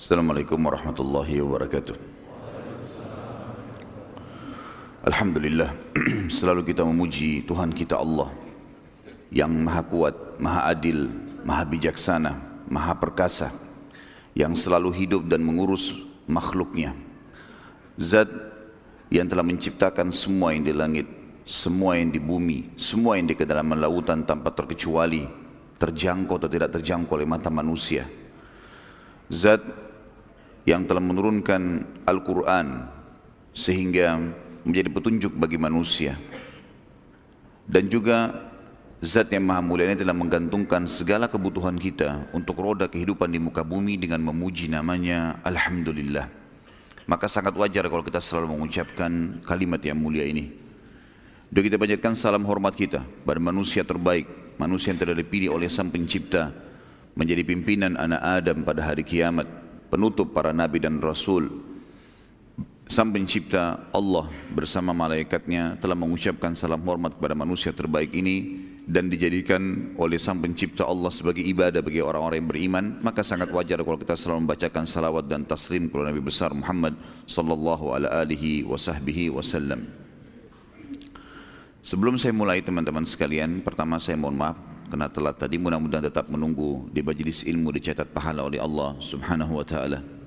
Assalamualaikum warahmatullahi wabarakatuh. Alhamdulillah, selalu kita memuji Tuhan kita Allah yang maha kuat, maha adil, maha bijaksana, maha perkasa, yang selalu hidup dan mengurus makhluknya. Zat yang telah menciptakan semua yang di langit, semua yang di bumi, semua yang di kedalaman lautan tanpa terkecuali, terjangkau atau tidak terjangkau oleh mata manusia. Zat yang telah menurunkan Al-Quran sehingga menjadi petunjuk bagi manusia. Dan juga Zat yang maha mulia ini telah menggantungkan segala kebutuhan kita untuk roda kehidupan di muka bumi dengan memuji namanya Alhamdulillah. Maka sangat wajar kalau kita selalu mengucapkan kalimat yang mulia ini. Dan kita panjatkan salam hormat kita pada manusia terbaik, manusia yang telah dipilih oleh Sang Pencipta menjadi pimpinan anak Adam pada hari kiamat, penutup para nabi dan rasul, Sang pencipta Allah bersama malaikatnya telah mengucapkan salam hormat kepada manusia terbaik ini dan dijadikan oleh sang pencipta Allah sebagai ibadah bagi orang-orang yang beriman. Maka sangat wajar kalau kita selalu membacakan salawat dan taslim kepada Nabi besar Muhammad sallallahu alaihi wasallam Sebelum saya mulai teman-teman sekalian pertama saya mohon maaf karena telat tadi mudah-mudahan tetap menunggu di majelis ilmu dicatat pahala oleh Allah subhanahu wa ta'ala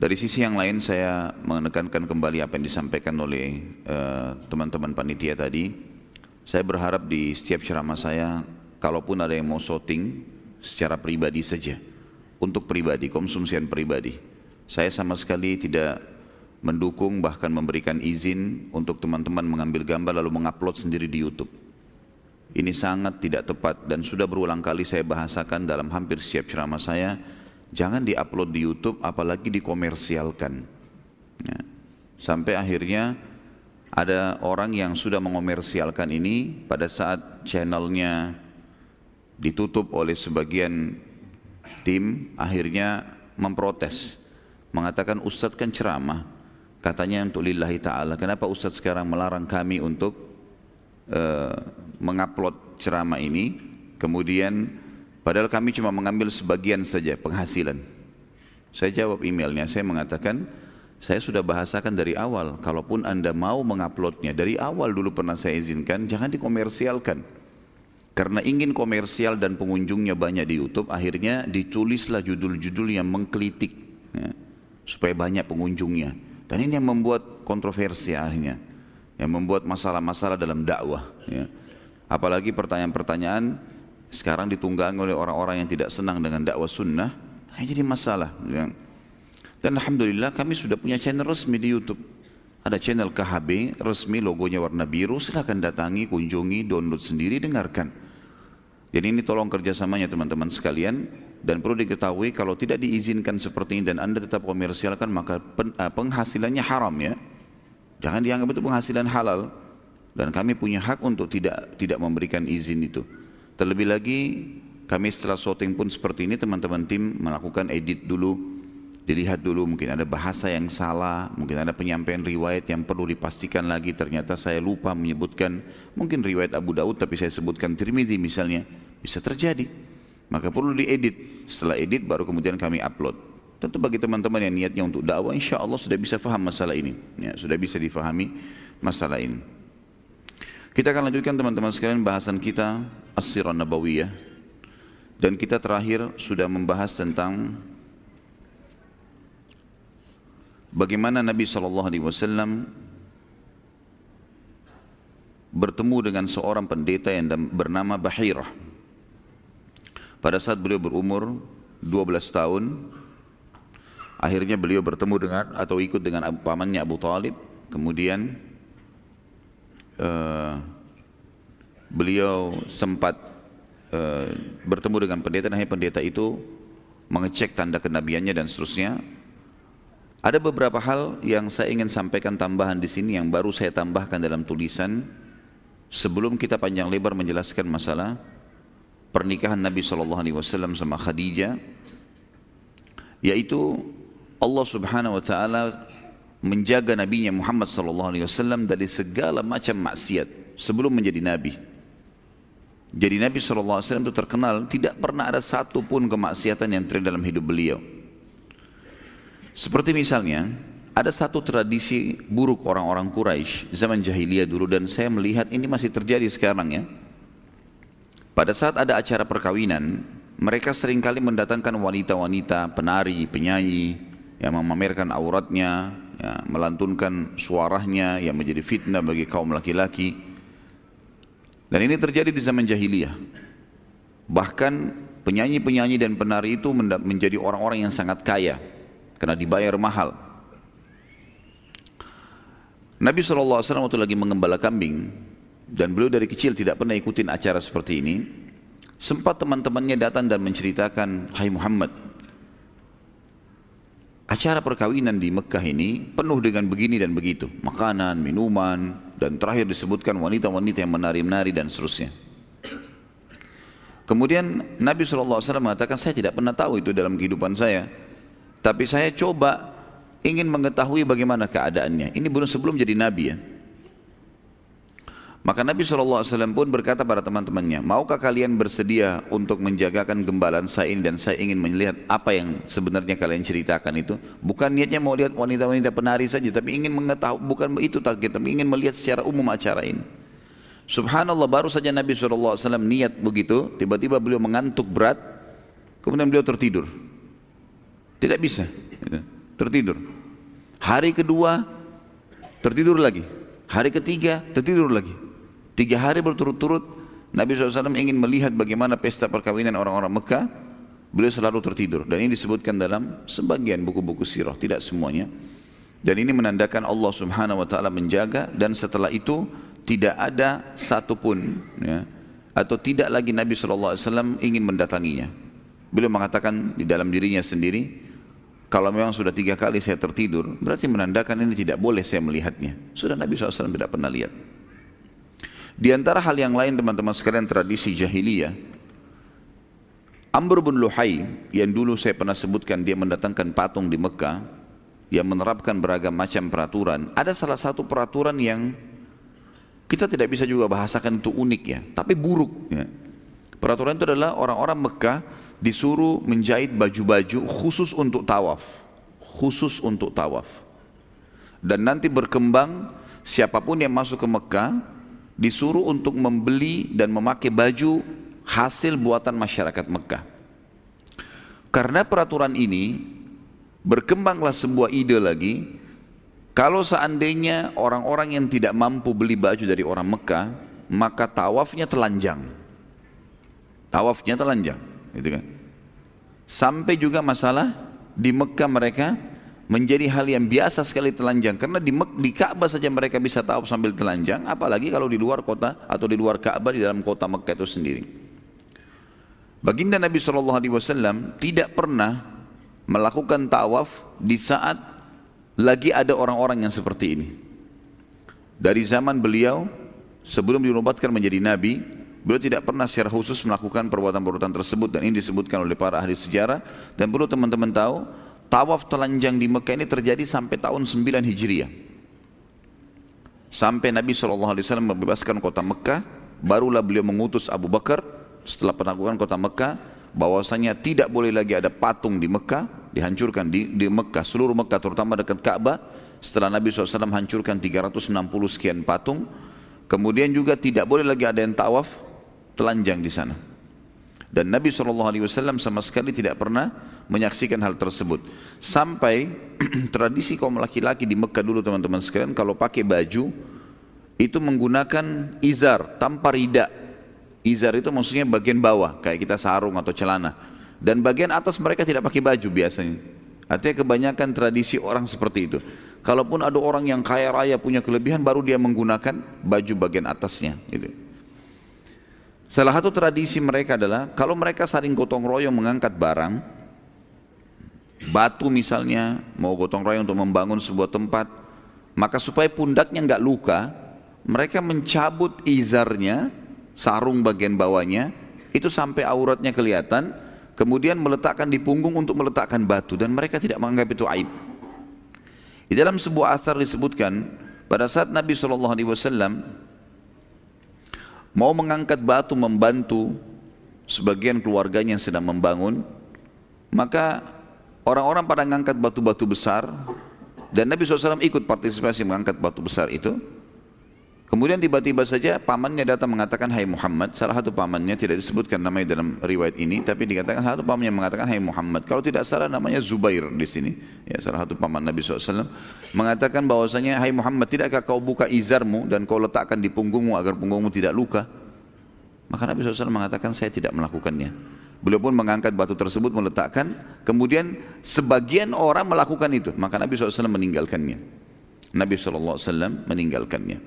dari sisi yang lain saya menekankan kembali apa yang disampaikan oleh eh, teman-teman uh, panitia tadi. Saya berharap di setiap ceramah saya, kalaupun ada yang mau shooting secara pribadi saja, untuk pribadi, konsumsian pribadi. Saya sama sekali tidak mendukung bahkan memberikan izin untuk teman-teman mengambil gambar lalu mengupload sendiri di YouTube. Ini sangat tidak tepat dan sudah berulang kali saya bahasakan dalam hampir setiap ceramah saya Jangan diupload di YouTube apalagi dikomersialkan. Ya. Sampai akhirnya ada orang yang sudah mengomersialkan ini pada saat channelnya ditutup oleh sebagian tim akhirnya memprotes mengatakan Ustadz kan ceramah katanya untuk lillahi ta'ala kenapa Ustadz sekarang melarang kami untuk uh, mengupload ceramah ini kemudian Padahal kami cuma mengambil sebagian saja penghasilan. Saya jawab emailnya, saya mengatakan, saya sudah bahasakan dari awal, kalaupun anda mau menguploadnya, dari awal dulu pernah saya izinkan, jangan dikomersialkan. Karena ingin komersial dan pengunjungnya banyak di YouTube, akhirnya ditulislah judul-judul yang mengkritik, ya, supaya banyak pengunjungnya. Dan ini yang membuat kontroversi akhirnya, yang membuat masalah-masalah dalam dakwah. Ya. Apalagi pertanyaan-pertanyaan sekarang ditunggangi oleh orang-orang yang tidak senang dengan dakwah sunnah, jadi masalah. Dan Alhamdulillah kami sudah punya channel resmi di Youtube. Ada channel KHB resmi logonya warna biru, silahkan datangi, kunjungi, download sendiri, dengarkan. Jadi ini tolong kerjasamanya teman-teman sekalian dan perlu diketahui kalau tidak diizinkan seperti ini dan anda tetap komersialkan maka eh, penghasilannya haram ya. Jangan dianggap itu penghasilan halal dan kami punya hak untuk tidak tidak memberikan izin itu. Terlebih lagi kami setelah shooting pun seperti ini teman-teman tim melakukan edit dulu dilihat dulu. Mungkin ada bahasa yang salah mungkin ada penyampaian riwayat yang perlu dipastikan lagi. Ternyata saya lupa menyebutkan mungkin riwayat Abu Daud tapi saya sebutkan Tirmidzi misalnya bisa terjadi. Maka perlu diedit. Setelah edit baru kemudian kami upload. Tentu bagi teman-teman yang niatnya untuk dakwah insya Allah sudah bisa faham masalah ini. Ya, sudah bisa difahami masalah ini kita akan lanjutkan teman-teman sekalian bahasan kita As-Sirah Nabawiyah dan kita terakhir sudah membahas tentang bagaimana Nabi SAW bertemu dengan seorang pendeta yang bernama Bahirah. Pada saat beliau berumur 12 tahun, akhirnya beliau bertemu dengan atau ikut dengan pamannya Abu Talib, kemudian uh, beliau sempat uh, bertemu dengan pendeta dan pendeta itu mengecek tanda kenabiannya dan seterusnya. Ada beberapa hal yang saya ingin sampaikan tambahan di sini yang baru saya tambahkan dalam tulisan sebelum kita panjang lebar menjelaskan masalah pernikahan Nabi saw sama Khadijah, yaitu Allah Subhanahu Wa Taala menjaga nabinya Muhammad sallallahu alaihi wasallam dari segala macam maksiat sebelum menjadi nabi. Jadi Nabi sallallahu alaihi wasallam itu terkenal tidak pernah ada satu pun kemaksiatan yang terjadi dalam hidup beliau. Seperti misalnya, ada satu tradisi buruk orang-orang Quraisy zaman jahiliyah dulu dan saya melihat ini masih terjadi sekarang ya. Pada saat ada acara perkawinan, mereka sering kali mendatangkan wanita-wanita, penari, penyanyi yang memamerkan auratnya, ya, melantunkan suaranya yang menjadi fitnah bagi kaum laki-laki. Dan ini terjadi di zaman jahiliyah. Bahkan penyanyi-penyanyi dan penari itu menjadi orang-orang yang sangat kaya karena dibayar mahal. Nabi SAW waktu lagi mengembala kambing dan beliau dari kecil tidak pernah ikutin acara seperti ini. Sempat teman-temannya datang dan menceritakan, Hai Muhammad, acara perkawinan di Mekah ini penuh dengan begini dan begitu. Makanan, minuman, dan terakhir disebutkan wanita-wanita yang menari-menari dan seterusnya. Kemudian Nabi SAW mengatakan, saya tidak pernah tahu itu dalam kehidupan saya. Tapi saya coba ingin mengetahui bagaimana keadaannya. Ini belum sebelum jadi Nabi ya. Maka Nabi SAW pun berkata pada teman-temannya, maukah kalian bersedia untuk menjagakan gembalan saya ini dan saya ingin melihat apa yang sebenarnya kalian ceritakan itu. Bukan niatnya mau lihat wanita-wanita penari saja, tapi ingin mengetahui, bukan itu target, tapi ingin melihat secara umum acara ini. Subhanallah baru saja Nabi SAW niat begitu, tiba-tiba beliau mengantuk berat, kemudian beliau tertidur. Tidak bisa, tertidur. Hari kedua, tertidur lagi. Hari ketiga, tertidur lagi. Tiga hari berturut-turut Nabi SAW ingin melihat bagaimana pesta perkawinan orang-orang Mekah. Beliau selalu tertidur. Dan ini disebutkan dalam sebagian buku-buku sirah, tidak semuanya. Dan ini menandakan Allah Subhanahu Wa Taala menjaga dan setelah itu tidak ada satupun ya, atau tidak lagi Nabi SAW ingin mendatanginya. Beliau mengatakan di dalam dirinya sendiri, kalau memang sudah tiga kali saya tertidur, berarti menandakan ini tidak boleh saya melihatnya. Sudah Nabi SAW tidak pernah lihat. Di antara hal yang lain teman-teman sekalian tradisi jahiliyah, Amr bin Luhai yang dulu saya pernah sebutkan dia mendatangkan patung di Mekah yang menerapkan beragam macam peraturan. Ada salah satu peraturan yang kita tidak bisa juga bahasakan itu unik ya, tapi buruk. Ya. Peraturan itu adalah orang-orang Mekah disuruh menjahit baju-baju khusus untuk tawaf, khusus untuk tawaf. Dan nanti berkembang siapa pun yang masuk ke Mekah disuruh untuk membeli dan memakai baju hasil buatan masyarakat Mekah. Karena peraturan ini berkembanglah sebuah ide lagi kalau seandainya orang-orang yang tidak mampu beli baju dari orang Mekah, maka tawafnya telanjang. Tawafnya telanjang, gitu kan. Sampai juga masalah di Mekah mereka menjadi hal yang biasa sekali telanjang. Karena di, di Ka'bah saja mereka bisa tahu sambil telanjang apalagi kalau di luar kota atau di luar Ka'bah di dalam kota Mekah itu sendiri. Baginda Nabi SAW tidak pernah melakukan tawaf di saat lagi ada orang-orang yang seperti ini. Dari zaman beliau sebelum dinubatkan menjadi Nabi beliau tidak pernah secara khusus melakukan perbuatan-perbuatan tersebut. Dan ini disebutkan oleh para ahli sejarah. Dan perlu teman-teman tahu tawaf telanjang di Mekah ini terjadi sampai tahun 9 Hijriah. Sampai Nabi SAW membebaskan kota Mekah, barulah beliau mengutus Abu Bakar setelah penaklukan kota Mekah, bahwasanya tidak boleh lagi ada patung di Mekah, dihancurkan di, di Mekah, seluruh Mekah terutama dekat Ka'bah, setelah Nabi SAW hancurkan 360 sekian patung, kemudian juga tidak boleh lagi ada yang tawaf telanjang di sana. Dan Nabi SAW sama sekali tidak pernah menyaksikan hal tersebut. Sampai tradisi kaum laki-laki di Mekah dulu teman-teman sekalian kalau pakai baju itu menggunakan izar tanpa rida. Izar itu maksudnya bagian bawah kayak kita sarung atau celana. Dan bagian atas mereka tidak pakai baju biasanya. Artinya kebanyakan tradisi orang seperti itu. Kalaupun ada orang yang kaya raya punya kelebihan baru dia menggunakan baju bagian atasnya. Gitu. Salah satu tradisi mereka adalah kalau mereka saling gotong royong mengangkat barang, batu misalnya, mau gotong royong untuk membangun sebuah tempat, maka supaya pundaknya nggak luka, mereka mencabut izarnya, sarung bagian bawahnya, itu sampai auratnya kelihatan, kemudian meletakkan di punggung untuk meletakkan batu dan mereka tidak menganggap itu aib. Di dalam sebuah asar disebutkan pada saat Nabi SAW mau mengangkat batu membantu sebagian keluarganya yang sedang membangun, maka orang-orang pada ngangkat batu-batu besar dan Nabi SAW ikut partisipasi mengangkat batu besar itu. Kemudian tiba-tiba saja pamannya datang mengatakan Hai Muhammad Salah satu pamannya tidak disebutkan namanya dalam riwayat ini Tapi dikatakan salah satu pamannya mengatakan Hai Muhammad Kalau tidak salah namanya Zubair di sini. Ya, Salah satu paman Nabi SAW Mengatakan bahwasanya Hai Muhammad tidakkah kau buka izarmu Dan kau letakkan di punggungmu agar punggungmu tidak luka? Maka Nabi SAW mengatakan saya tidak melakukannya Beliau pun mengangkat batu tersebut meletakkan Kemudian sebagian orang melakukan itu Maka Nabi SAW meninggalkannya Nabi SAW meninggalkannya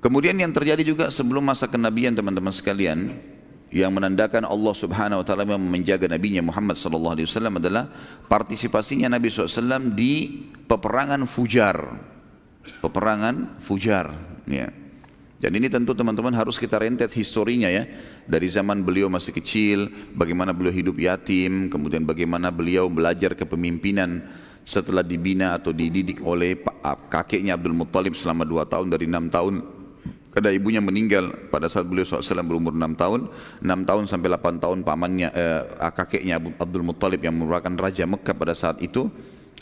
Kemudian yang terjadi juga sebelum masa kenabian teman-teman sekalian yang menandakan Allah Subhanahu wa taala yang menjaga nabinya Muhammad sallallahu alaihi wasallam adalah partisipasinya Nabi SAW di peperangan Fujar. Peperangan Fujar, ya. Dan ini tentu teman-teman harus kita rentet historinya ya. Dari zaman beliau masih kecil, bagaimana beliau hidup yatim, kemudian bagaimana beliau belajar kepemimpinan setelah dibina atau dididik oleh kakeknya Abdul Muttalib selama dua tahun dari enam tahun karena ibunya meninggal pada saat beliau SAW berumur 6 tahun 6 tahun sampai 8 tahun pamannya eh, kakeknya Abdul Muttalib yang merupakan Raja Mekah pada saat itu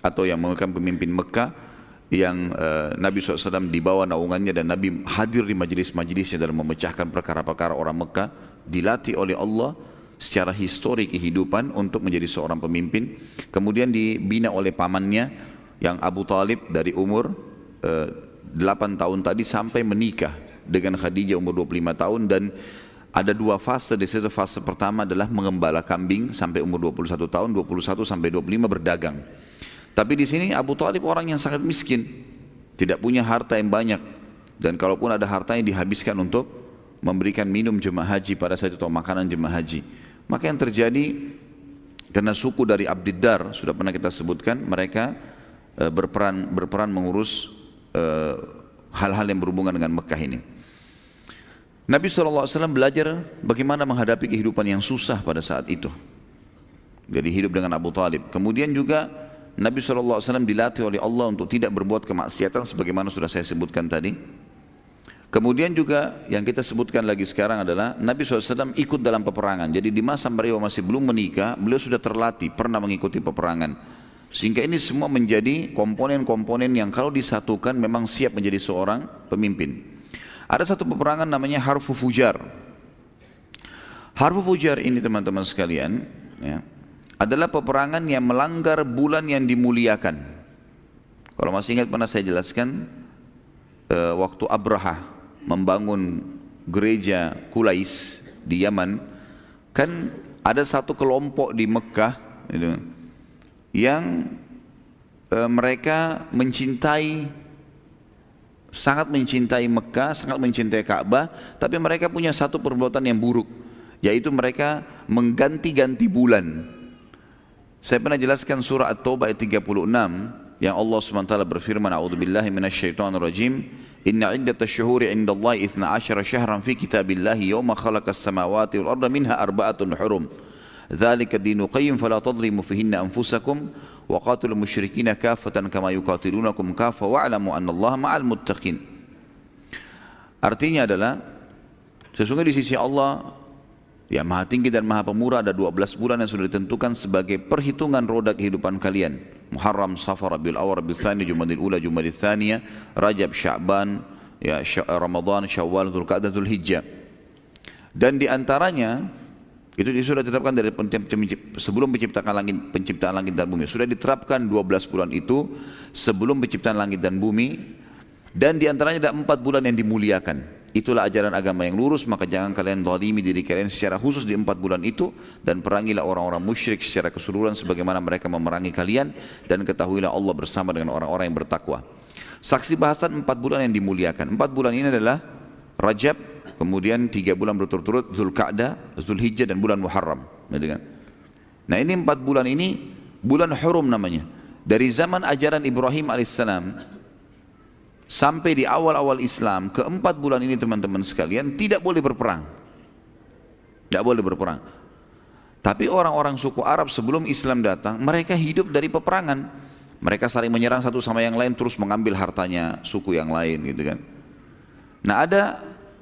atau yang merupakan pemimpin Mekah yang eh, Nabi SAW dibawa naungannya dan Nabi hadir di majelis-majelisnya dalam memecahkan perkara-perkara orang Mekah dilatih oleh Allah secara histori kehidupan untuk menjadi seorang pemimpin. Kemudian dibina oleh pamannya yang Abu Talib dari umur eh, 8 tahun tadi sampai menikah dengan Khadijah umur 25 tahun. Dan ada dua fase. Di situ fase pertama adalah mengembala kambing sampai umur 21 tahun 21 sampai 25 berdagang tapi di sini Abu Talib orang yang sangat miskin tidak punya harta yang banyak dan kalaupun ada hartanya dihabiskan untuk memberikan minum jemaah haji pada saat itu atau makanan jemaah haji maka yang terjadi karena suku dari Abdiddar sudah pernah kita sebutkan mereka e, berperan berperan mengurus e, hal-hal yang berhubungan dengan Mekah ini Nabi SAW belajar bagaimana menghadapi kehidupan yang susah pada saat itu. Jadi hidup dengan Abu Talib. Kemudian juga Nabi SAW dilatih oleh Allah untuk tidak berbuat kemaksiatan sebagaimana sudah saya sebutkan tadi. Kemudian juga yang kita sebutkan lagi sekarang adalah Nabi SAW ikut dalam peperangan. Jadi di masa beliau masih belum menikah, beliau sudah terlatih, pernah mengikuti peperangan. Sehingga ini semua menjadi komponen-komponen yang kalau disatukan memang siap menjadi seorang pemimpin. Ada satu peperangan namanya Harfu Fujar. Harfu Fujar ini teman-teman sekalian ya, adalah peperangan yang melanggar bulan yang dimuliakan. Kalau masih ingat pernah saya jelaskan uh, waktu Abraha membangun gereja Kulais di Yaman, kan ada satu kelompok di Mekah gitu, yang uh, mereka mencintai sangat mencintai Mekah, sangat mencintai Ka'bah, tapi mereka punya satu perbuatan yang buruk, yaitu mereka mengganti-ganti bulan. Saya pernah jelaskan surah At-Taubah ayat 36 yang Allah SWT berfirman, "A'udzubillahi minasyaitonirrajim, inna iddatash syuhuri 'indallahi 12 syahran fi kitabillahi yawma khalaqas samawati wal arda minha arba'atun hurum." ذلك الدين قيم فلا تظلموا فيهن أنفسكم وقاتلوا المشركين كافة كما يقاتلونكم كافة واعلموا أن الله مع المتقين Artinya adalah sesungguhnya di sisi Allah yang maha tinggi dan maha pemurah ada 12 bulan yang sudah ditentukan sebagai perhitungan roda kehidupan kalian. Muharram, Safar, Rabiul Awal, Rabiul Thani, Jumadil Ula, Jumadil Thaniya, Rajab, Sya'ban, ya, Ramadan, Syawal, Dzulqa'dah, Dzulhijjah. Dan di antaranya itu sudah ditetapkan dari sebelum penciptaan langit, penciptaan langit dan bumi. Sudah diterapkan 12 bulan itu sebelum penciptaan langit dan bumi. Dan di antaranya ada empat bulan yang dimuliakan. Itulah ajaran agama yang lurus, maka jangan kalian zalimi diri kalian secara khusus di empat bulan itu. Dan perangilah orang-orang musyrik secara keseluruhan sebagaimana mereka memerangi kalian. Dan ketahuilah Allah bersama dengan orang-orang yang bertakwa. Saksi bahasan empat bulan yang dimuliakan. Empat bulan ini adalah Rajab, kemudian tiga bulan berturut-turut Zulkaadah, Zulhijjah dan bulan Muharram. Nah ini empat bulan ini bulan hurum namanya. Dari zaman ajaran Ibrahim alaihissalam sampai di awal-awal Islam, keempat bulan ini teman-teman sekalian tidak boleh berperang. Tidak boleh berperang. Tapi orang-orang suku Arab sebelum Islam datang, mereka hidup dari peperangan. Mereka saling menyerang satu sama yang lain terus mengambil hartanya suku yang lain gitu kan. Nah ada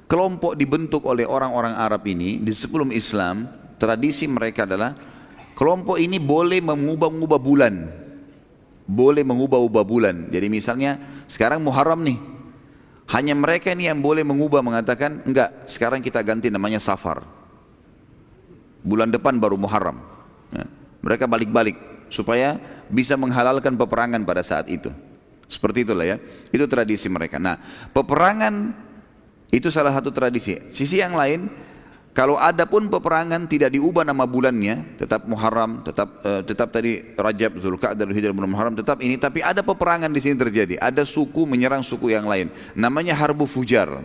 kelompok dibentuk oleh orang-orang Arab ini di sebelum Islam, tradisi mereka adalah kelompok ini boleh mengubah-ubah bulan. Boleh mengubah-ubah bulan. Jadi misalnya sekarang Muharram nih. Hanya mereka ini yang boleh mengubah mengatakan enggak sekarang kita ganti namanya Safar. Bulan depan baru Muharram. Ya. Mereka balik-balik supaya bisa menghalalkan peperangan pada saat itu. Seperti itulah ya. Itu tradisi mereka. Nah, peperangan itu salah satu tradisi. Sisi yang lain, kalau ada pun peperangan tidak diubah nama bulannya, tetap Muharram, tetap uh, tetap tadi Rajab, Zulqa'dah, Hijrah, bulan Muharram, tetap ini. Tapi ada peperangan di sini terjadi. Ada suku menyerang suku yang lain. Namanya Harbu Fujar.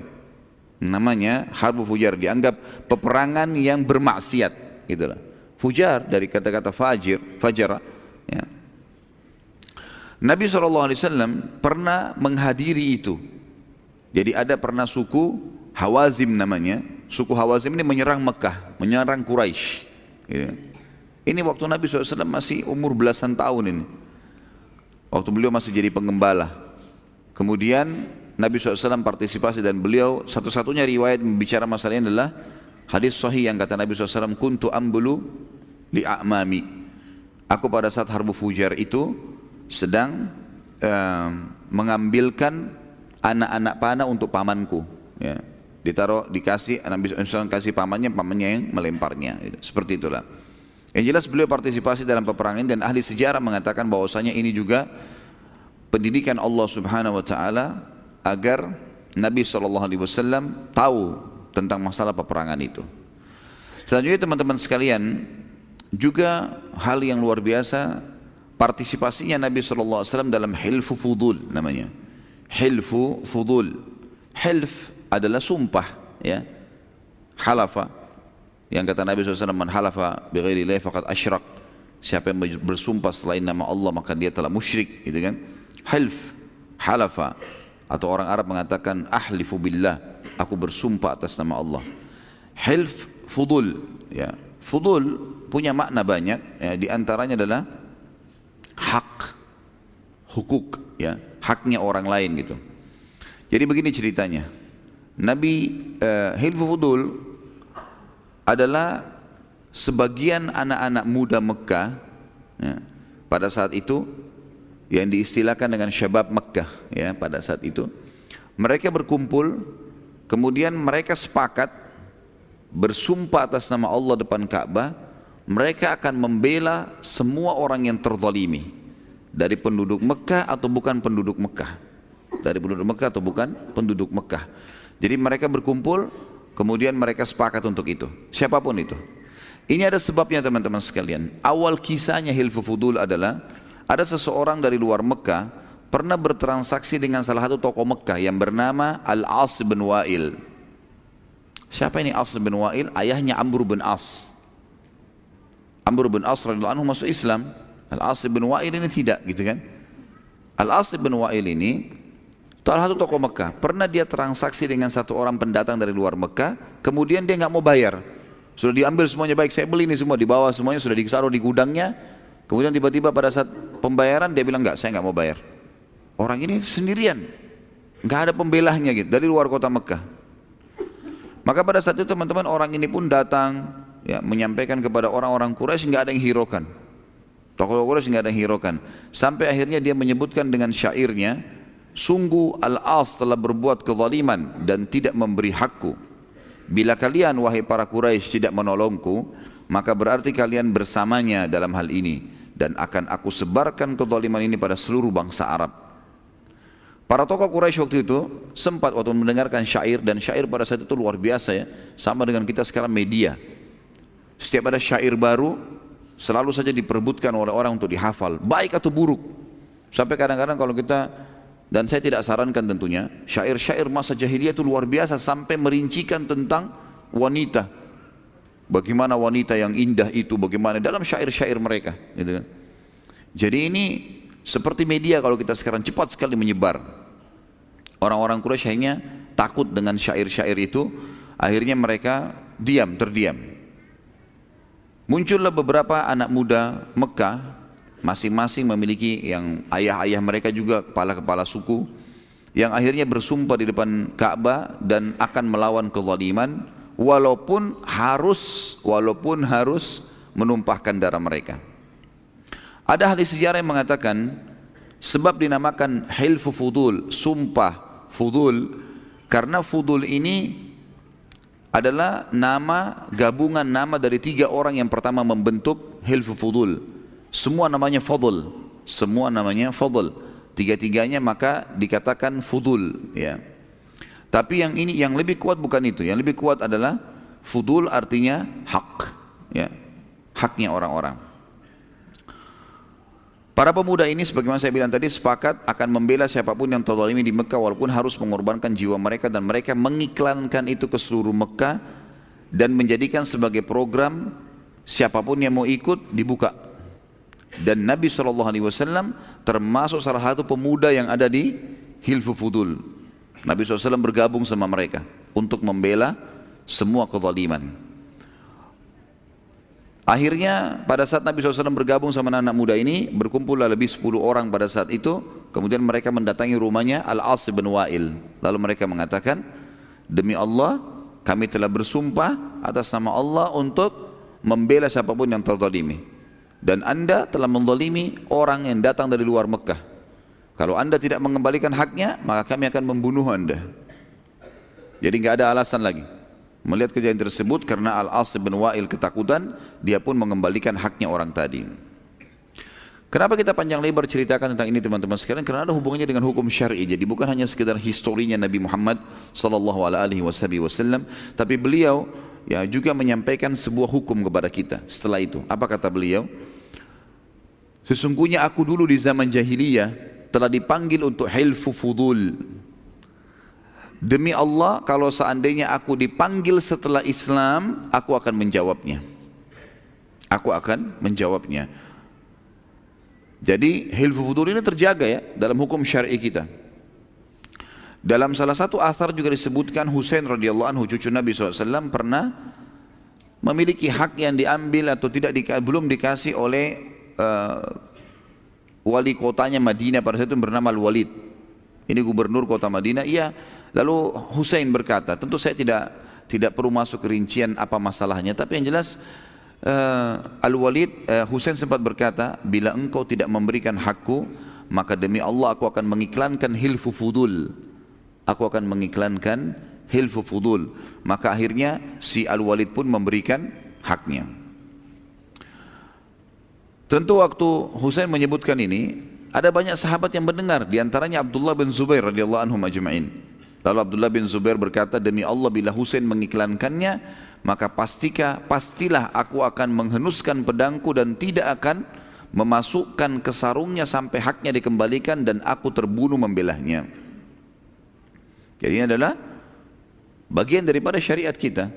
Namanya Harbu Fujar. Dianggap peperangan yang bermaksiat. Itulah. Fujar dari kata-kata fajir, fajara. Ya. Nabi SAW pernah menghadiri itu. Jadi ada pernah suku Hawazim namanya. Suku Hawazim ini menyerang Mekah, menyerang Quraisy. Ya. Ini waktu Nabi SAW masih umur belasan tahun ini. Waktu beliau masih jadi penggembala. Kemudian Nabi SAW partisipasi dan beliau satu-satunya riwayat membicara masalah ini adalah hadis sahih yang kata Nabi SAW, Kuntu ambulu li a'mami. Aku pada saat harbu fujar itu sedang uh, mengambilkan anak-anak panah untuk pamanku ya. Ditaruh dikasih Nabi SAW kasih pamannya pamannya yang melemparnya seperti itulah yang jelas beliau partisipasi dalam peperangan dan ahli sejarah mengatakan bahwasanya ini juga pendidikan Allah Subhanahu wa taala agar Nabi SAW tahu tentang masalah peperangan itu. Selanjutnya teman-teman sekalian, juga hal yang luar biasa partisipasinya Nabi SAW dalam hilfu fudul namanya. Hilfu fudul. Hilf adalah sumpah ya. Halafa yang kata Nabi SAW man halafa bighairi la faqad asyrak. Siapa yang bersumpah selain nama Allah maka dia telah musyrik gitu kan. Hilf halafa atau orang Arab mengatakan ahlifu billah aku bersumpah atas nama Allah. Hilf fudul ya. Fudul punya makna banyak ya, di antaranya adalah hak hukuk ya haknya orang lain gitu jadi begini ceritanya Nabi uh, Hilfu Fudul adalah sebagian anak-anak muda Mekah ya, pada saat itu yang diistilahkan dengan syabab Mekah ya pada saat itu. Mereka berkumpul kemudian mereka sepakat bersumpah atas nama Allah depan Ka'bah mereka akan membela semua orang yang terzalimi dari penduduk Mekah atau bukan penduduk Mekah. Dari penduduk Mekah atau bukan penduduk Mekah jadi mereka berkumpul kemudian mereka sepakat untuk itu. Siapa pun itu. Ini ada sebabnya teman-teman sekalian. Awal kisahnya Hilfu Fudul adalah ada seseorang dari luar Mekah pernah bertransaksi dengan salah satu tokoh Mekah yang bernama Al-As bin Wa'il. Siapa ini As bin Wa'il? Ayahnya Amr bin As. Amr bin As radhiyallahu anhu masuk Islam. Al-As bin Wa'il ini tidak gitu kan. Al-As bin Wa'il ini salah satu tokoh Mekah. Pernah dia transaksi dengan satu orang pendatang dari luar Mekah, kemudian dia nggak mau bayar. Sudah diambil semuanya baik, saya beli ini semua di bawah semuanya sudah ditaruh di gudangnya. Kemudian tiba-tiba pada saat pembayaran dia bilang nggak, saya nggak mau bayar. Orang ini sendirian, nggak ada pembelahnya gitu dari luar kota Mekah. Maka pada saat itu teman-teman orang ini pun datang ya, menyampaikan kepada orang-orang Quraisy nggak ada yang hiraukan. Tokoh Quraisy nggak ada yang hiraukan. Sampai akhirnya dia menyebutkan dengan syairnya, sungguh Al-As telah berbuat kezaliman dan tidak memberi hakku. Bila kalian wahai para Quraisy tidak menolongku, maka berarti kalian bersamanya dalam hal ini dan akan aku sebarkan kezaliman ini pada seluruh bangsa Arab. Para tokoh Quraisy waktu itu sempat waktu mendengarkan syair dan syair pada saat itu luar biasa ya, sama dengan kita sekarang media. Setiap ada syair baru selalu saja diperebutkan oleh orang untuk dihafal, baik atau buruk. Sampai kadang-kadang kalau kita dan saya tidak sarankan tentunya, syair-syair masa jahiliyah itu luar biasa sampai merincikan tentang wanita. Bagaimana wanita yang indah itu, bagaimana dalam syair-syair mereka. Gitu kan. Jadi ini seperti media kalau kita sekarang cepat sekali menyebar. Orang-orang Quraisy hanya takut dengan syair-syair itu, akhirnya mereka diam, terdiam. Muncullah beberapa anak muda Mekah, masing-masing memiliki yang ayah-ayah mereka juga kepala-kepala suku, yang akhirnya bersumpah di depan Ka'bah dan akan melawan kezaliman, walaupun harus, walaupun harus menumpahkan darah mereka. Ada ahli sejarah yang mengatakan sebab dinamakan hilfu fudul, sumpah fudul karena fudul ini adalah nama gabungan nama dari tiga orang yang pertama membentuk hilfu fudul. Semua namanya fadl, semua namanya fadl. Tiga-tiganya maka dikatakan fudul ya. Tapi yang ini yang lebih kuat bukan itu. Yang lebih kuat adalah fudul artinya hak, ya. Haknya orang-orang. Para pemuda ini sebagaimana saya bilang tadi sepakat akan membela siapa pun yang terzalimi di Mekah walaupun harus mengorbankan jiwa mereka dan mereka mengiklankan itu ke seluruh Mekah dan menjadikan sebagai program siapa pun yang mau ikut dibuka. Dan Nabi SAW termasuk salah satu pemuda yang ada di Hilfu Fudul. Nabi SAW bergabung sama mereka untuk membela semua kezaliman. Akhirnya pada saat Nabi SAW bergabung sama anak, -anak muda ini berkumpullah lebih 10 orang pada saat itu kemudian mereka mendatangi rumahnya Al-As bin Wa'il lalu mereka mengatakan demi Allah kami telah bersumpah atas nama Allah untuk membela siapa pun yang terzalimi dan anda telah menzalimi orang yang datang dari luar Mekah kalau anda tidak mengembalikan haknya, maka kami akan membunuh anda. Jadi nggak ada alasan lagi. Melihat kejadian tersebut karena Al-As bin Wa'il ketakutan, dia pun mengembalikan haknya orang tadi. Kenapa kita panjang lebar ceritakan tentang ini teman-teman sekalian? Karena ada hubungannya dengan hukum syar'i. Jadi bukan hanya sekedar historinya Nabi Muhammad sallallahu alaihi wasallam, tapi beliau ya juga menyampaikan sebuah hukum kepada kita. Setelah itu, apa kata beliau? Sesungguhnya aku dulu di zaman jahiliyah telah dipanggil untuk hilfu fudul. Demi Allah kalau seandainya aku dipanggil setelah Islam, aku akan menjawabnya. Aku akan menjawabnya. Jadi hilfu fudul ini terjaga ya dalam hukum syar'i kita. Dalam salah satu asar juga disebutkan Husain radhiyallahu anhu cucu Nabi SAW pernah memiliki hak yang diambil atau tidak di, belum dikasih oleh uh, wali kotanya Madinah pada saat itu bernama Al-Walid. Ini gubernur kota Madinah. Iya. Lalu Husain berkata, tentu saya tidak tidak perlu masuk rincian apa masalahnya, tapi yang jelas uh, Al-Walid uh, Husain sempat berkata, bila engkau tidak memberikan hakku, maka demi Allah aku akan mengiklankan hilfu fudul. Aku akan mengiklankan hilfu fudul. Maka akhirnya si Al-Walid pun memberikan haknya. Tentu waktu Husain menyebutkan ini, ada banyak sahabat yang mendengar, di antaranya Abdullah bin Zubair radhiyallahu anhu majma'in. Lalu Abdullah bin Zubair berkata, demi Allah bila Husain mengiklankannya, maka pastika, pastilah aku akan menghenuskan pedangku dan tidak akan memasukkan ke sarungnya sampai haknya dikembalikan dan aku terbunuh membelahnya. Jadi ini adalah bagian daripada syariat kita.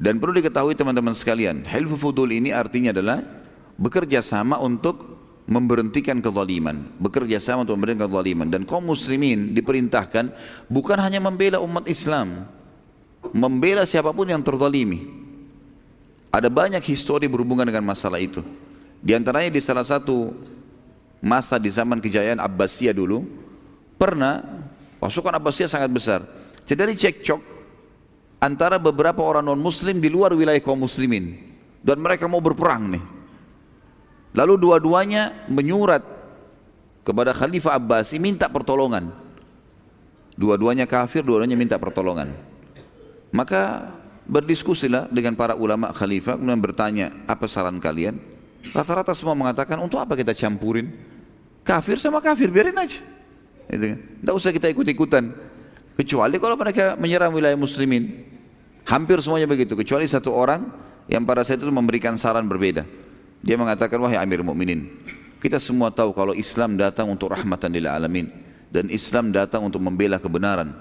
Dan perlu diketahui teman-teman sekalian, hilfu fudul ini artinya adalah bekerja sama untuk memberhentikan kezaliman, bekerja sama untuk memberhentikan kezaliman dan kaum muslimin diperintahkan bukan hanya membela umat Islam, membela siapa pun yang terzalimi. Ada banyak histori berhubungan dengan masalah itu. Di antaranya di salah satu masa di zaman kejayaan Abbasiyah dulu, pernah pasukan Abbasiyah sangat besar. Terjadi cekcok antara beberapa orang non muslim di luar wilayah kaum muslimin dan mereka mau berperang nih Lalu dua-duanya menyurat kepada Khalifah Abbasi minta pertolongan. Dua-duanya kafir, dua-duanya minta pertolongan. Maka berdiskusilah dengan para ulama khalifah kemudian bertanya apa saran kalian? Rata-rata semua mengatakan untuk apa kita campurin? Kafir sama kafir biarin aja. Gitu kan? Tidak usah kita ikut-ikutan. Kecuali kalau mereka menyerang wilayah muslimin. Hampir semuanya begitu. Kecuali satu orang yang pada saat itu memberikan saran berbeda. Dia mengatakan wahai Amir Mukminin, kita semua tahu kalau Islam datang untuk rahmatan lil alamin dan Islam datang untuk membela kebenaran.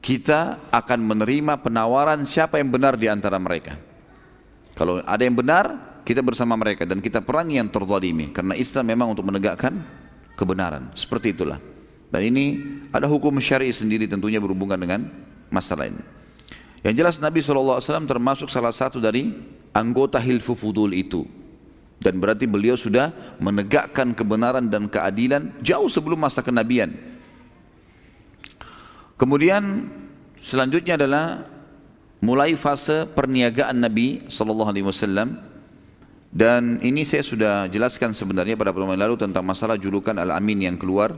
Kita akan menerima penawaran siapa yang benar di antara mereka. Kalau ada yang benar, kita bersama mereka dan kita perangi yang terzalimi karena Islam memang untuk menegakkan kebenaran. Seperti itulah. Dan ini ada hukum syar'i sendiri tentunya berhubungan dengan masalah ini. Yang jelas Nabi SAW termasuk salah satu dari anggota Hilfu Fudul itu dan berarti beliau sudah menegakkan kebenaran dan keadilan jauh sebelum masa kenabian. Kemudian selanjutnya adalah mulai fase perniagaan Nabi sallallahu alaihi wasallam Dan ini saya sudah jelaskan sebenarnya pada pertemuan lalu tentang masalah julukan Al-Amin yang keluar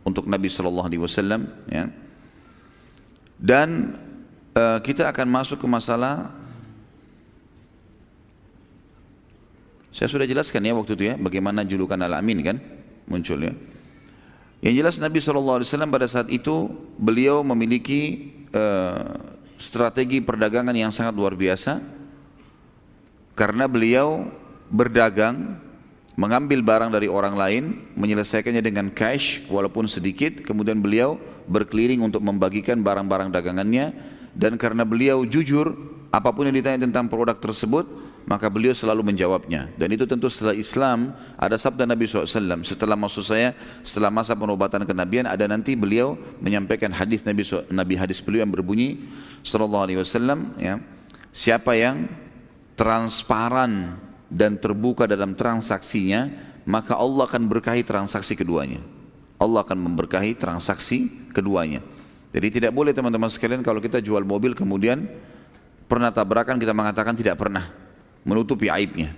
untuk Nabi Shallallahu Alaihi Wasallam. Ya. Dan uh, kita akan masuk ke masalah Saya sudah jelaskan ya waktu itu ya bagaimana julukan Al-Amin kan muncul ya. Yang jelas Nabi SAW pada saat itu beliau memiliki uh, strategi perdagangan yang sangat luar biasa karena beliau berdagang mengambil barang dari orang lain menyelesaikannya dengan cash walaupun sedikit kemudian beliau berkeliling untuk membagikan barang-barang dagangannya dan karena beliau jujur apa pun yang ditanya tentang produk tersebut maka beliau selalu menjawabnya dan itu tentu setelah Islam ada sabda Nabi SAW setelah maksud saya setelah masa penobatan kenabian ada nanti beliau menyampaikan hadis Nabi Nabi hadis beliau yang berbunyi Sallallahu Alaihi Wasallam ya siapa yang transparan dan terbuka dalam transaksinya, maka Allah akan berkahi transaksi keduanya. Allah akan memberkahi transaksi keduanya. Jadi tidak boleh teman-teman sekalian kalau kita jual mobil kemudian pernah tabrakan kita mengatakan tidak pernah menutupi aibnya.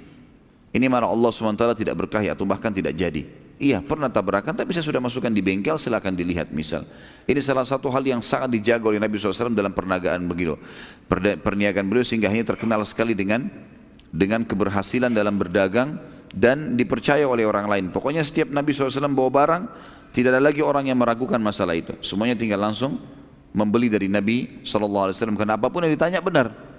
Ini malah Allah SWT tidak berkahi atau bahkan tidak jadi. Iya pernah tabrakan tapi saya sudah masukkan di bengkel silahkan dilihat misal. Ini salah satu hal yang sangat dijaga oleh Nabi SAW dalam perniagaan begitu. Perniagaan beliau sehingga hanya terkenal sekali dengan dengan keberhasilan dalam berdagang dan dipercaya oleh orang lain. Pokoknya setiap Nabi SAW bawa barang, tidak ada lagi orang yang meragukan masalah itu. Semuanya tinggal langsung membeli dari Nabi SAW. Karena apa pun yang ditanya benar.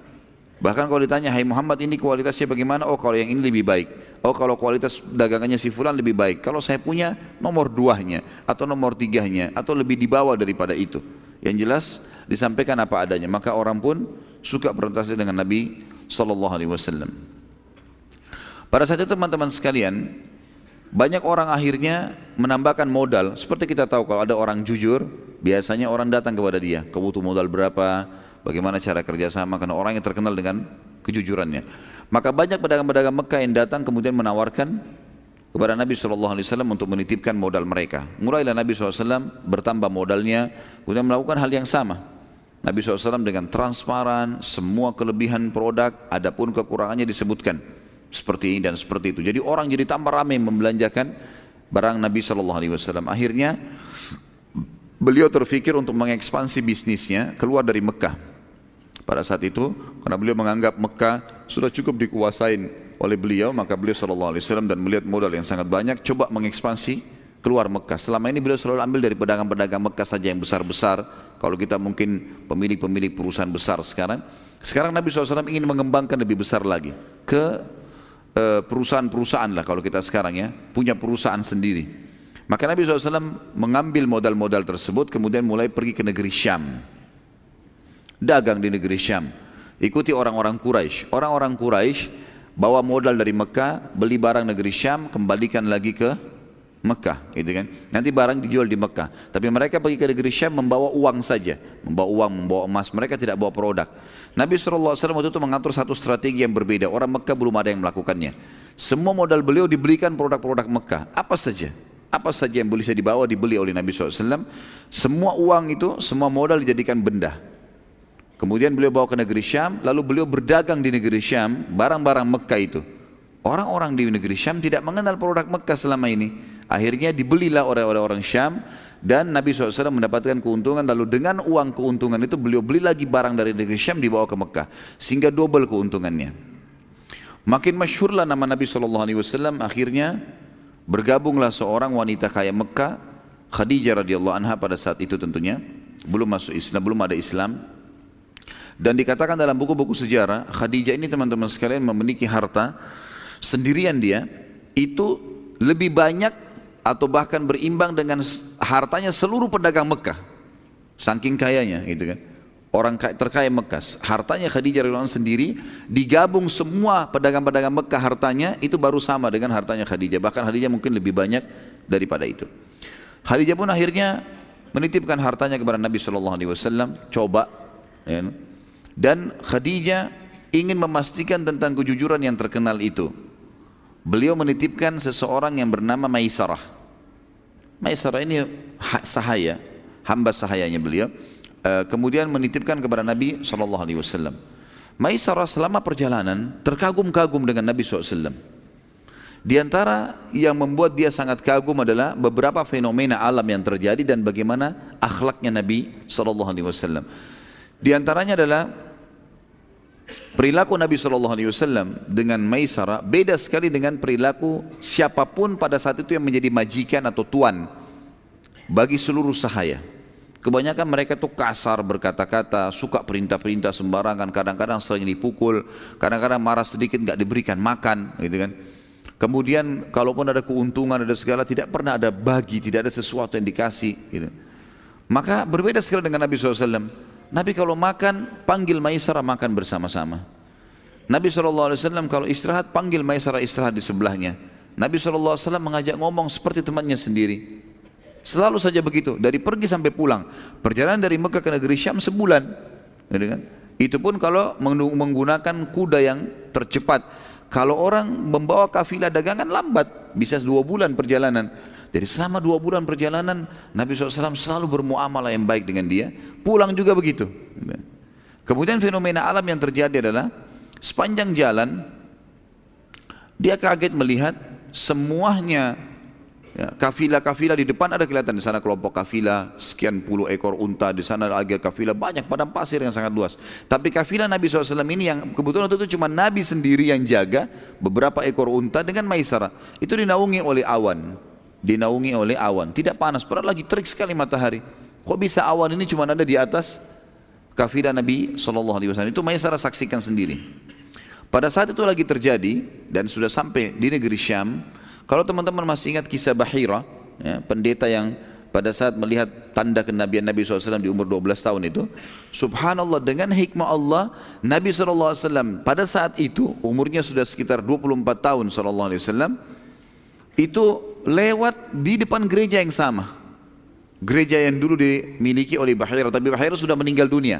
Bahkan kalau ditanya, Hai Muhammad ini kualitasnya bagaimana? Oh kalau yang ini lebih baik. Oh kalau kualitas dagangannya si fulan lebih baik. Kalau saya punya nomor duanya atau nomor tiganya atau lebih di bawah daripada itu. Yang jelas disampaikan apa adanya. Maka orang pun suka berinteraksi dengan Nabi Sallallahu Alaihi Wasallam. Pada saat itu teman-teman sekalian, banyak orang akhirnya menambahkan modal. Seperti kita tahu kalau ada orang jujur, biasanya orang datang kepada dia. Kau butuh modal berapa? Bagaimana cara kerjasama? Karena orang yang terkenal dengan kejujurannya. Maka banyak pedagang-pedagang Mekah yang datang kemudian menawarkan kepada Nabi SAW untuk menitipkan modal mereka. Mulailah Nabi SAW bertambah modalnya, kemudian melakukan hal yang sama. Nabi SAW dengan transparan, semua kelebihan produk, adapun kekurangannya disebutkan. Seperti ini dan seperti itu. Jadi orang jadi tambah ramai membelanjakan barang Nabi SAW. Akhirnya beliau terfikir untuk mengekspansi bisnisnya keluar dari Mekah. Pada saat itu, karena beliau menganggap Mekah sudah cukup dikuasain oleh beliau maka beliau sallallahu alaihi wasallam dan melihat modal yang sangat banyak coba mengekspansi keluar Mekah. Selama ini beliau selalu ambil dari pedagang-pedagang Mekah saja yang besar-besar. Kalau kita mungkin pemilik-pemilik perusahaan besar sekarang. Sekarang Nabi SAW ingin mengembangkan lebih besar lagi ke eh, perusahaan-perusahaan lah kalau kita sekarang ya. Punya perusahaan sendiri. Maka Nabi SAW mengambil modal-modal tersebut kemudian mulai pergi ke negeri Syam. Dagang di negeri Syam Ikuti orang-orang Quraisy. Orang-orang Quraisy bawa modal dari Mekah, beli barang negeri Syam, kembalikan lagi ke Mekah, gitu kan? Nanti barang dijual di Mekah. Tapi mereka pergi ke negeri Syam membawa uang saja, membawa uang, membawa emas. Mereka tidak bawa produk. Nabi SAW waktu itu mengatur satu strategi yang berbeda. Orang Mekah belum ada yang melakukannya. Semua modal beliau dibelikan produk-produk Mekah. Apa saja? Apa saja yang boleh dibawa dibeli oleh Nabi SAW. Semua uang itu, semua modal dijadikan benda. Kemudian beliau bawa ke negeri Syam, lalu beliau berdagang di negeri Syam, barang-barang Mekah itu. Orang-orang di negeri Syam tidak mengenal produk Mekah selama ini. Akhirnya dibelilah oleh orang-orang Syam dan Nabi SAW mendapatkan keuntungan lalu dengan uang keuntungan itu beliau beli lagi barang dari negeri Syam dibawa ke Mekah sehingga double keuntungannya. Makin masyhurlah nama Nabi SAW akhirnya bergabunglah seorang wanita kaya Mekah Khadijah radhiyallahu anha pada saat itu tentunya belum masuk Islam belum ada Islam dan dikatakan dalam buku-buku sejarah, Khadijah ini teman-teman sekalian memiliki harta sendirian dia itu lebih banyak atau bahkan berimbang dengan hartanya seluruh pedagang Mekah. Saking kayanya gitu kan. Orang terkaya Mekah, hartanya Khadijah radhiyallahu sendiri digabung semua pedagang-pedagang Mekah hartanya itu baru sama dengan hartanya Khadijah. Bahkan Khadijah mungkin lebih banyak daripada itu. Khadijah pun akhirnya menitipkan hartanya kepada Nabi Shallallahu Alaihi Wasallam. Coba, ya, dan Khadijah ingin memastikan tentang kejujuran yang terkenal itu. Beliau menitipkan seseorang yang bernama Maisarah. Maisarah ini sahaya, hamba sahayanya beliau. Eh, kemudian menitipkan kepada Nabi SAW. Maisarah selama perjalanan terkagum-kagum dengan Nabi SAW. Di antara yang membuat dia sangat kagum adalah beberapa fenomena alam yang terjadi dan bagaimana akhlaknya Nabi SAW. Di antaranya adalah perilaku Nabi SAW dengan Maisarah beda sekali dengan perilaku siapa pun pada saat itu yang menjadi majikan atau tuan bagi seluruh sahaya. Kebanyakan mereka tuh kasar berkata-kata, suka perintah-perintah sembarangan, kadang-kadang sering dipukul, kadang-kadang marah sedikit nggak diberikan makan, gitu kan. Kemudian kalaupun ada keuntungan, ada segala, tidak pernah ada bagi, tidak ada sesuatu yang dikasih. Gitu. Maka berbeda sekali dengan Nabi SAW. Nabi kalau makan, panggil Maisarah makan bersama-sama. Nabi SAW kalau istirahat, panggil Maisarah istirahat di sebelahnya. Nabi SAW mengajak ngomong seperti temannya sendiri. Selalu saja begitu, dari pergi sampai pulang. Perjalanan dari Mekah ke negeri Syam sebulan. Kan? Itu pun kalau menggunakan kuda yang tercepat. Kalau orang membawa kafilah dagangan lambat, bisa dua bulan perjalanan. Jadi selama dua bulan perjalanan, Nabi SAW selalu bermuamalah yang baik dengan dia. Pulang juga begitu. Kemudian fenomena alam yang terjadi adalah sepanjang jalan dia kaget melihat semuanya Ya, kafilah-kafilah di depan ada kelihatan di sana kelompok kafilah sekian puluh ekor unta di sana lagi kafilah banyak padang pasir yang sangat luas. Tapi kafilah Nabi SAW ini yang kebetulan itu cuma Nabi sendiri yang jaga beberapa ekor unta dengan maisara itu dinaungi oleh awan, dinaungi oleh awan. Tidak panas, padahal lagi terik sekali matahari. Kok bisa awan ini cuma ada di atas kafilah Nabi SAW itu maisara saksikan sendiri. Pada saat itu lagi terjadi dan sudah sampai di negeri Syam, kalau teman-teman masih ingat kisah Bahira, ya, pendeta yang pada saat melihat tanda kenabian Nabi SAW di umur 12 tahun itu, subhanallah dengan hikmah Allah, Nabi SAW pada saat itu umurnya sudah sekitar 24 tahun SAW, itu lewat di depan gereja yang sama. Gereja yang dulu dimiliki oleh Bahira, tapi Bahira sudah meninggal dunia.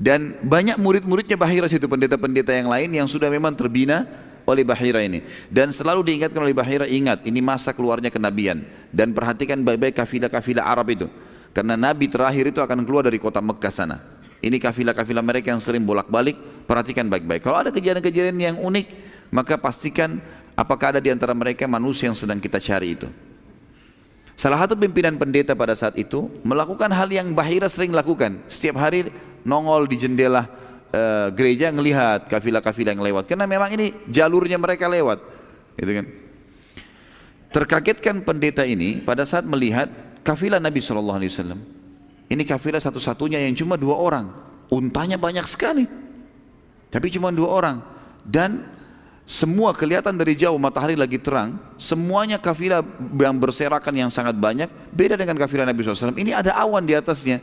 Dan banyak murid-muridnya Bahira situ, pendeta-pendeta yang lain yang sudah memang terbina oleh Bahira ini. Dan selalu diingatkan oleh Bahira ingat ini masa keluarnya kenabian. Dan perhatikan baik-baik kafilah-kafilah Arab itu. Karena Nabi terakhir itu akan keluar dari kota Mekah sana. Ini kafilah-kafilah mereka yang sering bolak-balik perhatikan baik-baik. Kalau ada kejadian-kejadian yang unik maka pastikan apakah ada di antara mereka manusia yang sedang kita cari itu? Salah satu pimpinan pendeta pada saat itu melakukan hal yang Bahira sering lakukan. Setiap hari nongol di jendela uh, gereja ngelihat kafilah-kafilah yang lewat. Karena memang ini jalurnya mereka lewat. Gitu kan? Terkagetkan pendeta ini pada saat melihat kafilah Nabi Shallallahu Alaihi Wasallam. Ini kafilah satu-satunya yang cuma dua orang. Untanya banyak sekali. Tapi cuma dua orang. Dan semua kelihatan dari jauh matahari lagi terang. Semuanya kafilah yang berserakan yang sangat banyak. Beda dengan kafilah Nabi SAW ini ada awan di atasnya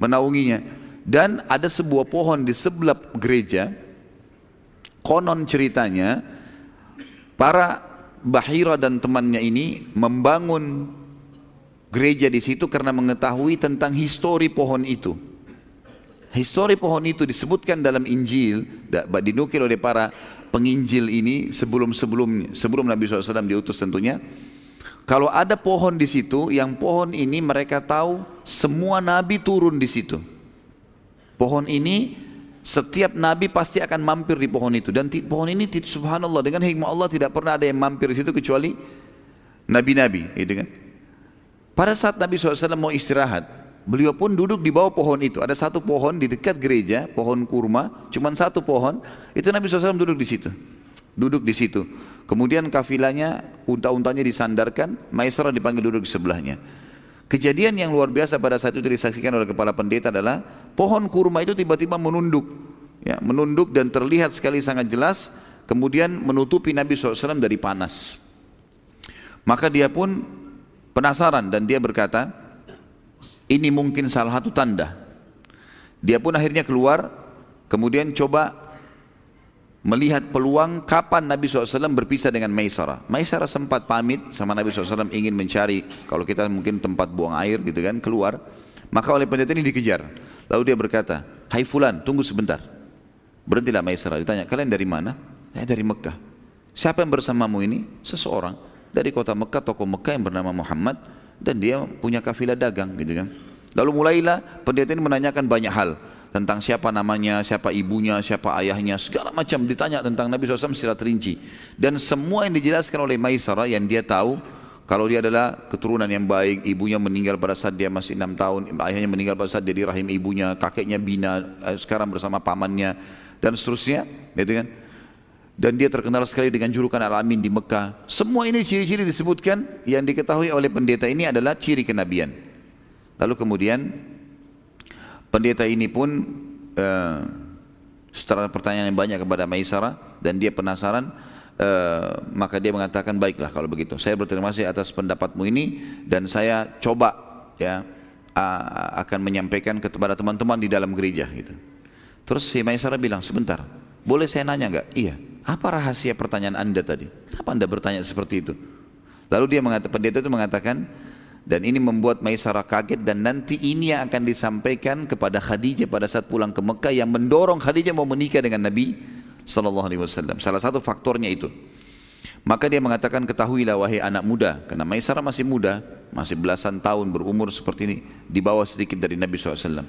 menaunginya. Dan ada sebuah pohon di sebelah gereja. Konon ceritanya para Bahira dan temannya ini membangun gereja di situ karena mengetahui tentang histori pohon itu. Histori pohon itu disebutkan dalam Injil dinukil oleh para penginjil ini sebelum sebelum sebelum Nabi SAW diutus tentunya. Kalau ada pohon di situ yang pohon ini mereka tahu semua nabi turun di situ. Pohon ini setiap nabi pasti akan mampir di pohon itu. Dan pohon ini subhanallah dengan hikmah Allah tidak pernah ada yang mampir di situ kecuali nabi-nabi gitu kan. Pada saat Nabi SAW mau istirahat, beliau pun duduk di bawah pohon itu. Ada satu pohon di dekat gereja, pohon kurma, cuma satu pohon. Itu Nabi SAW duduk di situ. Duduk di situ. Kemudian kafilahnya, unta-untanya disandarkan, Maisarah dipanggil duduk di sebelahnya. Kejadian yang luar biasa pada saat itu disaksikan oleh kepala pendeta adalah pohon kurma itu tiba-tiba menunduk, ya, menunduk dan terlihat sekali sangat jelas, kemudian menutupi Nabi SAW dari panas. Maka dia pun penasaran dan dia berkata, ini mungkin salah satu tanda. Dia pun akhirnya keluar, kemudian coba melihat peluang kapan Nabi SAW berpisah dengan Maisara. Maisara sempat pamit sama Nabi SAW ingin mencari kalau kita mungkin tempat buang air gitu kan keluar. Maka oleh pendeta ini dikejar. Lalu dia berkata, Hai Fulan tunggu sebentar. Berhentilah Maisara. Ditanya, kalian dari mana? Saya dari Mekah. Siapa yang bersamamu ini? Seseorang dari kota Mekah, tokoh Mekah yang bernama Muhammad dan dia punya kafilah dagang gitu kan. Lalu mulailah pendeta ini menanyakan banyak hal. tentang siapa namanya, siapa ibunya, siapa ayahnya, segala macam ditanya tentang Nabi SAW secara terinci. Dan semua yang dijelaskan oleh Maisara yang dia tahu, kalau dia adalah keturunan yang baik, ibunya meninggal pada saat dia masih enam tahun, ayahnya meninggal pada saat dia di rahim ibunya, kakeknya bina, eh, sekarang bersama pamannya, dan seterusnya, gitu kan? Dan dia terkenal sekali dengan julukan Al-Amin di Mekah. Semua ini ciri-ciri disebutkan yang diketahui oleh pendeta ini adalah ciri kenabian. Lalu kemudian Pendeta ini pun uh, setelah pertanyaan yang banyak kepada Maisarah dan dia penasaran, uh, maka dia mengatakan baiklah kalau begitu. Saya berterima kasih atas pendapatmu ini dan saya coba ya uh, akan menyampaikan kepada teman-teman di dalam gereja gitu. Terus si Maisarah bilang sebentar, boleh saya nanya nggak? Iya. Apa rahasia pertanyaan anda tadi? Kenapa anda bertanya seperti itu? Lalu dia mengatakan, pendeta itu mengatakan, dan ini membuat Maisarah kaget dan nanti ini yang akan disampaikan kepada Khadijah pada saat pulang ke Mekah yang mendorong Khadijah mau menikah dengan Nabi Sallallahu Alaihi Wasallam. Salah satu faktornya itu. Maka dia mengatakan ketahuilah wahai anak muda karena Maisarah masih muda masih belasan tahun berumur seperti ini di bawah sedikit dari Nabi SAW.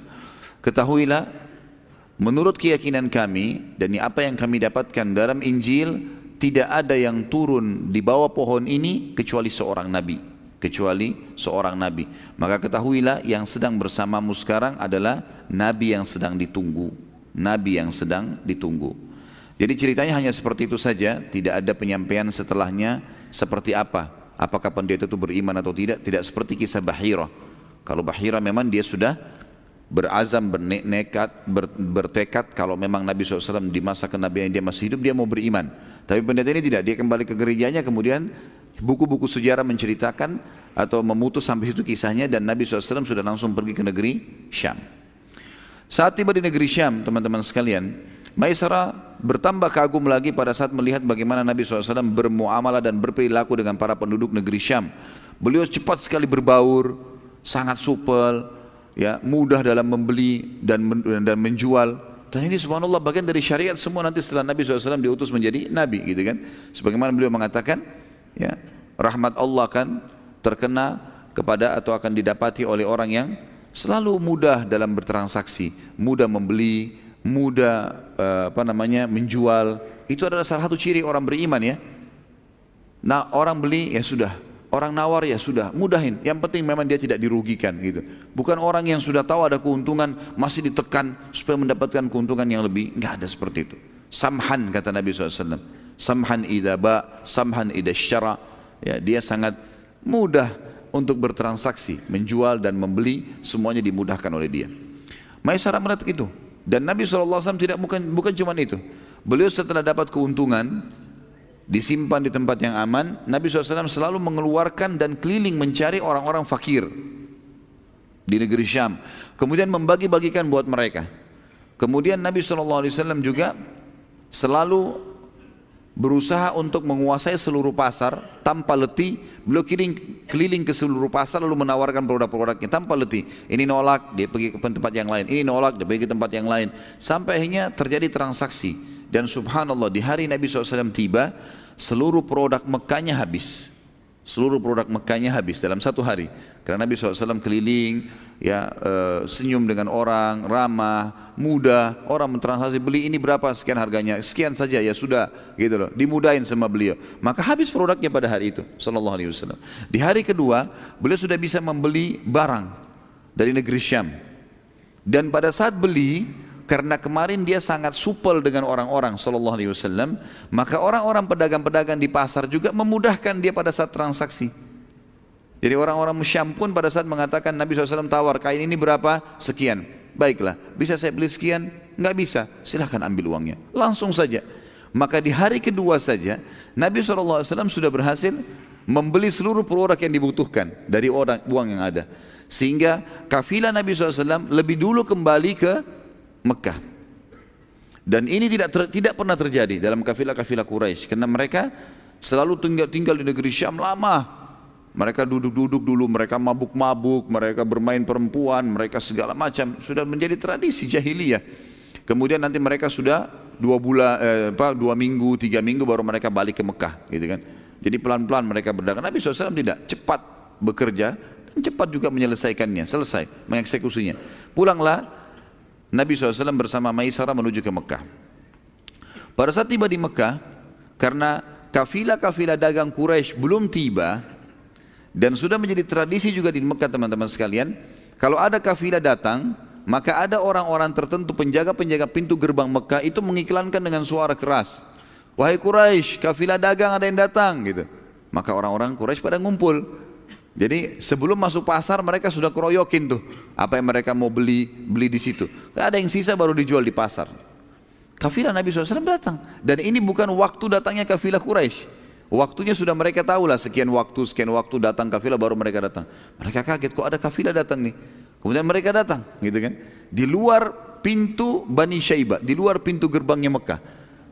Ketahuilah menurut keyakinan kami dan apa yang kami dapatkan dalam Injil tidak ada yang turun di bawah pohon ini kecuali seorang Nabi kecuali seorang nabi. Maka ketahuilah yang sedang bersamamu sekarang adalah nabi yang sedang ditunggu. Nabi yang sedang ditunggu. Jadi ceritanya hanya seperti itu saja, tidak ada penyampaian setelahnya seperti apa. Apakah pendeta itu beriman atau tidak? Tidak seperti kisah Bahira. Kalau Bahira memang dia sudah berazam, bernekat, ber, bertekad kalau memang Nabi SAW di masa kenabian dia masih hidup dia mau beriman. Tapi pendeta ini tidak, dia kembali ke gerejanya kemudian Buku-buku sejarah menceritakan atau memutus sampai itu kisahnya dan Nabi SAW sudah langsung pergi ke negeri Syam. Saat tiba di negeri Syam, teman-teman sekalian, Maisara bertambah kagum lagi pada saat melihat bagaimana Nabi SAW bermuamalah dan berperilaku dengan para penduduk negeri Syam. Beliau cepat sekali berbaur, sangat supel, ya mudah dalam membeli dan dan menjual. Dan ini subhanallah bagian dari syariat semua nanti setelah Nabi SAW diutus menjadi Nabi gitu kan. Sebagaimana beliau mengatakan, ya rahmat Allah kan terkena kepada atau akan didapati oleh orang yang selalu mudah dalam bertransaksi, mudah membeli, mudah uh, apa namanya menjual. Itu adalah salah satu ciri orang beriman ya. Nah orang beli ya sudah, orang nawar ya sudah, mudahin. Yang penting memang dia tidak dirugikan gitu. Bukan orang yang sudah tahu ada keuntungan masih ditekan supaya mendapatkan keuntungan yang lebih. Enggak ada seperti itu. Samhan kata Nabi SAW samhan idza ba, samhan idza syara. Ya, dia sangat mudah untuk bertransaksi, menjual dan membeli semuanya dimudahkan oleh dia. Maisarah melihat itu dan Nabi SAW tidak bukan bukan cuma itu. Beliau setelah dapat keuntungan disimpan di tempat yang aman, Nabi SAW selalu mengeluarkan dan keliling mencari orang-orang fakir di negeri Syam. Kemudian membagi-bagikan buat mereka. Kemudian Nabi SAW juga selalu berusaha untuk menguasai seluruh pasar tanpa letih. Beliau keliling, keliling ke seluruh pasar lalu menawarkan produk-produknya tanpa letih. Ini nolak dia pergi ke tempat yang lain. Ini nolak dia pergi ke tempat yang lain. Sampai akhirnya terjadi transaksi dan subhanallah di hari Nabi SAW tiba seluruh produk Mekahnya habis. Seluruh produk Mekahnya habis dalam satu hari. Karena Nabi SAW keliling ya e, senyum dengan orang, ramah, mudah, orang mentransaksi beli ini berapa? Sekian harganya, sekian saja. Ya sudah gitu loh, dimudahin sama beliau. Maka habis produknya pada hari itu sallallahu alaihi wasallam. Di hari kedua, beliau sudah bisa membeli barang dari negeri Syam. Dan pada saat beli karena kemarin dia sangat supel dengan orang-orang sallallahu alaihi wasallam, maka orang-orang pedagang-pedagang di pasar juga memudahkan dia pada saat transaksi. Jadi orang-orang Syam pun pada saat mengatakan Nabi SAW tawar kain ini berapa? Sekian. Baiklah, bisa saya beli sekian? Enggak bisa, silahkan ambil uangnya. Langsung saja. Maka di hari kedua saja Nabi SAW sudah berhasil membeli seluruh produk yang dibutuhkan dari orang uang yang ada. Sehingga kafilah Nabi SAW lebih dulu kembali ke Mekah. Dan ini tidak ter, tidak pernah terjadi dalam kafilah-kafilah Quraisy karena mereka selalu tinggal tinggal di negeri Syam lama mereka duduk-duduk dulu, mereka mabuk-mabuk, mereka bermain perempuan, mereka segala macam. Sudah menjadi tradisi jahiliyah. Kemudian nanti mereka sudah dua bulan, eh, apa, dua minggu, tiga minggu baru mereka balik ke Mekah, gitu kan? Jadi pelan-pelan mereka berdagang. Nabi SAW tidak cepat bekerja dan cepat juga menyelesaikannya, selesai mengeksekusinya. Pulanglah Nabi SAW bersama Maisarah menuju ke Mekah. Pada saat tiba di Mekah, karena kafilah-kafilah dagang Quraisy belum tiba, dan sudah menjadi tradisi juga di Mekah teman-teman sekalian, kalau ada kafilah datang, maka ada orang-orang tertentu penjaga-penjaga pintu gerbang Mekah itu mengiklankan dengan suara keras. Wahai Quraisy, kafilah dagang ada yang datang gitu. Maka orang-orang Quraisy pada ngumpul. Jadi sebelum masuk pasar mereka sudah keroyokin tuh apa yang mereka mau beli beli di situ. Ada yang sisa baru dijual di pasar. Kafilah Nabi SAW datang dan ini bukan waktu datangnya kafilah Quraisy. Waktunya sudah mereka tahu lah sekian waktu sekian waktu datang kafilah baru mereka datang. Mereka kaget kok ada kafilah datang nih. Kemudian mereka datang gitu kan. Di luar pintu Bani Syaibah, di luar pintu gerbangnya Mekah.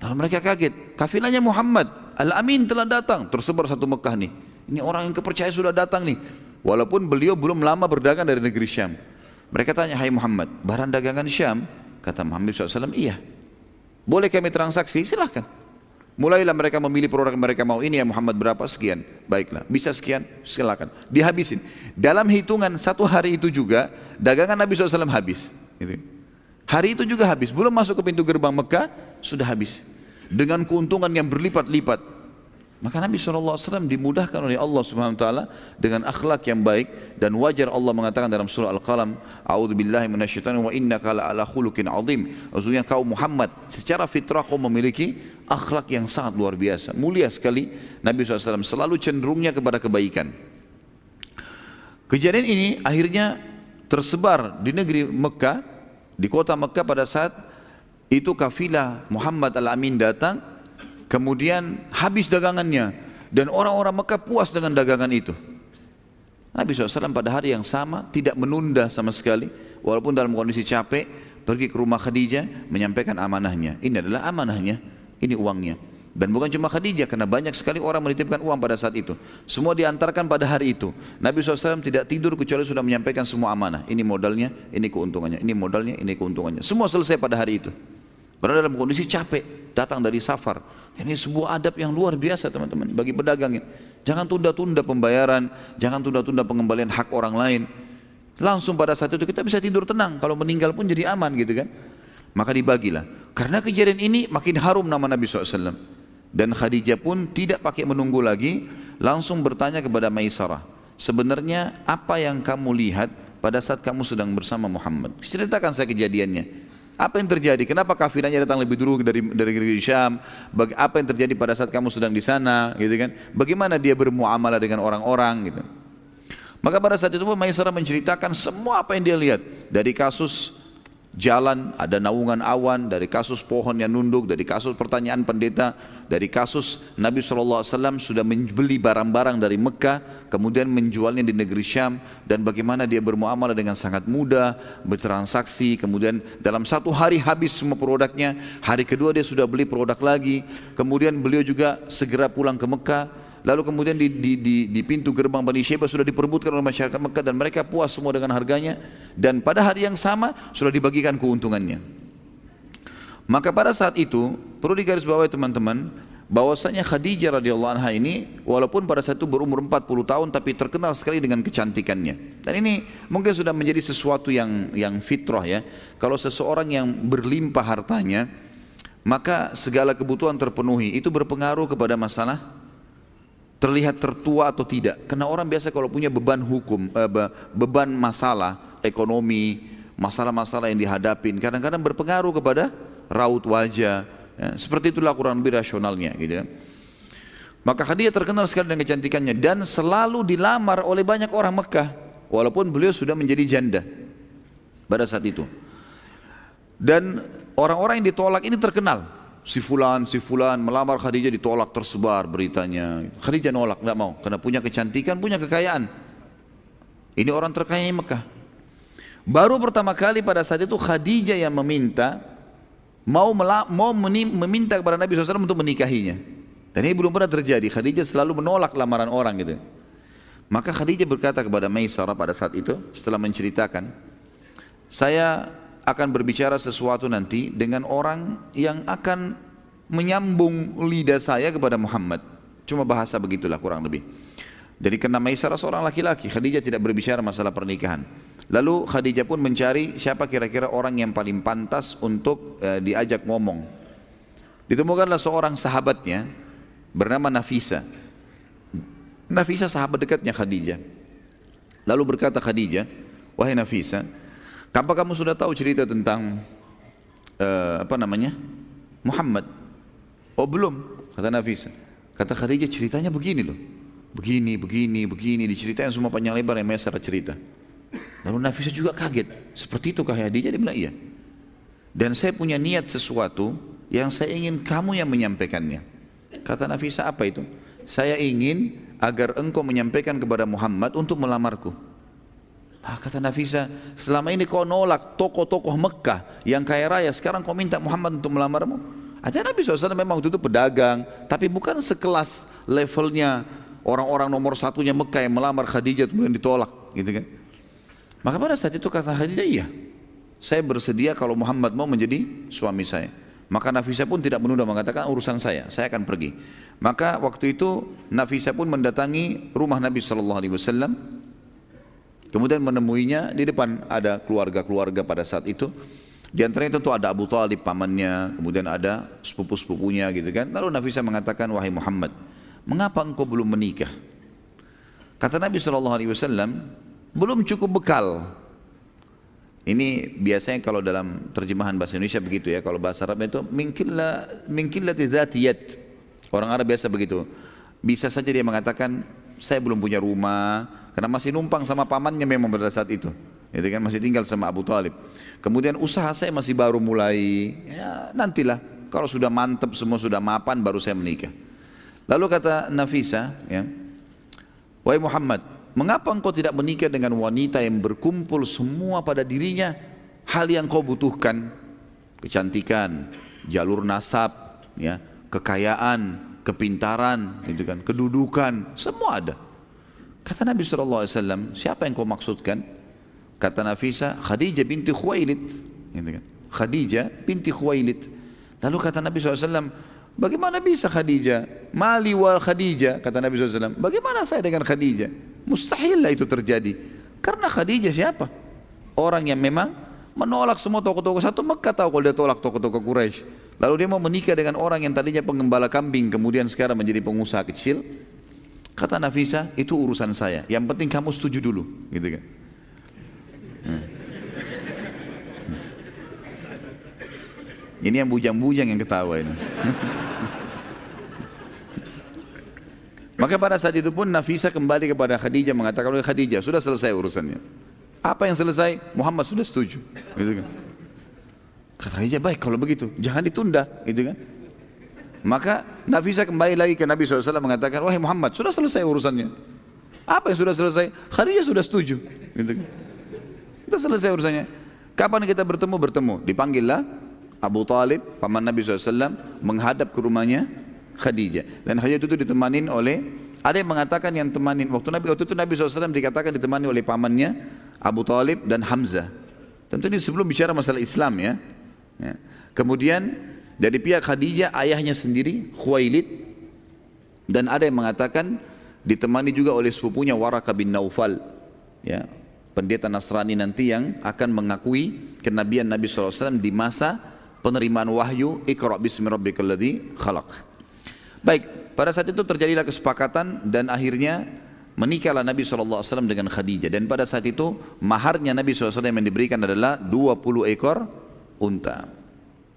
Lalu mereka kaget, kafilahnya Muhammad, Al-Amin telah datang, tersebar satu Mekah nih. Ini orang yang kepercayaan sudah datang nih. Walaupun beliau belum lama berdagang dari negeri Syam. Mereka tanya, hai Muhammad, barang dagangan Syam? Kata Muhammad SAW, iya. Boleh kami transaksi? Silahkan. Mulailah mereka memilih produk mereka mau. Ini ya Muhammad berapa? Sekian. Baiklah. Bisa sekian? Silakan. Dihabisin. Dalam hitungan satu hari itu juga, dagangan Nabi SAW habis. Gitu. Hari itu juga habis. Belum masuk ke pintu gerbang Mekah, sudah habis. Dengan keuntungan yang berlipat-lipat. Maka Nabi SAW dimudahkan oleh Allah Subhanahu Wa Taala dengan akhlak yang baik dan wajar Allah mengatakan dalam surah Al-Qalam, "A'udzu billahi minasyaitonir wa innaka ala khuluqin 'azim." Maksudnya kau Muhammad secara fitrah kau memiliki akhlak yang sangat luar biasa. Mulia sekali Nabi SAW selalu cenderungnya kepada kebaikan. Kejadian ini akhirnya tersebar di negeri Mekah, di kota Mekah pada saat itu kafilah Muhammad Al-Amin datang Kemudian habis dagangannya dan orang-orang Mekah puas dengan dagangan itu. Nabi SAW pada hari yang sama tidak menunda sama sekali walaupun dalam kondisi capek pergi ke rumah Khadijah menyampaikan amanahnya. Ini adalah amanahnya, ini uangnya. Dan bukan cuma Khadijah karena banyak sekali orang menitipkan uang pada saat itu. Semua diantarkan pada hari itu. Nabi SAW tidak tidur kecuali sudah menyampaikan semua amanah. Ini modalnya, ini keuntungannya, ini modalnya, ini keuntungannya. Semua selesai pada hari itu. Karena dalam kondisi capek, datang dari safar. Ini sebuah adab yang luar biasa teman-teman bagi pedagang ini. Jangan tunda-tunda pembayaran, jangan tunda-tunda pengembalian hak orang lain. Langsung pada saat itu kita bisa tidur tenang. Kalau meninggal pun jadi aman gitu kan. Maka dibagilah. Karena kejadian ini makin harum nama Nabi SAW. Dan Khadijah pun tidak pakai menunggu lagi. Langsung bertanya kepada Maisarah. Sebenarnya apa yang kamu lihat pada saat kamu sedang bersama Muhammad? Ceritakan saya kejadiannya. Apa yang terjadi? Kenapa kafirnya datang lebih dulu dari dari negeri Syam? Baga apa yang terjadi pada saat kamu sedang di sana, gitu kan? Bagaimana dia bermuamalah dengan orang-orang, gitu. Maka pada saat itu Maisarah menceritakan semua apa yang dia lihat dari kasus jalan, ada naungan awan, dari kasus pohon yang nunduk, dari kasus pertanyaan pendeta, dari kasus Nabi SAW sudah membeli barang-barang dari Mekah, kemudian menjualnya di negeri Syam, dan bagaimana dia bermuamalah dengan sangat mudah, bertransaksi, kemudian dalam satu hari habis semua produknya, hari kedua dia sudah beli produk lagi, kemudian beliau juga segera pulang ke Mekah, Lalu kemudian di, di, di, di pintu gerbang Bani Syaibah sudah diperbutkan oleh masyarakat Mekah dan mereka puas semua dengan harganya. Dan pada hari yang sama sudah dibagikan keuntungannya. Maka pada saat itu perlu digarisbawahi teman-teman bahwasanya Khadijah radhiyallahu anha ini walaupun pada saat itu berumur 40 tahun tapi terkenal sekali dengan kecantikannya. Dan ini mungkin sudah menjadi sesuatu yang yang fitrah ya. Kalau seseorang yang berlimpah hartanya maka segala kebutuhan terpenuhi itu berpengaruh kepada masalah terlihat tertua atau tidak. Karena orang biasa kalau punya beban hukum, eh, beban masalah ekonomi, masalah-masalah yang dihadapin, kadang-kadang berpengaruh kepada raut wajah. Ya, seperti itulah kurang lebih rasionalnya, gitu ya. Maka Khadijah terkenal sekali dengan kecantikannya dan selalu dilamar oleh banyak orang Mekah, walaupun beliau sudah menjadi janda pada saat itu. Dan orang-orang yang ditolak ini terkenal si fulan, si fulan melamar Khadijah ditolak tersebar beritanya. Khadijah nolak, nggak mau karena punya kecantikan, punya kekayaan. Ini orang terkaya Mekah. Baru pertama kali pada saat itu Khadijah yang meminta mau mau meminta kepada Nabi SAW untuk menikahinya. Dan ini belum pernah terjadi. Khadijah selalu menolak lamaran orang gitu. Maka Khadijah berkata kepada Maisarah pada saat itu setelah menceritakan, saya akan berbicara sesuatu nanti dengan orang yang akan menyambung lidah saya kepada Muhammad. Cuma bahasa begitulah kurang lebih. Jadi karena Maisarah seorang laki-laki, Khadijah tidak berbicara masalah pernikahan. Lalu Khadijah pun mencari siapa kira-kira orang yang paling pantas untuk uh, diajak ngomong. Ditemukanlah seorang sahabatnya bernama Nafisa. Nafisa sahabat dekatnya Khadijah. Lalu berkata Khadijah, wahai Nafisa, apa kamu sudah tahu cerita tentang uh, apa namanya Muhammad? Oh belum, kata Nafisa. Kata Khadijah ceritanya begini loh. Begini, begini, begini, diceritain semua panjang lebar yang secara cerita. Lalu Nafisa juga kaget. Seperti itu kah Khadijah? Dia bilang iya. Dan saya punya niat sesuatu yang saya ingin kamu yang menyampaikannya. Kata Nafisa apa itu? Saya ingin agar engkau menyampaikan kepada Muhammad untuk melamarku. Ah, kata Nafisa, selama ini kau nolak tokoh-tokoh Mekah yang kaya raya, sekarang kau minta Muhammad untuk melamarmu? Artinya Nabi SAW memang waktu itu pedagang, tapi bukan sekelas levelnya orang-orang nomor satunya Mekah yang melamar Khadijah kemudian ditolak, gitu kan? Maka pada saat itu kata Khadijah, iya, saya bersedia kalau Muhammad mau menjadi suami saya. Maka Nafisa pun tidak menunda mengatakan urusan saya, saya akan pergi. Maka waktu itu Nafisa pun mendatangi rumah Nabi Shallallahu Alaihi Wasallam. Kemudian menemuinya di depan ada keluarga-keluarga pada saat itu. Di antaranya tentu ada Abu Talib pamannya, kemudian ada sepupu-sepupunya gitu kan. Lalu Nafisa mengatakan, wahai Muhammad, mengapa engkau belum menikah? Kata Nabi Wasallam, belum cukup bekal. Ini biasanya kalau dalam terjemahan bahasa Indonesia begitu ya, kalau bahasa Arab itu minkilla dzatiyat. Orang Arab biasa begitu. Bisa saja dia mengatakan saya belum punya rumah karena masih numpang sama pamannya memang pada saat itu. Itu kan masih tinggal sama Abu Talib. Kemudian usaha saya masih baru mulai. Ya nantilah kalau sudah mantap semua sudah mapan baru saya menikah. Lalu kata Nafisa ya, Wahai Muhammad, Mengapa engkau tidak menikah dengan wanita yang berkumpul semua pada dirinya hal yang kau butuhkan? Kecantikan, jalur nasab, ya, kekayaan, kepintaran, gitu kan, kedudukan, semua ada. Kata Nabi SAW, siapa yang kau maksudkan? Kata Nafisa, Khadijah binti Khuwailid. Gitu kan. Khadijah binti Khuwailid. Lalu kata Nabi SAW, bagaimana bisa Khadijah? Mali wal Khadijah, kata Nabi SAW. Bagaimana saya dengan Khadijah? Mustahil lah itu terjadi. Karena Khadijah siapa? Orang yang memang menolak semua tokoh-tokoh satu Mekah tahu kalau dia tolak tokoh-tokoh Quraisy. Lalu dia mau menikah dengan orang yang tadinya pengembala kambing kemudian sekarang menjadi pengusaha kecil. Kata Nafisa, itu urusan saya. Yang penting kamu setuju dulu, gitu kan. Hmm. Ini yang bujang-bujang yang ketawa ini. Maka pada saat itu pun Nafisa kembali kepada Khadijah mengatakan Khadijah sudah selesai urusannya. Apa yang selesai? Muhammad sudah setuju. Gitu kan. Kata Khadijah baik kalau begitu jangan ditunda, gitu kan. Maka Nafisa kembali lagi ke Nabi SAW mengatakan wahai Muhammad sudah selesai urusannya. Apa yang sudah selesai? Khadijah sudah setuju. Gitu kan. Sudah selesai urusannya. Kapan kita bertemu? Bertemu. Dipanggillah Abu Talib, paman Nabi SAW menghadap ke rumahnya Khadijah. Dan Khadijah itu ditemani oleh ada yang mengatakan yang temanin waktu Nabi waktu itu Nabi SAW dikatakan ditemani oleh pamannya Abu Talib dan Hamzah. Tentu ini sebelum bicara masalah Islam ya. ya. Kemudian dari pihak Khadijah ayahnya sendiri Khuwailid dan ada yang mengatakan ditemani juga oleh sepupunya Waraka bin Naufal ya pendeta Nasrani nanti yang akan mengakui kenabian Nabi SAW di masa penerimaan wahyu Iqra bismi rabbikal ladzi khalaq. Baik, pada saat itu terjadilah kesepakatan dan akhirnya menikahlah Nabi SAW dengan Khadijah. Dan pada saat itu maharnya Nabi SAW yang diberikan adalah 20 ekor unta.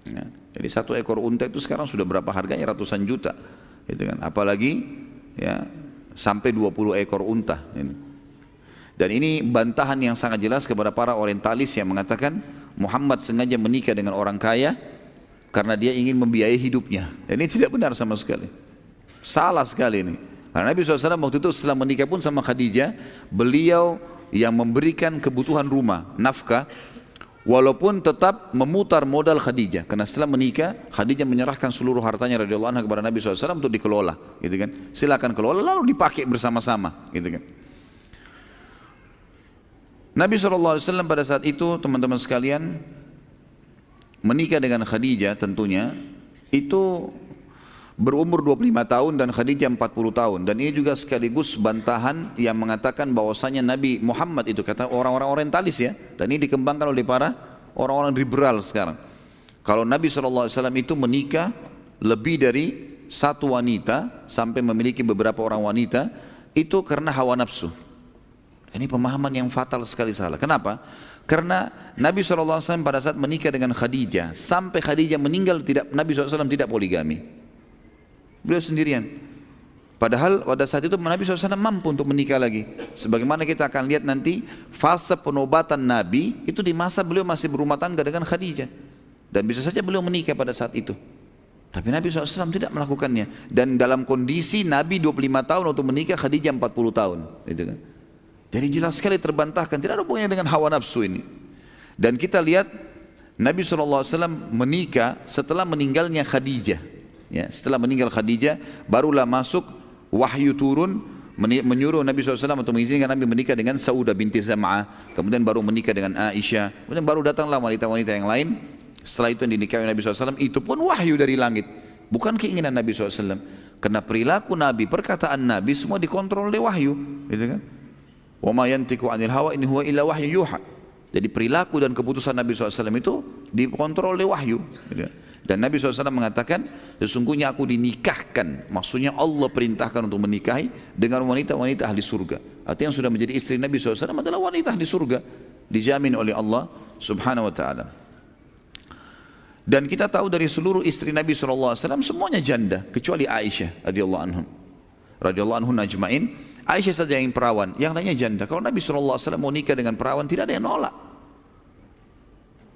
Ya. Jadi satu ekor unta itu sekarang sudah berapa harganya ratusan juta. Gitu kan. Apalagi ya sampai 20 ekor unta. Ini. Dan ini bantahan yang sangat jelas kepada para orientalis yang mengatakan Muhammad sengaja menikah dengan orang kaya karena dia ingin membiayai hidupnya. Ini tidak benar sama sekali. Salah sekali ini. Karena Nabi SAW waktu itu setelah menikah pun sama Khadijah, beliau yang memberikan kebutuhan rumah, nafkah, walaupun tetap memutar modal Khadijah. Karena setelah menikah, Khadijah menyerahkan seluruh hartanya radhiyallahu anha kepada Nabi SAW untuk dikelola, gitu kan? Silakan kelola lalu dipakai bersama-sama, gitu kan? Nabi SAW pada saat itu teman-teman sekalian menikah dengan Khadijah tentunya itu berumur 25 tahun dan Khadijah 40 tahun. Dan ini juga sekaligus bantahan yang mengatakan bahwasanya Nabi Muhammad itu kata orang-orang orientalis ya dan ini dikembangkan oleh para orang-orang liberal sekarang. Kalau Nabi SAW itu menikah lebih dari satu wanita sampai memiliki beberapa orang wanita itu karena hawa nafsu. Ini pemahaman yang fatal sekali salah. Kenapa? karena Nabi SAW pada saat menikah dengan Khadijah sampai Khadijah meninggal tidak Nabi SAW tidak poligami Beliau sendirian. Padahal pada saat itu Nabi SAW mampu untuk menikah lagi. Sebagaimana kita akan lihat nanti fase penobatan Nabi itu di masa beliau masih berumah tangga dengan Khadijah. Dan bisa saja beliau menikah pada saat itu. Tapi Nabi SAW tidak melakukannya. Dan dalam kondisi Nabi 25 tahun untuk menikah Khadijah 40 tahun. Gitu kan. Jadi jelas sekali terbantahkan. Tidak ada hubungannya dengan hawa nafsu ini. Dan kita lihat Nabi SAW menikah setelah meninggalnya Khadijah. Ya, setelah meninggal Khadijah, barulah masuk wahyu turun menyuruh Nabi SAW untuk mengizinkan Nabi menikah dengan Saudah binti Zam'ah, kemudian baru menikah dengan Aisyah, kemudian baru datanglah wanita-wanita yang lain. Setelah itu yang dinikahi Nabi SAW, itu pun wahyu dari langit, bukan keinginan Nabi SAW. Karena perilaku Nabi, perkataan Nabi semua dikontrol oleh wahyu, gitu kan? Wa ma yantiku anil hawa in huwa illa wahyu yuha. Jadi perilaku dan keputusan Nabi SAW itu dikontrol oleh wahyu. Gitu kan? Dan Nabi SAW mengatakan, sesungguhnya aku dinikahkan. Maksudnya Allah perintahkan untuk menikahi dengan wanita-wanita ahli surga. Artinya yang sudah menjadi istri Nabi SAW adalah wanita ahli surga. Dijamin oleh Allah subhanahu wa ta'ala. Dan kita tahu dari seluruh istri Nabi SAW semuanya janda. Kecuali Aisyah radhiyallahu anhum. Radhiyallahu anhum najma'in. Aisyah saja yang perawan. Yang lainnya janda. Kalau Nabi SAW mau nikah dengan perawan tidak ada yang nolak.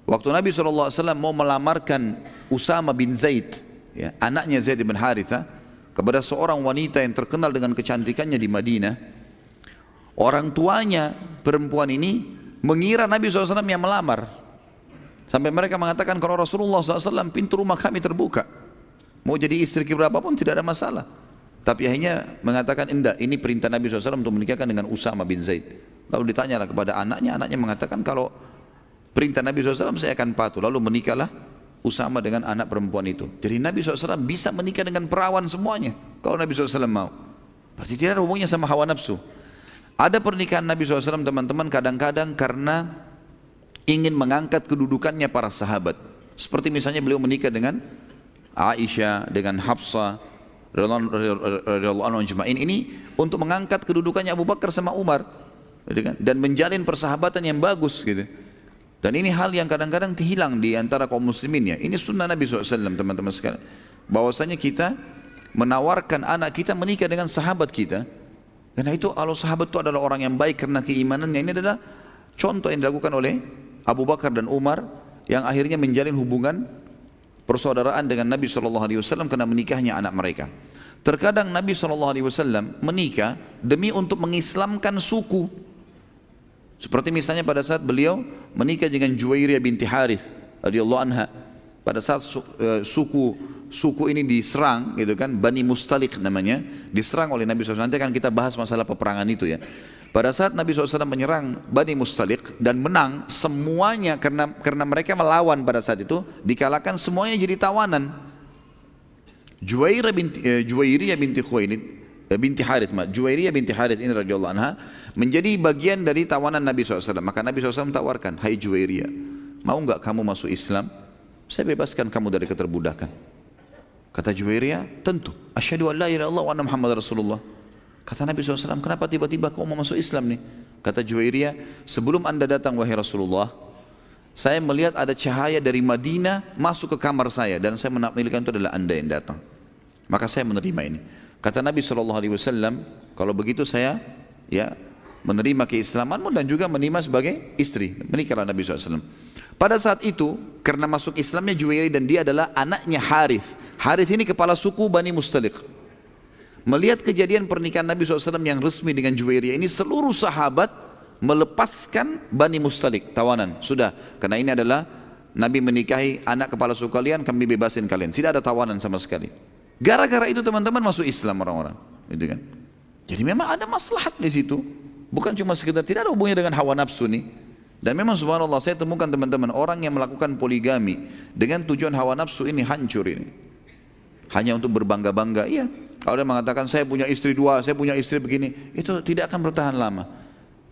Waktu Nabi SAW mau melamarkan Usama bin Zaid, ya, anaknya Zaid bin Haritha, kepada seorang wanita yang terkenal dengan kecantikannya di Madinah, orang tuanya perempuan ini mengira Nabi SAW yang melamar. Sampai mereka mengatakan kalau Rasulullah SAW pintu rumah kami terbuka. Mau jadi istri berapapun tidak ada masalah. Tapi akhirnya mengatakan indah ini perintah Nabi SAW untuk menikahkan dengan Usama bin Zaid. Lalu ditanyalah kepada anaknya, anaknya mengatakan kalau Perintah Nabi SAW saya akan patuh. Lalu menikahlah Usama dengan anak perempuan itu. Jadi Nabi SAW bisa menikah dengan perawan semuanya. Kalau Nabi SAW mau. Berarti tidak ada hubungannya sama hawa nafsu. Ada pernikahan Nabi SAW teman-teman kadang-kadang karena ingin mengangkat kedudukannya para sahabat. Seperti misalnya beliau menikah dengan Aisyah, dengan Hafsah, ini untuk mengangkat kedudukannya Abu Bakar sama Umar gitu kan? dan menjalin persahabatan yang bagus gitu. Dan ini hal yang kadang-kadang hilang di antara kaum muslimin ya. Ini sunnah Nabi SAW teman-teman sekalian. Bahwasanya kita menawarkan anak kita menikah dengan sahabat kita. Karena itu kalau sahabat itu adalah orang yang baik karena keimanannya. Ini adalah contoh yang dilakukan oleh Abu Bakar dan Umar yang akhirnya menjalin hubungan persaudaraan dengan Nabi SAW karena menikahnya anak mereka. Terkadang Nabi SAW menikah demi untuk mengislamkan suku seperti misalnya pada saat beliau menikah dengan Juwairiyah binti Harith radhiyallahu anha. Pada saat uh, suku suku ini diserang gitu kan, Bani Mustalik namanya, diserang oleh Nabi SAW. Nanti akan kita bahas masalah peperangan itu ya. Pada saat Nabi SAW menyerang Bani Mustalik dan menang, semuanya karena karena mereka melawan pada saat itu, dikalahkan semuanya jadi tawanan. Juwairiyah binti, Juwairiyah binti Khuwailid Eh, binti Harith, Juwairiyah binti Harith ini radhiyallahu anha menjadi bagian dari tawanan Nabi SAW. Maka Nabi SAW tawarkan, Hai Juwairiyah, mau enggak kamu masuk Islam? Saya bebaskan kamu dari keterbudakan. Kata Juwairiyah, tentu. Asyhadu an la ilaha illallah wa anna Muhammad Rasulullah. Kata Nabi SAW, kenapa tiba-tiba kau mau masuk Islam nih? Kata Juwairiyah, sebelum anda datang wahai Rasulullah, saya melihat ada cahaya dari Madinah masuk ke kamar saya dan saya menampilkan itu adalah anda yang datang. Maka saya menerima ini. Kata Nabi SAW, kalau begitu saya ya menerima keislamanmu dan juga menerima sebagai istri. Menikahlah Nabi SAW. Pada saat itu, karena masuk Islamnya Juwairi dan dia adalah anaknya Harith. Harith ini kepala suku Bani Mustalik. Melihat kejadian pernikahan Nabi SAW yang resmi dengan Juwairi ini seluruh sahabat melepaskan Bani Mustalik, tawanan. Sudah, karena ini adalah Nabi menikahi anak kepala suku kalian, kami bebasin kalian. Tidak ada tawanan sama sekali. Gara-gara itu teman-teman masuk Islam orang-orang, gitu kan. Jadi memang ada maslahat di situ. Bukan cuma sekedar tidak ada hubungannya dengan hawa nafsu nih. Dan memang subhanallah saya temukan teman-teman orang yang melakukan poligami dengan tujuan hawa nafsu ini hancur ini. hanya untuk berbangga-bangga. Iya, kalau dia mengatakan saya punya istri dua, saya punya istri begini, itu tidak akan bertahan lama.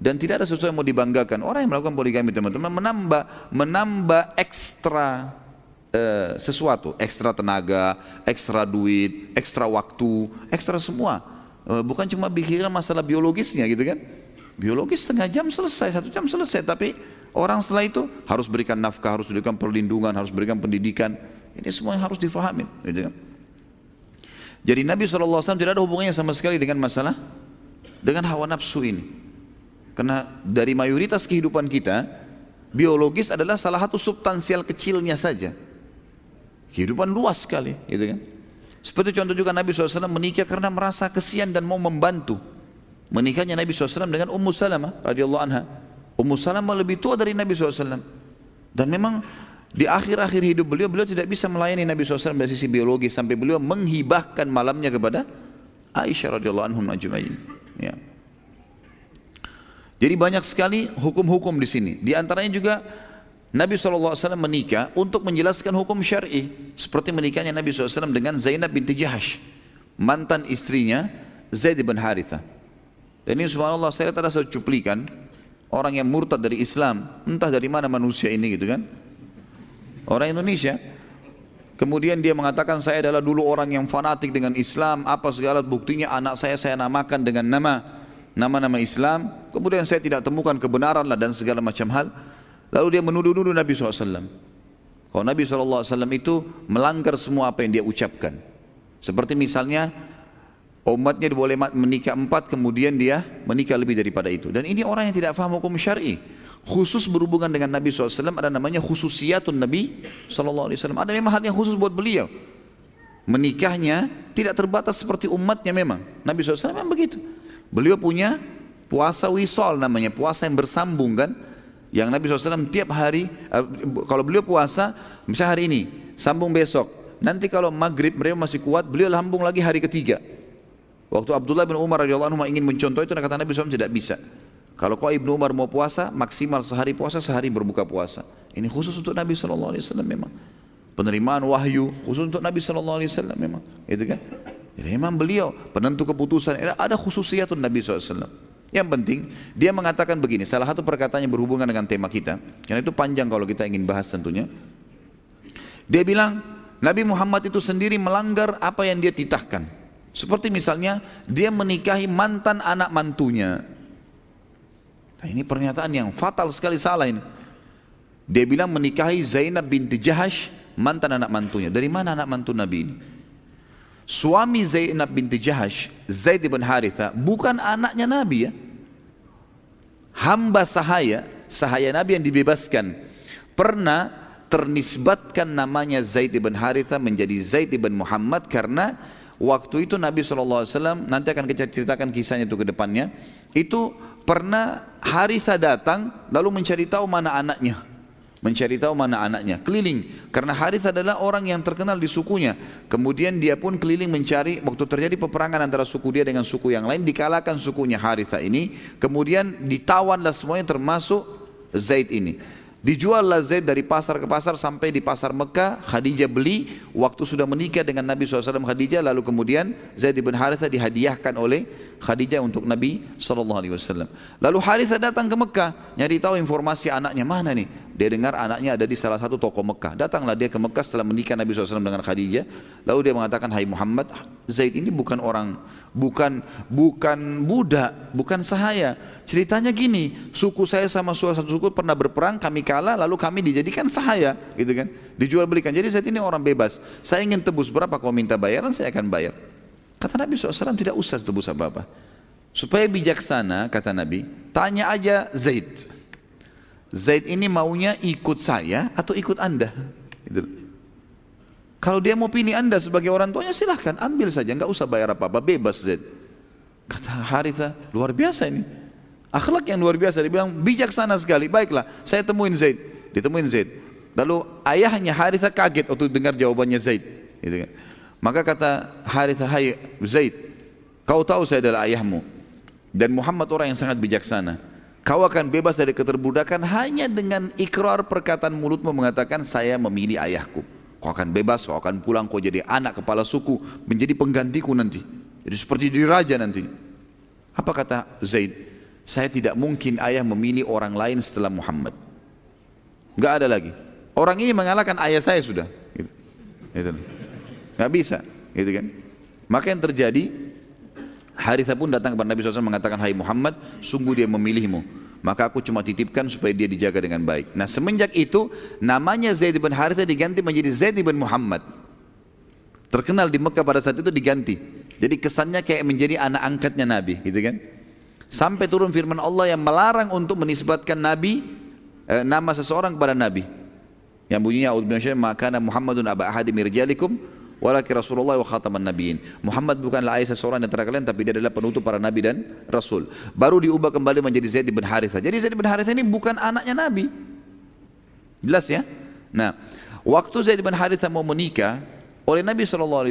Dan tidak ada sesuatu yang mau dibanggakan. Orang yang melakukan poligami teman-teman menambah menambah ekstra uh, sesuatu, ekstra tenaga, ekstra duit, ekstra waktu, ekstra semua. Uh, bukan cuma pikiran masalah biologisnya gitu kan. Biologis setengah jam selesai, satu jam selesai. Tapi orang setelah itu harus berikan nafkah, harus berikan perlindungan, harus berikan pendidikan. Ini semua yang harus difahami. Gitu kan. Jadi Nabi SAW tidak ada hubungannya sama sekali dengan masalah dengan hawa nafsu ini. Karena dari mayoritas kehidupan kita, biologis adalah salah satu substansial kecilnya saja. Kehidupan luas sekali, gitu kan. Seperti contoh juga Nabi SAW menikah karena merasa kesian dan mau membantu. Menikahnya Nabi SAW dengan Ummu Salamah radhiyallahu anha. Ummu Salamah lebih tua dari Nabi SAW. Dan memang di akhir-akhir hidup beliau, beliau tidak bisa melayani Nabi SAW dari sisi biologi sampai beliau menghibahkan malamnya kepada Aisyah radhiyallahu anhum ajma'in. Ya. Jadi banyak sekali hukum-hukum di sini. Di antaranya juga Nabi SAW menikah untuk menjelaskan hukum syar'i seperti menikahnya Nabi SAW dengan Zainab binti Jahash, mantan istrinya Zaid bin Haritha. Dan ini subhanallah saya lihat ada satu cuplikan orang yang murtad dari Islam, entah dari mana manusia ini gitu kan orang Indonesia. Kemudian dia mengatakan saya adalah dulu orang yang fanatik dengan Islam, apa segala buktinya anak saya saya namakan dengan nama nama-nama Islam. Kemudian saya tidak temukan kebenaran lah dan segala macam hal. Lalu dia menuduh-nuduh Nabi SAW. Kalau Nabi SAW itu melanggar semua apa yang dia ucapkan. Seperti misalnya umatnya boleh menikah empat kemudian dia menikah lebih daripada itu. Dan ini orang yang tidak faham hukum syari khusus berhubungan dengan Nabi SAW ada namanya khususiyatun Nabi SAW. Ada memang hal yang khusus buat beliau. Menikahnya tidak terbatas seperti umatnya memang. Nabi SAW memang begitu. Beliau punya puasa wisol namanya, puasa yang bersambung kan. Yang Nabi SAW tiap hari, eh, kalau beliau puasa, misalnya hari ini, sambung besok. Nanti kalau maghrib mereka masih kuat, beliau lambung lagi hari ketiga. Waktu Abdullah bin Umar radhiyallahu anhu ingin mencontoh itu, kata Nabi SAW tidak bisa. Kalau kau Ibnu Umar mau puasa, maksimal sehari puasa, sehari berbuka puasa. Ini khusus untuk Nabi SAW memang. Penerimaan wahyu khusus untuk Nabi SAW memang. Itu kan? Jadi memang beliau penentu keputusan. Ada khususiyatun Nabi SAW. Yang penting dia mengatakan begini, salah satu perkataan yang berhubungan dengan tema kita, karena itu panjang kalau kita ingin bahas tentunya. Dia bilang Nabi Muhammad itu sendiri melanggar apa yang dia titahkan. Seperti misalnya dia menikahi mantan anak mantunya. Nah, ini pernyataan yang fatal sekali salah ini. Dia bilang menikahi Zainab binti Jahash, mantan anak mantunya. Dari mana anak mantu Nabi ini? Suami Zainab binti Jahash, Zaid bin Haritha, bukan anaknya Nabi ya. Hamba sahaya, sahaya Nabi yang dibebaskan. Pernah ternisbatkan namanya Zaid bin Haritha menjadi Zaid bin Muhammad karena waktu itu Nabi SAW, nanti akan kita ceritakan kisahnya itu ke depannya, itu pernah Haritha datang lalu mencari tahu mana anaknya mencari tahu mana anaknya keliling karena Haritha adalah orang yang terkenal di sukunya kemudian dia pun keliling mencari waktu terjadi peperangan antara suku dia dengan suku yang lain dikalahkan sukunya Haritha ini kemudian ditawanlah semuanya termasuk Zaid ini Dijuallah Zaid dari pasar ke pasar sampai di pasar Mekah. Khadijah beli. Waktu sudah menikah dengan Nabi SAW Khadijah. Lalu kemudian Zaid bin Haritha dihadiahkan oleh Khadijah untuk Nabi SAW. Lalu Haritha datang ke Mekah. Nyari tahu informasi anaknya mana nih. Dia dengar anaknya ada di salah satu toko Mekah. Datanglah dia ke Mekah setelah menikah Nabi SAW dengan Khadijah. Lalu dia mengatakan, Hai Muhammad, Zaid ini bukan orang, bukan bukan budak, bukan sahaya. Ceritanya gini, suku saya sama suatu suku pernah berperang, kami kalah, lalu kami dijadikan sahaya, gitu kan? Dijual belikan. Jadi Zaid ini orang bebas. Saya ingin tebus berapa kau minta bayaran, saya akan bayar. Kata Nabi SAW tidak usah tebus apa-apa. Supaya bijaksana, kata Nabi, tanya aja Zaid. Zaid ini maunya ikut saya atau ikut anda? Gitu. Kalau dia mau pilih anda sebagai orang tuanya silahkan ambil saja, nggak usah bayar apa-apa, bebas Zaid. Kata Haritha, luar biasa ini. Akhlak yang luar biasa, dia bilang bijaksana sekali. Baiklah, saya temuin Zaid, ditemuin Zaid. Lalu ayahnya Haritha kaget waktu dengar jawabannya Zaid. Gitu kan. Maka kata Haritha, hai Zaid, kau tahu saya adalah ayahmu. Dan Muhammad orang yang sangat bijaksana. Kau akan bebas dari keterbudakan hanya dengan ikrar perkataan mulutmu mengatakan saya memilih ayahku. Kau akan bebas, kau akan pulang, kau jadi anak kepala suku, menjadi penggantiku nanti. Jadi seperti diri raja nanti. Apa kata Zaid? Saya tidak mungkin ayah memilih orang lain setelah Muhammad. Gak ada lagi. Orang ini mengalahkan ayah saya sudah. Gitu. Gitu. Gak bisa. Gitu kan. Maka yang terjadi, Haritha pun datang kepada Nabi SAW mengatakan, Hai Muhammad, sungguh dia memilihmu maka aku cuma titipkan supaya dia dijaga dengan baik. Nah semenjak itu namanya Zaid bin Haritha diganti menjadi Zaid bin Muhammad. Terkenal di Mekah pada saat itu diganti. Jadi kesannya kayak menjadi anak angkatnya Nabi, gitu kan? Sampai turun firman Allah yang melarang untuk menisbatkan Nabi eh, nama seseorang kepada Nabi. Yang bunyinya A'udzu maka Muhammadun aba ahadi mirjalikum Walaki Rasulullah wa khataman nabiin. Muhammad bukanlah ayah seseorang di antara kalian tapi dia adalah penutup para nabi dan rasul. Baru diubah kembali menjadi Zaid bin Haritha. Jadi Zaid bin Haritha ini bukan anaknya nabi. Jelas ya? Nah, waktu Zaid bin Haritha mau menikah oleh Nabi SAW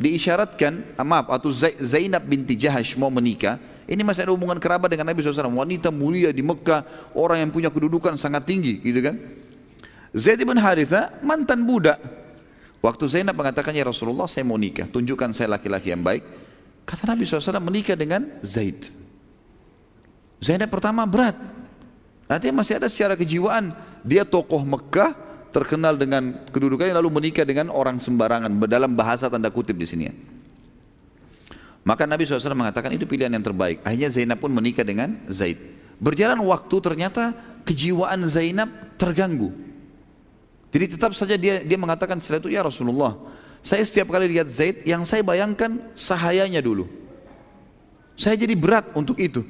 diisyaratkan, ah, maaf, atau Zainab binti Jahash mau menikah, ini masih ada hubungan kerabat dengan Nabi SAW. Wanita mulia di Mekah, orang yang punya kedudukan sangat tinggi, gitu kan? Zaid bin Haritha mantan budak, Waktu Zainab mengatakan, ya Rasulullah saya mau nikah, tunjukkan saya laki-laki yang baik. Kata Nabi SAW menikah dengan Zaid. Zainab pertama berat. Artinya masih ada secara kejiwaan. Dia tokoh Mekah, terkenal dengan kedudukannya lalu menikah dengan orang sembarangan. Dalam bahasa tanda kutip di sini ya. Maka Nabi SAW mengatakan itu pilihan yang terbaik. Akhirnya Zainab pun menikah dengan Zaid. Berjalan waktu ternyata kejiwaan Zainab terganggu. Jadi tetap saja dia dia mengatakan setelah itu ya Rasulullah, saya setiap kali lihat Zaid yang saya bayangkan sahayanya dulu. Saya jadi berat untuk itu.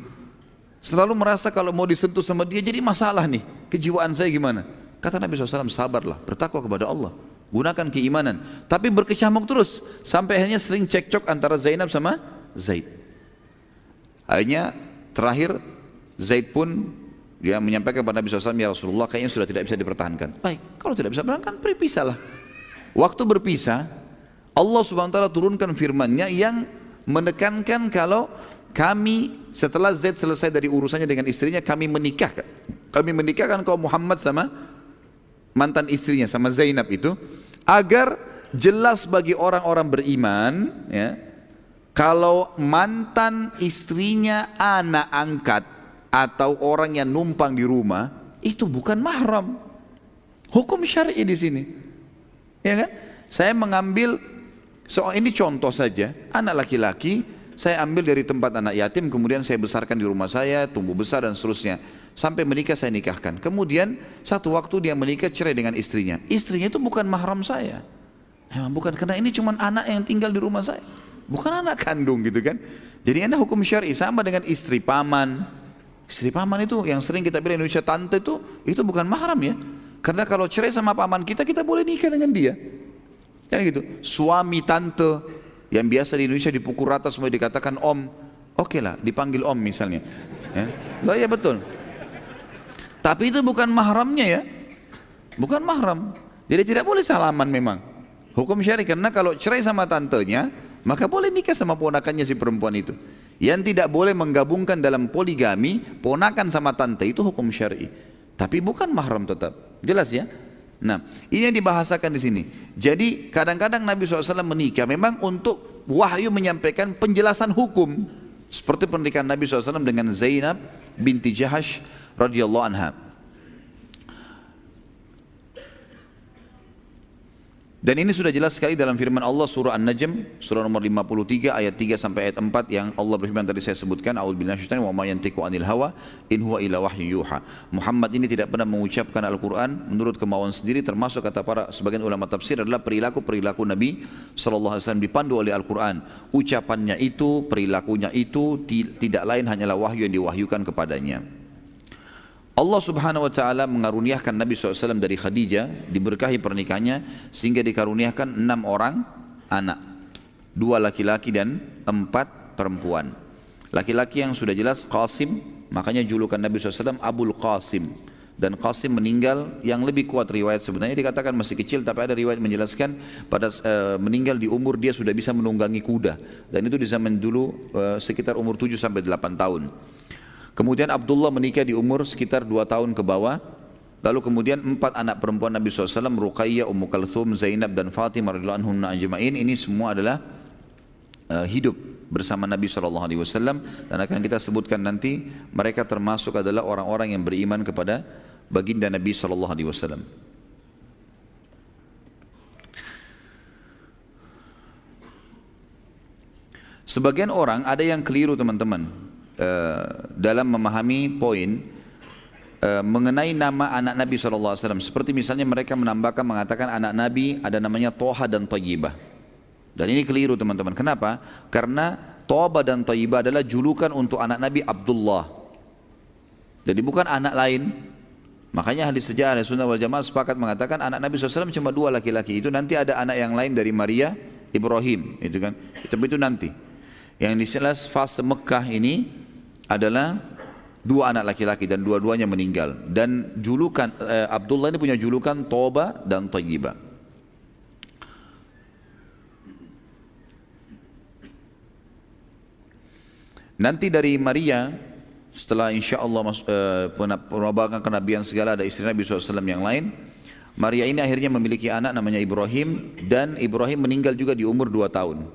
Selalu merasa kalau mau disentuh sama dia jadi masalah nih. Kejiwaan saya gimana? Kata Nabi SAW, sabarlah, bertakwa kepada Allah. Gunakan keimanan. Tapi berkecamuk terus. Sampai akhirnya sering cekcok antara Zainab sama Zaid. Akhirnya terakhir Zaid pun dia menyampaikan kepada Nabi SAW, ya Rasulullah kayaknya sudah tidak bisa dipertahankan. Baik, kalau tidak bisa dipertahankan, berpisahlah. Waktu berpisah, Allah Subhanahu Wa Taala turunkan firman-Nya yang menekankan kalau kami setelah Zaid selesai dari urusannya dengan istrinya, kami menikahkan. Kami menikahkan kaum Muhammad sama mantan istrinya, sama Zainab itu, agar jelas bagi orang-orang beriman, ya, kalau mantan istrinya anak angkat atau orang yang numpang di rumah itu bukan mahram. Hukum syar'i di sini. Ya kan? Saya mengambil soal ini contoh saja, anak laki-laki saya ambil dari tempat anak yatim kemudian saya besarkan di rumah saya, tumbuh besar dan seterusnya. Sampai menikah saya nikahkan. Kemudian satu waktu dia menikah cerai dengan istrinya. Istrinya itu bukan mahram saya. Memang bukan karena ini cuma anak yang tinggal di rumah saya. Bukan anak kandung gitu kan. Jadi ini hukum syar'i sama dengan istri paman, Istri paman itu yang sering kita bilang Indonesia tante itu, itu bukan mahram ya. Karena kalau cerai sama paman kita, kita boleh nikah dengan dia. Kan gitu. Suami tante yang biasa di Indonesia dipukul rata semua dikatakan om. Oke okay lah, dipanggil om misalnya. Ya. Loh ya betul. Tapi itu bukan mahramnya ya. Bukan mahram. Jadi tidak boleh salaman memang. Hukum syari karena kalau cerai sama tantenya, maka boleh nikah sama ponakannya si perempuan itu. Yang tidak boleh menggabungkan dalam poligami, ponakan sama tante itu hukum syar'i. Tapi bukan mahram tetap. Jelas ya? Nah, ini yang dibahasakan di sini. Jadi kadang-kadang Nabi SAW menikah memang untuk wahyu menyampaikan penjelasan hukum. Seperti pernikahan Nabi SAW dengan Zainab binti Jahash radhiyallahu anha. Dan ini sudah jelas sekali dalam firman Allah surah An-Najm surah nomor 53 ayat 3 sampai ayat 4 yang Allah berfirman tadi saya sebutkan minasyaitonir wa ma yantiqu anil hawa in huwa illa wahyu yuha. Muhammad ini tidak pernah mengucapkan Al-Qur'an menurut kemauan sendiri termasuk kata para sebagian ulama tafsir adalah perilaku-perilaku Nabi sallallahu alaihi wasallam dipandu oleh Al-Qur'an. Ucapannya itu, perilakunya itu tidak lain hanyalah wahyu yang diwahyukan kepadanya. Allah subhanahu wa ta'ala mengaruniakan Nabi SAW dari Khadijah diberkahi pernikahannya sehingga dikaruniakan enam orang anak. Dua laki-laki dan empat perempuan. Laki-laki yang sudah jelas Qasim makanya julukan Nabi SAW Abul Qasim. Dan Qasim meninggal yang lebih kuat riwayat sebenarnya dikatakan masih kecil tapi ada riwayat menjelaskan pada uh, meninggal di umur dia sudah bisa menunggangi kuda. Dan itu di zaman dulu uh, sekitar umur 7 sampai 8 tahun Kemudian Abdullah menikah di umur sekitar dua tahun ke bawah. Lalu kemudian empat anak perempuan Nabi SAW, Ruqayyah, Ummu Kalthum, Zainab dan Fatimah radhiyallahu anhum ajma'in ini semua adalah uh, hidup bersama Nabi SAW dan akan kita sebutkan nanti mereka termasuk adalah orang-orang yang beriman kepada baginda Nabi SAW. Sebagian orang ada yang keliru teman-teman uh, dalam memahami poin Eh, mengenai nama anak Nabi SAW. Seperti misalnya mereka menambahkan mengatakan anak Nabi ada namanya Toha dan Tayyibah. Dan ini keliru teman-teman. Kenapa? Karena Toha dan Tayyibah adalah julukan untuk anak Nabi Abdullah. Jadi bukan anak lain. Makanya ahli sejarah Sunnah wal Jamaah sepakat mengatakan anak Nabi SAW cuma dua laki-laki. Itu nanti ada anak yang lain dari Maria, Ibrahim. Itu kan. Tapi itu nanti. Yang jelas fase Mekah ini adalah dua anak laki-laki dan dua-duanya meninggal. Dan julukan eh, Abdullah ini punya julukan Toba dan Tayyibah nanti dari Maria setelah insya Allah eh, penabakan kenabian segala ada istri Nabi SAW yang lain Maria ini akhirnya memiliki anak namanya Ibrahim dan Ibrahim meninggal juga di umur dua tahun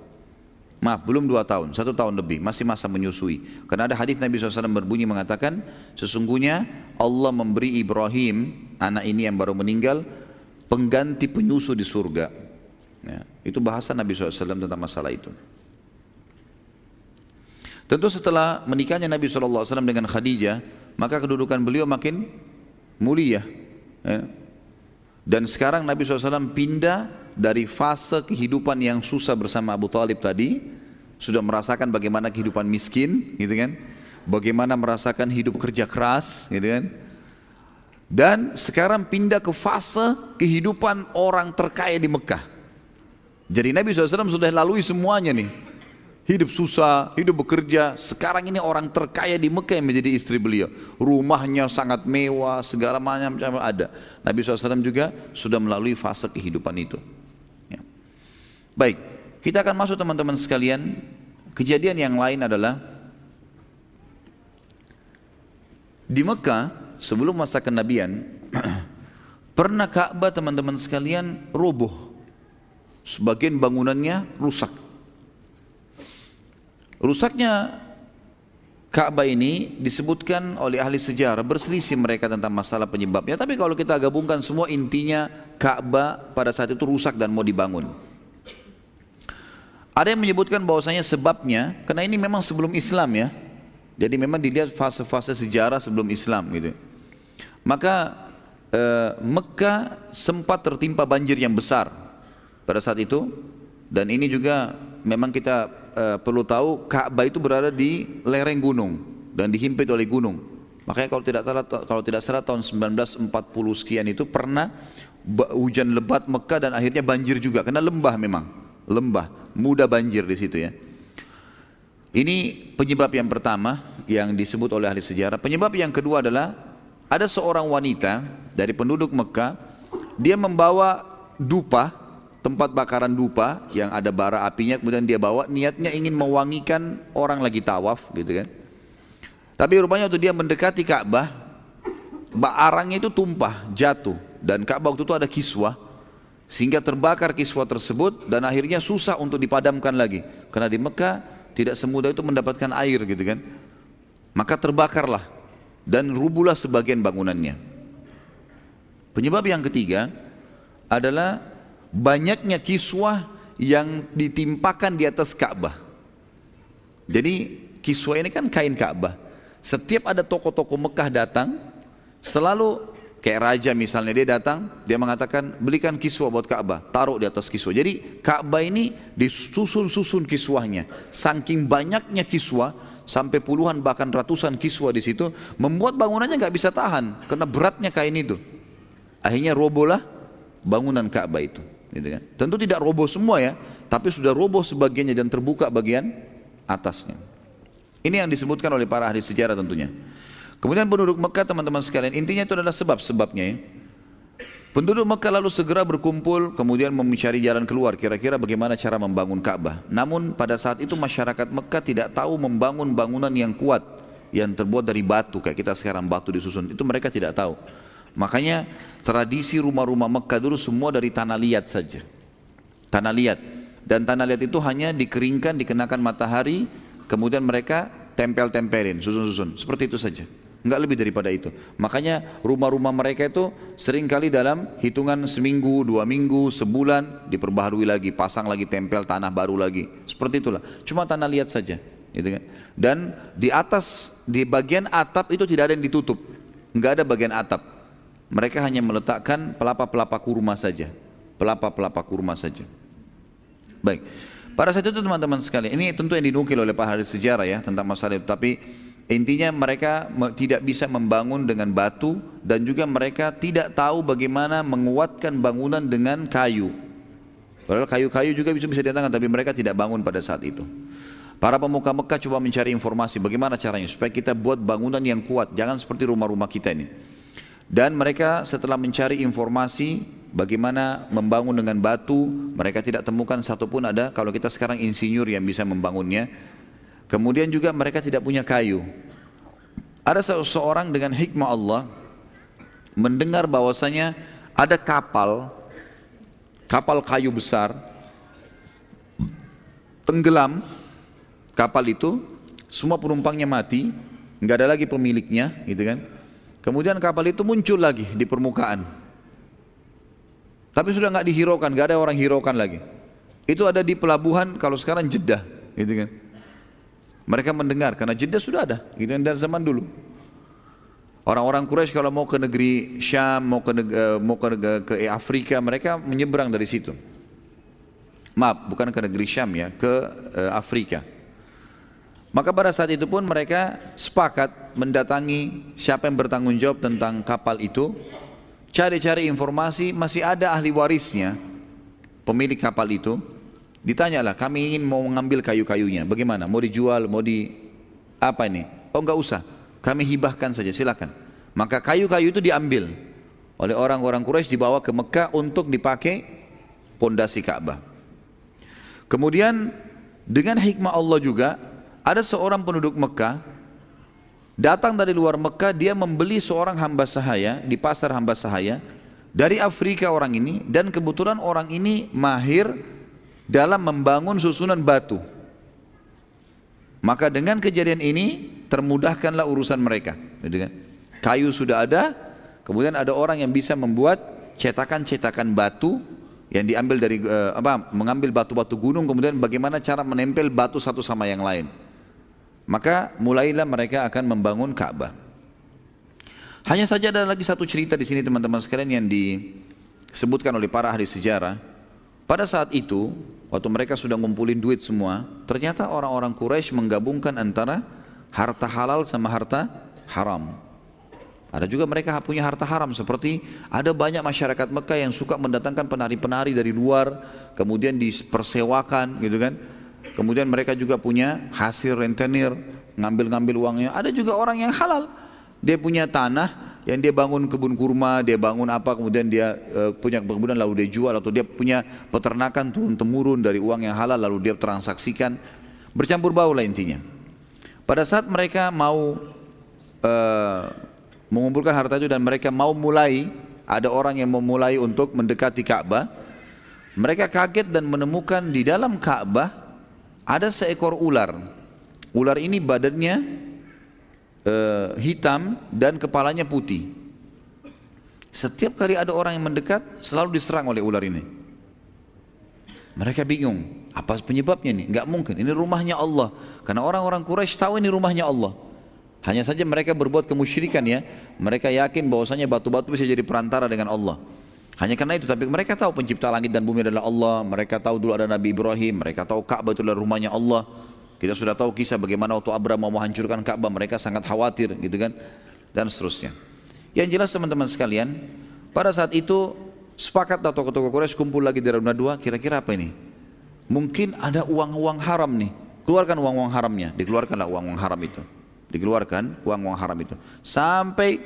Maaf, belum dua tahun, satu tahun lebih, masih masa menyusui. Karena ada hadis Nabi SAW berbunyi mengatakan, sesungguhnya Allah memberi Ibrahim, anak ini yang baru meninggal, pengganti penyusu di surga. Ya, itu bahasa Nabi SAW tentang masalah itu. Tentu setelah menikahnya Nabi SAW dengan Khadijah, maka kedudukan beliau makin mulia. Ya. Dan sekarang Nabi SAW pindah dari fase kehidupan yang susah bersama Abu Talib tadi sudah merasakan bagaimana kehidupan miskin gitu kan bagaimana merasakan hidup kerja keras gitu kan dan sekarang pindah ke fase kehidupan orang terkaya di Mekah jadi Nabi SAW sudah lalui semuanya nih hidup susah, hidup bekerja. Sekarang ini orang terkaya di Mekah yang menjadi istri beliau. Rumahnya sangat mewah, segala macam ada. Nabi SAW juga sudah melalui fase kehidupan itu. Baik, kita akan masuk teman-teman sekalian. Kejadian yang lain adalah di Mekah sebelum masa kenabian pernah Ka'bah teman-teman sekalian roboh. Sebagian bangunannya rusak. Rusaknya Ka'bah ini disebutkan oleh ahli sejarah berselisih mereka tentang masalah penyebabnya. Tapi kalau kita gabungkan semua intinya Ka'bah pada saat itu rusak dan mau dibangun. Ada yang menyebutkan bahwasanya sebabnya karena ini memang sebelum Islam ya. Jadi memang dilihat fase-fase sejarah sebelum Islam gitu. Maka eh, Mekah sempat tertimpa banjir yang besar pada saat itu dan ini juga memang kita eh, perlu tahu Ka'bah itu berada di lereng gunung dan dihimpit oleh gunung. Makanya kalau tidak salah kalau tidak salah tahun 1940 sekian itu pernah hujan lebat Mekah dan akhirnya banjir juga karena lembah memang, lembah mudah banjir di situ ya. Ini penyebab yang pertama yang disebut oleh ahli sejarah. Penyebab yang kedua adalah ada seorang wanita dari penduduk Mekah, dia membawa dupa, tempat bakaran dupa yang ada bara apinya, kemudian dia bawa niatnya ingin mewangikan orang lagi tawaf gitu kan. Tapi rupanya waktu dia mendekati Ka'bah, arangnya itu tumpah, jatuh dan Ka'bah waktu itu ada kiswah sehingga terbakar kiswah tersebut dan akhirnya susah untuk dipadamkan lagi. Karena di Mekah tidak semudah itu mendapatkan air gitu kan. Maka terbakarlah dan rubuhlah sebagian bangunannya. Penyebab yang ketiga adalah banyaknya kiswah yang ditimpakan di atas Ka'bah. Jadi kiswah ini kan kain Ka'bah. Setiap ada tokoh-tokoh Mekah datang selalu Kayak raja misalnya dia datang, dia mengatakan belikan kiswah buat Ka'bah, taruh di atas kiswah. Jadi Ka'bah ini disusun-susun kiswahnya. Saking banyaknya kiswah, sampai puluhan bahkan ratusan kiswah di situ, membuat bangunannya nggak bisa tahan karena beratnya kain itu. Akhirnya robohlah bangunan Ka'bah itu. Gitu kan. Tentu tidak roboh semua ya, tapi sudah roboh sebagiannya dan terbuka bagian atasnya. Ini yang disebutkan oleh para ahli sejarah tentunya. Kemudian penduduk Mekah teman-teman sekalian, intinya itu adalah sebab-sebabnya ya. Penduduk Mekah lalu segera berkumpul, kemudian mencari jalan keluar, kira-kira bagaimana cara membangun Ka'bah. Namun pada saat itu masyarakat Mekah tidak tahu membangun bangunan yang kuat, yang terbuat dari batu, kayak kita sekarang batu disusun, itu mereka tidak tahu. Makanya tradisi rumah-rumah Mekah dulu semua dari tanah liat saja. Tanah liat. Dan tanah liat itu hanya dikeringkan, dikenakan matahari, kemudian mereka tempel-tempelin, susun-susun. Seperti itu saja. Enggak lebih daripada itu. Makanya rumah-rumah mereka itu sering kali dalam hitungan seminggu, dua minggu, sebulan diperbaharui lagi, pasang lagi tempel tanah baru lagi. Seperti itulah. Cuma tanah liat saja. Gitu kan? Dan di atas, di bagian atap itu tidak ada yang ditutup. Enggak ada bagian atap. Mereka hanya meletakkan pelapa-pelapa kurma saja. Pelapa-pelapa kurma saja. Baik. Pada saat itu teman-teman sekalian, ini tentu yang dinukil oleh Pak Haris Sejarah ya tentang masalah itu. Tapi Intinya mereka tidak bisa membangun dengan batu dan juga mereka tidak tahu bagaimana menguatkan bangunan dengan kayu. Padahal kayu-kayu juga bisa bisa didatangkan tapi mereka tidak bangun pada saat itu. Para pemuka Mekah coba mencari informasi bagaimana caranya supaya kita buat bangunan yang kuat, jangan seperti rumah-rumah kita ini. Dan mereka setelah mencari informasi bagaimana membangun dengan batu, mereka tidak temukan satupun ada kalau kita sekarang insinyur yang bisa membangunnya, Kemudian juga mereka tidak punya kayu. Ada seseorang dengan hikmah Allah mendengar bahwasanya ada kapal, kapal kayu besar, tenggelam kapal itu, semua penumpangnya mati, nggak ada lagi pemiliknya, gitu kan? Kemudian kapal itu muncul lagi di permukaan. Tapi sudah nggak dihiraukan, nggak ada orang hiraukan lagi. Itu ada di pelabuhan kalau sekarang Jeddah, gitu kan? Mereka mendengar karena Jeddah sudah ada gitu dari zaman dulu. Orang-orang Quraisy kalau mau ke negeri Syam, mau ke negeri, mau ke, negeri, ke Afrika, mereka menyeberang dari situ. Maaf, bukan ke negeri Syam ya, ke uh, Afrika. Maka pada saat itu pun mereka sepakat mendatangi siapa yang bertanggung jawab tentang kapal itu, cari-cari informasi, masih ada ahli warisnya, pemilik kapal itu, Ditanyalah, kami ingin mau mengambil kayu-kayunya. Bagaimana? Mau dijual? Mau di apa ini? Oh enggak usah. Kami hibahkan saja, silakan. Maka kayu-kayu itu diambil oleh orang-orang Quraisy dibawa ke Mekah untuk dipakai pondasi Ka'bah. Kemudian dengan hikmah Allah juga ada seorang penduduk Mekah datang dari luar Mekah dia membeli seorang hamba sahaya di pasar hamba sahaya dari Afrika orang ini dan kebetulan orang ini mahir dalam membangun susunan batu. Maka dengan kejadian ini termudahkanlah urusan mereka. Kan? Kayu sudah ada, kemudian ada orang yang bisa membuat cetakan-cetakan batu yang diambil dari uh, apa mengambil batu-batu gunung kemudian bagaimana cara menempel batu satu sama yang lain. Maka mulailah mereka akan membangun Ka'bah. Hanya saja ada lagi satu cerita di sini teman-teman sekalian yang disebutkan oleh para ahli sejarah pada saat itu, waktu mereka sudah ngumpulin duit semua, ternyata orang-orang Quraisy menggabungkan antara harta halal sama harta haram. Ada juga mereka punya harta haram seperti ada banyak masyarakat Mekah yang suka mendatangkan penari-penari dari luar, kemudian dipersewakan gitu kan. Kemudian mereka juga punya hasil rentenir, ngambil-ngambil uangnya. Ada juga orang yang halal. Dia punya tanah, yang dia bangun kebun kurma, dia bangun apa, kemudian dia uh, punya kebunan lalu dia jual atau dia punya peternakan turun temurun dari uang yang halal lalu dia transaksikan, bercampur bau lah intinya. Pada saat mereka mau uh, mengumpulkan harta itu dan mereka mau mulai, ada orang yang memulai untuk mendekati Ka'bah, mereka kaget dan menemukan di dalam Ka'bah ada seekor ular. Ular ini badannya uh, hitam dan kepalanya putih. Setiap kali ada orang yang mendekat, selalu diserang oleh ular ini. Mereka bingung, apa penyebabnya ini? Enggak mungkin, ini rumahnya Allah. Karena orang-orang Quraisy tahu ini rumahnya Allah. Hanya saja mereka berbuat kemusyrikan ya. Mereka yakin bahwasanya batu-batu bisa jadi perantara dengan Allah. Hanya karena itu, tapi mereka tahu pencipta langit dan bumi adalah Allah. Mereka tahu dulu ada Nabi Ibrahim. Mereka tahu Ka'bah itu adalah rumahnya Allah. Kita sudah tahu kisah bagaimana waktu Abraham mau menghancurkan Ka'bah, mereka sangat khawatir gitu kan dan seterusnya. Yang jelas teman-teman sekalian, pada saat itu sepakat tokoh-tokoh Quraisy kumpul lagi di Rauna dua, kira-kira apa ini? Mungkin ada uang-uang haram nih. Keluarkan uang-uang haramnya, dikeluarkanlah uang-uang haram itu. Dikeluarkan uang-uang haram itu. Sampai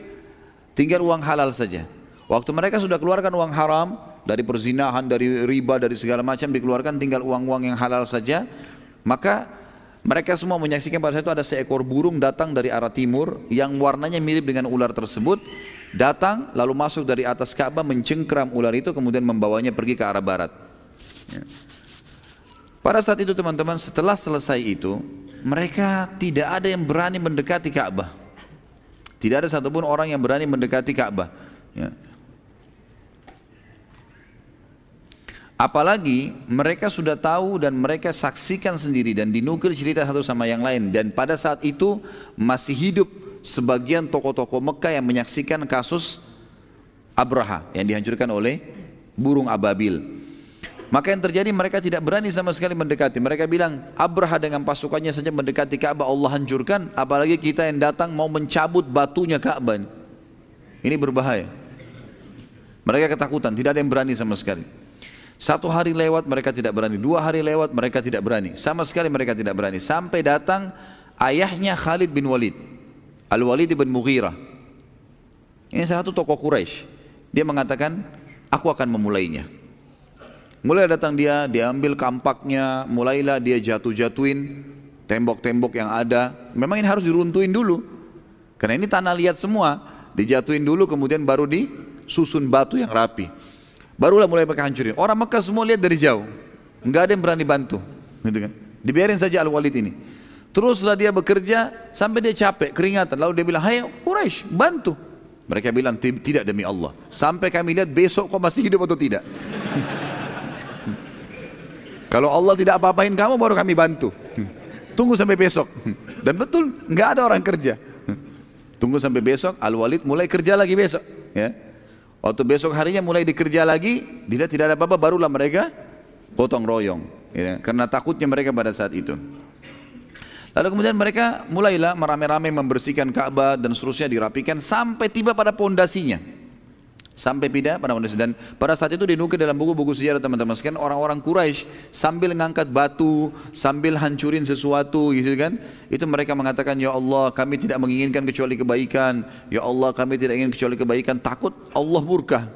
tinggal uang halal saja. Waktu mereka sudah keluarkan uang haram dari perzinahan, dari riba, dari segala macam dikeluarkan tinggal uang-uang yang halal saja, maka Mereka semua menyaksikan pada saat itu ada seekor burung datang dari arah timur yang warnanya mirip dengan ular tersebut. Datang lalu masuk dari atas Ka'bah mencengkram ular itu kemudian membawanya pergi ke arah barat. Ya. Pada saat itu teman-teman setelah selesai itu mereka tidak ada yang berani mendekati Ka'bah. Tidak ada satupun orang yang berani mendekati Ka'bah. Ya. Apalagi mereka sudah tahu dan mereka saksikan sendiri dan dinukil cerita satu sama yang lain. Dan pada saat itu masih hidup sebagian tokoh-tokoh Mekah yang menyaksikan kasus Abraha yang dihancurkan oleh burung ababil. Maka yang terjadi mereka tidak berani sama sekali mendekati. Mereka bilang Abraha dengan pasukannya saja mendekati Ka'bah Allah hancurkan. Apalagi kita yang datang mau mencabut batunya Ka'bah. Ini berbahaya. Mereka ketakutan, tidak ada yang berani sama sekali. Satu hari lewat mereka tidak berani, dua hari lewat mereka tidak berani, sama sekali mereka tidak berani. Sampai datang ayahnya Khalid bin Walid, Al-Walid bin Mughirah. Ini salah satu tokoh Quraisy. Dia mengatakan, aku akan memulainya. Mulai datang dia, dia ambil kampaknya, mulailah dia jatuh-jatuhin tembok-tembok yang ada. Memang ini harus diruntuhin dulu. Karena ini tanah liat semua, dijatuhin dulu kemudian baru disusun batu yang rapi. Barulah mulai mereka hancurin. Orang Mekah semua lihat dari jauh. Enggak ada yang berani bantu. Gitu kan. Dibiarin saja Al-Walid ini. Teruslah dia bekerja sampai dia capek, keringatan. Lalu dia bilang, hai Quraisy bantu. Mereka bilang, tidak demi Allah. Sampai kami lihat besok kau masih hidup atau tidak. Kalau Allah tidak apa-apain kamu baru kami bantu. Tunggu sampai besok. Dan betul, enggak ada orang kerja. Tunggu sampai besok, Al-Walid mulai kerja lagi besok. Ya. Waktu besok harinya mulai dikerja lagi, dilihat tidak ada apa-apa, barulah mereka potong royong. Ya, karena takutnya mereka pada saat itu. Lalu kemudian mereka mulailah merame-rame membersihkan Ka'bah dan seterusnya dirapikan sampai tiba pada pondasinya. Sampai pindah pada manusia dan pada saat itu dinukil dalam buku-buku sejarah teman-teman sekalian orang-orang Quraisy sambil mengangkat batu, sambil hancurin sesuatu gitu kan. Itu mereka mengatakan ya Allah kami tidak menginginkan kecuali kebaikan. Ya Allah kami tidak ingin kecuali kebaikan. Takut Allah murka.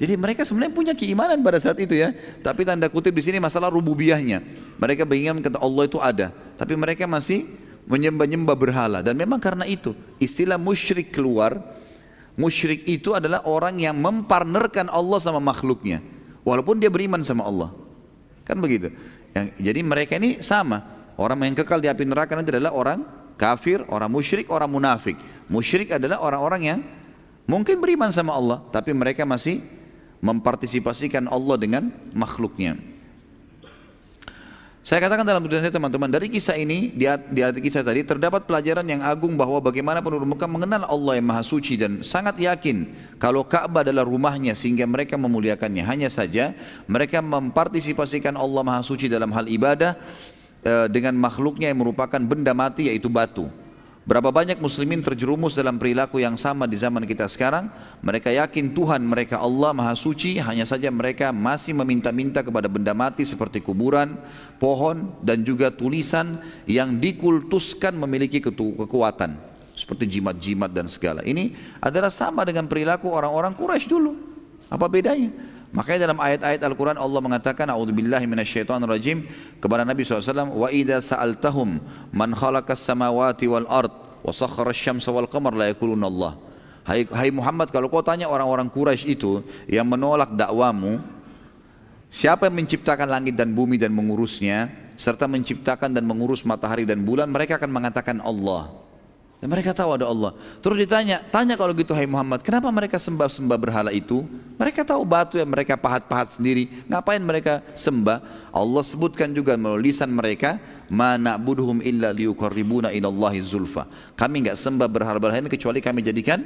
Jadi mereka sebenarnya punya keimanan pada saat itu ya. Tapi tanda kutip di sini masalah rububiyahnya. Mereka menginginkan kata Allah itu ada, tapi mereka masih menyembah-nyembah berhala dan memang karena itu istilah musyrik keluar Musyrik itu adalah orang yang mempartnerkan Allah sama makhluknya. Walaupun dia beriman sama Allah. Kan begitu. Yang, jadi mereka ini sama. Orang yang kekal di api neraka nanti adalah orang kafir, orang musyrik, orang munafik. Musyrik adalah orang-orang yang mungkin beriman sama Allah. Tapi mereka masih mempartisipasikan Allah dengan makhluknya. Saya katakan dalam tulisan saya teman-teman, dari kisah ini, di, di kisah tadi, terdapat pelajaran yang agung bahwa bagaimana penduduk Mekah mengenal Allah yang Maha Suci dan sangat yakin kalau Ka'bah adalah rumahnya sehingga mereka memuliakannya. Hanya saja mereka mempartisipasikan Allah Maha Suci dalam hal ibadah e, dengan makhluknya yang merupakan benda mati yaitu batu. Berapa banyak muslimin terjerumus dalam perilaku yang sama di zaman kita sekarang? Mereka yakin Tuhan mereka Allah Maha Suci Hanya saja mereka masih meminta-minta kepada benda mati seperti kuburan, pohon dan juga tulisan Yang dikultuskan memiliki kekuatan Seperti jimat-jimat dan segala. Ini adalah sama dengan perilaku orang-orang Quraisy dulu. Apa bedanya? Makanya dalam ayat-ayat Al-Quran Allah mengatakan A'udzubillahi minasyaitonirrajim kepada Nabi SAW Wa idha sa'altahum man khalaqas samawati wal ard wa sakhara syamsa wal qamar la yakuluna Allah. Hai, hai Muhammad kalau kau tanya orang-orang Quraisy itu yang menolak dakwamu Siapa yang menciptakan langit dan bumi dan mengurusnya serta menciptakan dan mengurus matahari dan bulan mereka akan mengatakan Allah dan mereka tahu ada Allah. Terus ditanya, tanya kalau gitu hai Muhammad, kenapa mereka sembah-sembah berhala itu? Mereka tahu batu yang mereka pahat-pahat sendiri. Ngapain mereka sembah? Allah sebutkan juga melalui lisan mereka, "Ma na'buduhum illa liyuqarribuna ilallahi zulfa." Kami enggak sembah berhala-berhala ini kecuali kami jadikan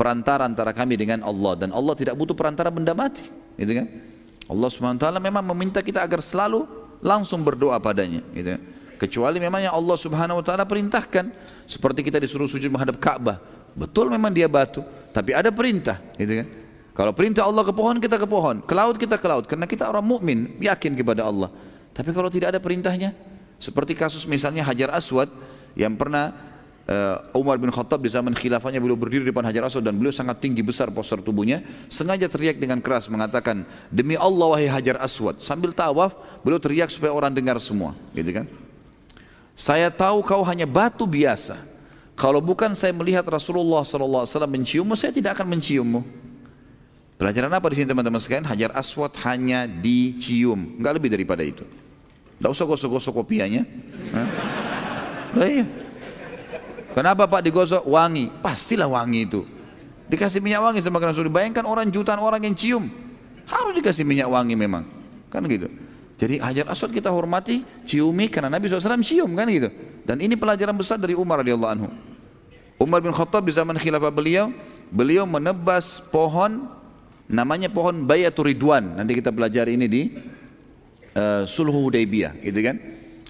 perantara antara kami dengan Allah dan Allah tidak butuh perantara benda mati, gitu kan? Allah taala memang meminta kita agar selalu langsung berdoa padanya, gitu kan? Kecuali memang yang Allah Subhanahu wa taala perintahkan. Seperti kita disuruh sujud menghadap Ka'bah. Betul memang dia batu tapi ada perintah gitu kan? Kalau perintah Allah ke pohon kita ke pohon. Ke laut kita ke laut. Karena kita orang mukmin yakin kepada Allah. Tapi kalau tidak ada perintahnya seperti kasus misalnya Hajar Aswad yang pernah uh, Umar bin Khattab di zaman khilafahnya beliau berdiri di depan Hajar Aswad dan beliau sangat tinggi besar postur tubuhnya sengaja teriak dengan keras mengatakan demi Allah wahai Hajar Aswad. Sambil tawaf beliau teriak supaya orang dengar semua gitu kan Saya tahu kau hanya batu biasa. Kalau bukan saya melihat Rasulullah SAW menciummu, saya tidak akan menciummu. Pelajaran apa di sini teman-teman sekalian? Hajar aswad hanya dicium, nggak lebih daripada itu. Tidak usah gosok-gosok kopianya. Nah, iya. Kenapa Pak digosok? Wangi. Pastilah wangi itu. Dikasih minyak wangi sama Rasul. Bayangkan orang jutaan orang yang cium. Harus dikasih minyak wangi memang. Kan gitu. Jadi hajar aswad kita hormati, ciumi karena Nabi SAW cium kan gitu. Dan ini pelajaran besar dari Umar radhiyallahu anhu. Umar bin Khattab di zaman khilafah beliau, beliau menebas pohon namanya pohon Bayatul Ridwan. Nanti kita pelajari ini di uh, Sulhu Hudaybiyah, gitu kan?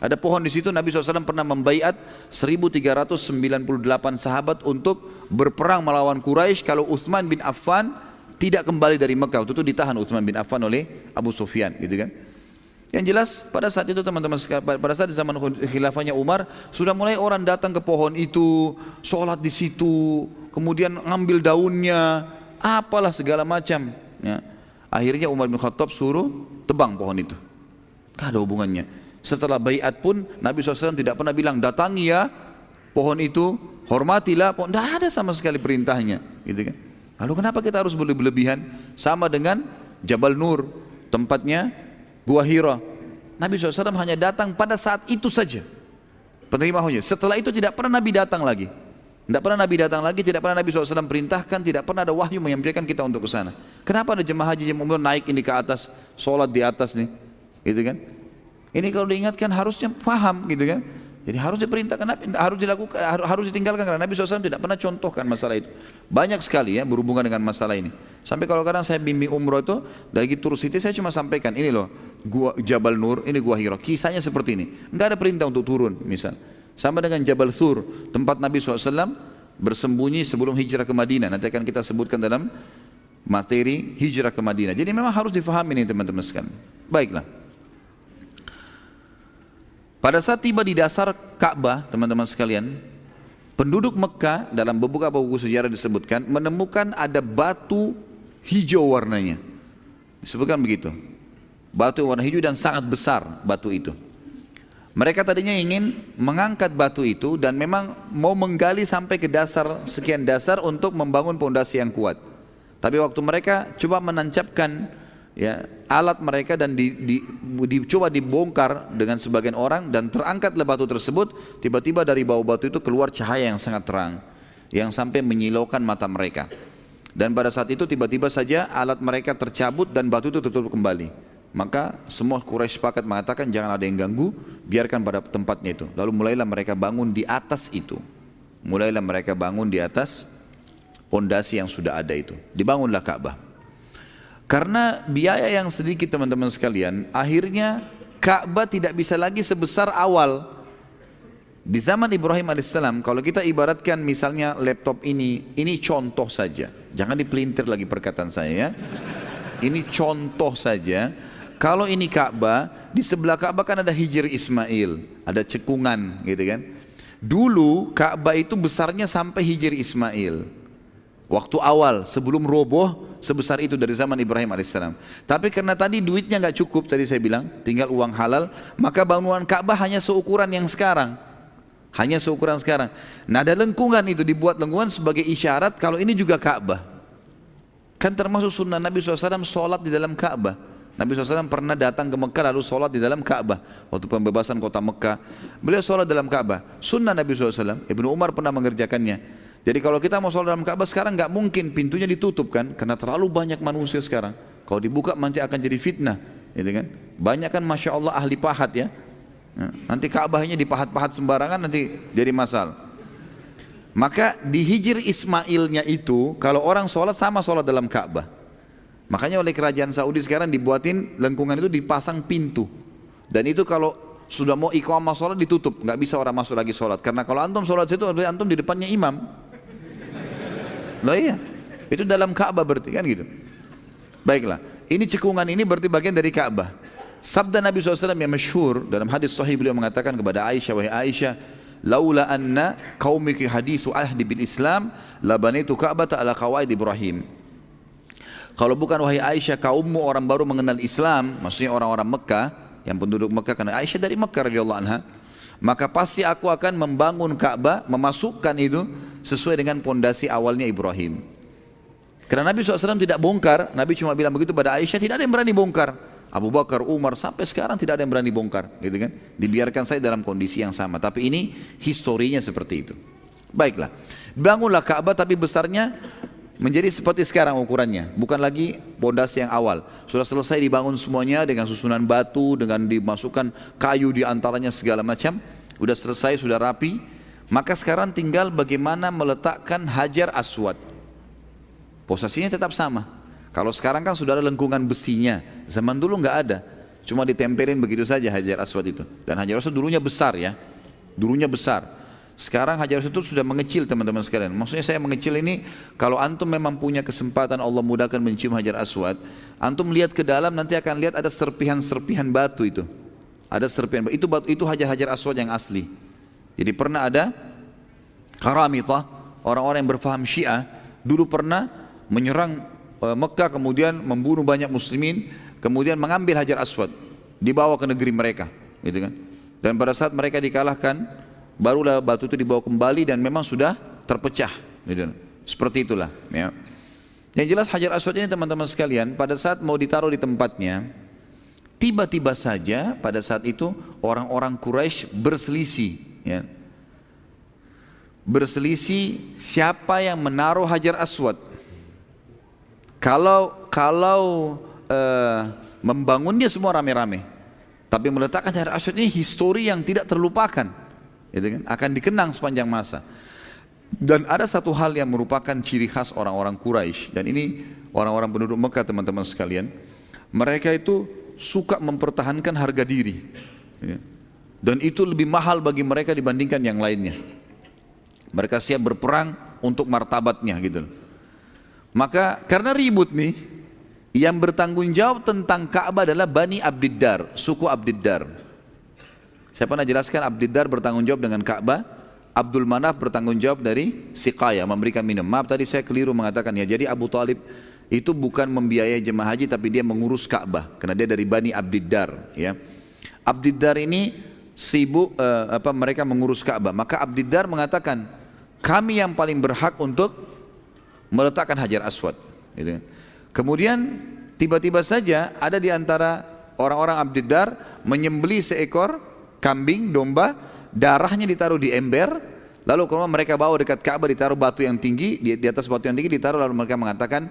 Ada pohon di situ Nabi SAW pernah membaiat 1398 sahabat untuk berperang melawan Quraisy kalau Uthman bin Affan tidak kembali dari Mekah. Itu ditahan Uthman bin Affan oleh Abu Sufyan, gitu kan? Yang jelas pada saat itu teman-teman pada saat zaman khilafahnya Umar sudah mulai orang datang ke pohon itu, sholat di situ, kemudian ngambil daunnya, apalah segala macam. Ya. Akhirnya Umar bin Khattab suruh tebang pohon itu. Tidak ada hubungannya. Setelah bayat pun Nabi SAW tidak pernah bilang datangi ya pohon itu, hormatilah pohon. Tidak ada sama sekali perintahnya. Gitu kan. Lalu kenapa kita harus berlebihan? Sama dengan Jabal Nur, tempatnya Gua Hira. Nabi SAW hanya datang pada saat itu saja. Penerima wahyu. Setelah itu tidak pernah Nabi datang lagi. Tidak pernah Nabi datang lagi, tidak pernah Nabi SAW perintahkan, tidak pernah ada wahyu menyampaikan kita untuk ke sana. Kenapa ada jemaah haji yang umur naik ini ke atas, sholat di atas nih, gitu kan? Ini kalau diingatkan harusnya paham, gitu kan? Jadi harus diperintahkan, harus dilakukan, harus ditinggalkan karena Nabi SAW tidak pernah contohkan masalah itu. Banyak sekali ya berhubungan dengan masalah ini. Sampai kalau kadang saya bimbing umroh itu, lagi turun city saya cuma sampaikan, ini loh, gua Jabal Nur, ini gua Hira. Kisahnya seperti ini. Enggak ada perintah untuk turun, misal. Sama dengan Jabal Thur, tempat Nabi SAW bersembunyi sebelum hijrah ke Madinah. Nanti akan kita sebutkan dalam materi hijrah ke Madinah. Jadi memang harus difahami ini teman-teman sekalian. Baiklah. Pada saat tiba di dasar Ka'bah, teman-teman sekalian, penduduk Mekah dalam beberapa buku sejarah disebutkan menemukan ada batu hijau warnanya. Disebutkan begitu. Batu warna hijau dan sangat besar batu itu. Mereka tadinya ingin mengangkat batu itu dan memang mau menggali sampai ke dasar sekian dasar untuk membangun pondasi yang kuat. Tapi waktu mereka coba menancapkan ya alat mereka dan di, di, di, coba dibongkar dengan sebagian orang dan terangkatlah batu tersebut, tiba-tiba dari bawah batu itu keluar cahaya yang sangat terang yang sampai menyilaukan mata mereka. Dan pada saat itu tiba-tiba saja alat mereka tercabut dan batu itu tertutup kembali. Maka semua Quraisy sepakat mengatakan jangan ada yang ganggu, biarkan pada tempatnya itu. Lalu mulailah mereka bangun di atas itu. Mulailah mereka bangun di atas pondasi yang sudah ada itu. Dibangunlah Ka'bah. Karena biaya yang sedikit teman-teman sekalian, akhirnya Ka'bah tidak bisa lagi sebesar awal. Di zaman Ibrahim alaihissalam, kalau kita ibaratkan misalnya laptop ini, ini contoh saja. Jangan dipelintir lagi perkataan saya ya. Ini contoh saja kalau ini Ka'bah, di sebelah Ka'bah kan ada Hijr Ismail, ada cekungan gitu kan. Dulu Ka'bah itu besarnya sampai Hijr Ismail. Waktu awal sebelum roboh sebesar itu dari zaman Ibrahim alaihissalam. Tapi karena tadi duitnya nggak cukup tadi saya bilang, tinggal uang halal, maka bangunan Ka'bah hanya seukuran yang sekarang. Hanya seukuran sekarang. Nah ada lengkungan itu dibuat lengkungan sebagai isyarat kalau ini juga Ka'bah. Kan termasuk sunnah Nabi SAW sholat di dalam Ka'bah. Nabi SAW pernah datang ke Mekah lalu sholat di dalam Ka'bah waktu pembebasan kota Mekah. Beliau sholat dalam Ka'bah. Sunnah Nabi SAW. Ibnu Umar pernah mengerjakannya. Jadi kalau kita mau sholat dalam Ka'bah sekarang nggak mungkin pintunya ditutup kan, karena terlalu banyak manusia sekarang. Kalau dibuka nanti akan jadi fitnah, gitu kan? Banyak kan masya Allah ahli pahat ya. Nah, nanti Ka'bahnya dipahat-pahat sembarangan nanti jadi masalah. Maka di hijir Ismailnya itu kalau orang sholat sama sholat dalam Ka'bah. Makanya oleh kerajaan Saudi sekarang dibuatin lengkungan itu dipasang pintu. Dan itu kalau sudah mau iqamah sholat ditutup, nggak bisa orang masuk lagi sholat. Karena kalau antum sholat situ, antum di depannya imam. Loh iya, itu dalam Ka'bah berarti kan gitu. Baiklah, ini cekungan ini berarti bagian dari Ka'bah. Sabda Nabi SAW yang masyhur dalam hadis sahih beliau mengatakan kepada Aisyah, wahai Aisyah, laula anna qaumiki hadithu ahdi bil Islam, labanaitu Ka'bah ala qawaid Ibrahim. Kalau bukan wahai Aisyah kaummu orang baru mengenal Islam, maksudnya orang-orang Mekah yang penduduk Mekah karena Aisyah dari Mekah radhiyallahu anha, maka pasti aku akan membangun Ka'bah, memasukkan itu sesuai dengan pondasi awalnya Ibrahim. Karena Nabi SAW tidak bongkar, Nabi cuma bilang begitu pada Aisyah, tidak ada yang berani bongkar. Abu Bakar, Umar, sampai sekarang tidak ada yang berani bongkar, gitu kan? Dibiarkan saya dalam kondisi yang sama. Tapi ini historinya seperti itu. Baiklah, bangunlah Ka'bah tapi besarnya menjadi seperti sekarang ukurannya, bukan lagi pondasi yang awal. Sudah selesai dibangun semuanya dengan susunan batu, dengan dimasukkan kayu di antaranya segala macam. Sudah selesai, sudah rapi. Maka sekarang tinggal bagaimana meletakkan hajar aswad. Posisinya tetap sama. Kalau sekarang kan sudah ada lengkungan besinya. Zaman dulu nggak ada. Cuma ditempelin begitu saja hajar aswad itu. Dan hajar aswad dulunya besar ya. Dulunya besar. Sekarang hajar aswad itu sudah mengecil teman-teman sekalian. Maksudnya saya mengecil ini kalau antum memang punya kesempatan Allah mudahkan mencium hajar aswad. Antum lihat ke dalam nanti akan lihat ada serpihan-serpihan batu itu. Ada serpihan batu. Itu, batu, itu hajar-hajar aswad yang asli. Jadi pernah ada karamitah orang-orang yang berfaham syiah dulu pernah menyerang uh, Mekah kemudian membunuh banyak muslimin kemudian mengambil hajar aswad dibawa ke negeri mereka gitu kan dan pada saat mereka dikalahkan barulah batu itu dibawa kembali dan memang sudah terpecah. Gitu. seperti itulah ya. Yang jelas hajar aswad ini teman-teman sekalian pada saat mau ditaruh di tempatnya tiba-tiba saja pada saat itu orang-orang Quraisy berselisih ya. Berselisih siapa yang menaruh hajar aswad. Kalau kalau uh, membangunnya semua rame-rame, tapi meletakkan Hajar Aswad ini histori yang tidak terlupakan, gitu kan? akan dikenang sepanjang masa. Dan ada satu hal yang merupakan ciri khas orang-orang Quraisy dan ini orang-orang penduduk Mekah teman-teman sekalian, mereka itu suka mempertahankan harga diri. Ya. Dan itu lebih mahal bagi mereka dibandingkan yang lainnya. Mereka siap berperang untuk martabatnya gitu. Maka karena ribut nih, yang bertanggung jawab tentang Ka'bah adalah Bani Abdiddar, suku Abdiddar. Saya pernah jelaskan Abdiddar bertanggung jawab dengan Ka'bah, Abdul Manaf bertanggung jawab dari Siqaya, memberikan minum. Maaf tadi saya keliru mengatakan ya. Jadi Abu Talib itu bukan membiayai jemaah haji tapi dia mengurus Ka'bah karena dia dari Bani Abdiddar ya. Abdiddar ini sibuk uh, apa mereka mengurus Ka'bah. Maka Abdiddar mengatakan, kami yang paling berhak untuk meletakkan hajar aswad. Gitu. Kemudian tiba-tiba saja ada di antara orang-orang Abdiddar menyembeli seekor kambing, domba, darahnya ditaruh di ember, lalu kalau mereka bawa dekat Ka'bah ditaruh batu yang tinggi, di, di atas batu yang tinggi ditaruh lalu mereka mengatakan,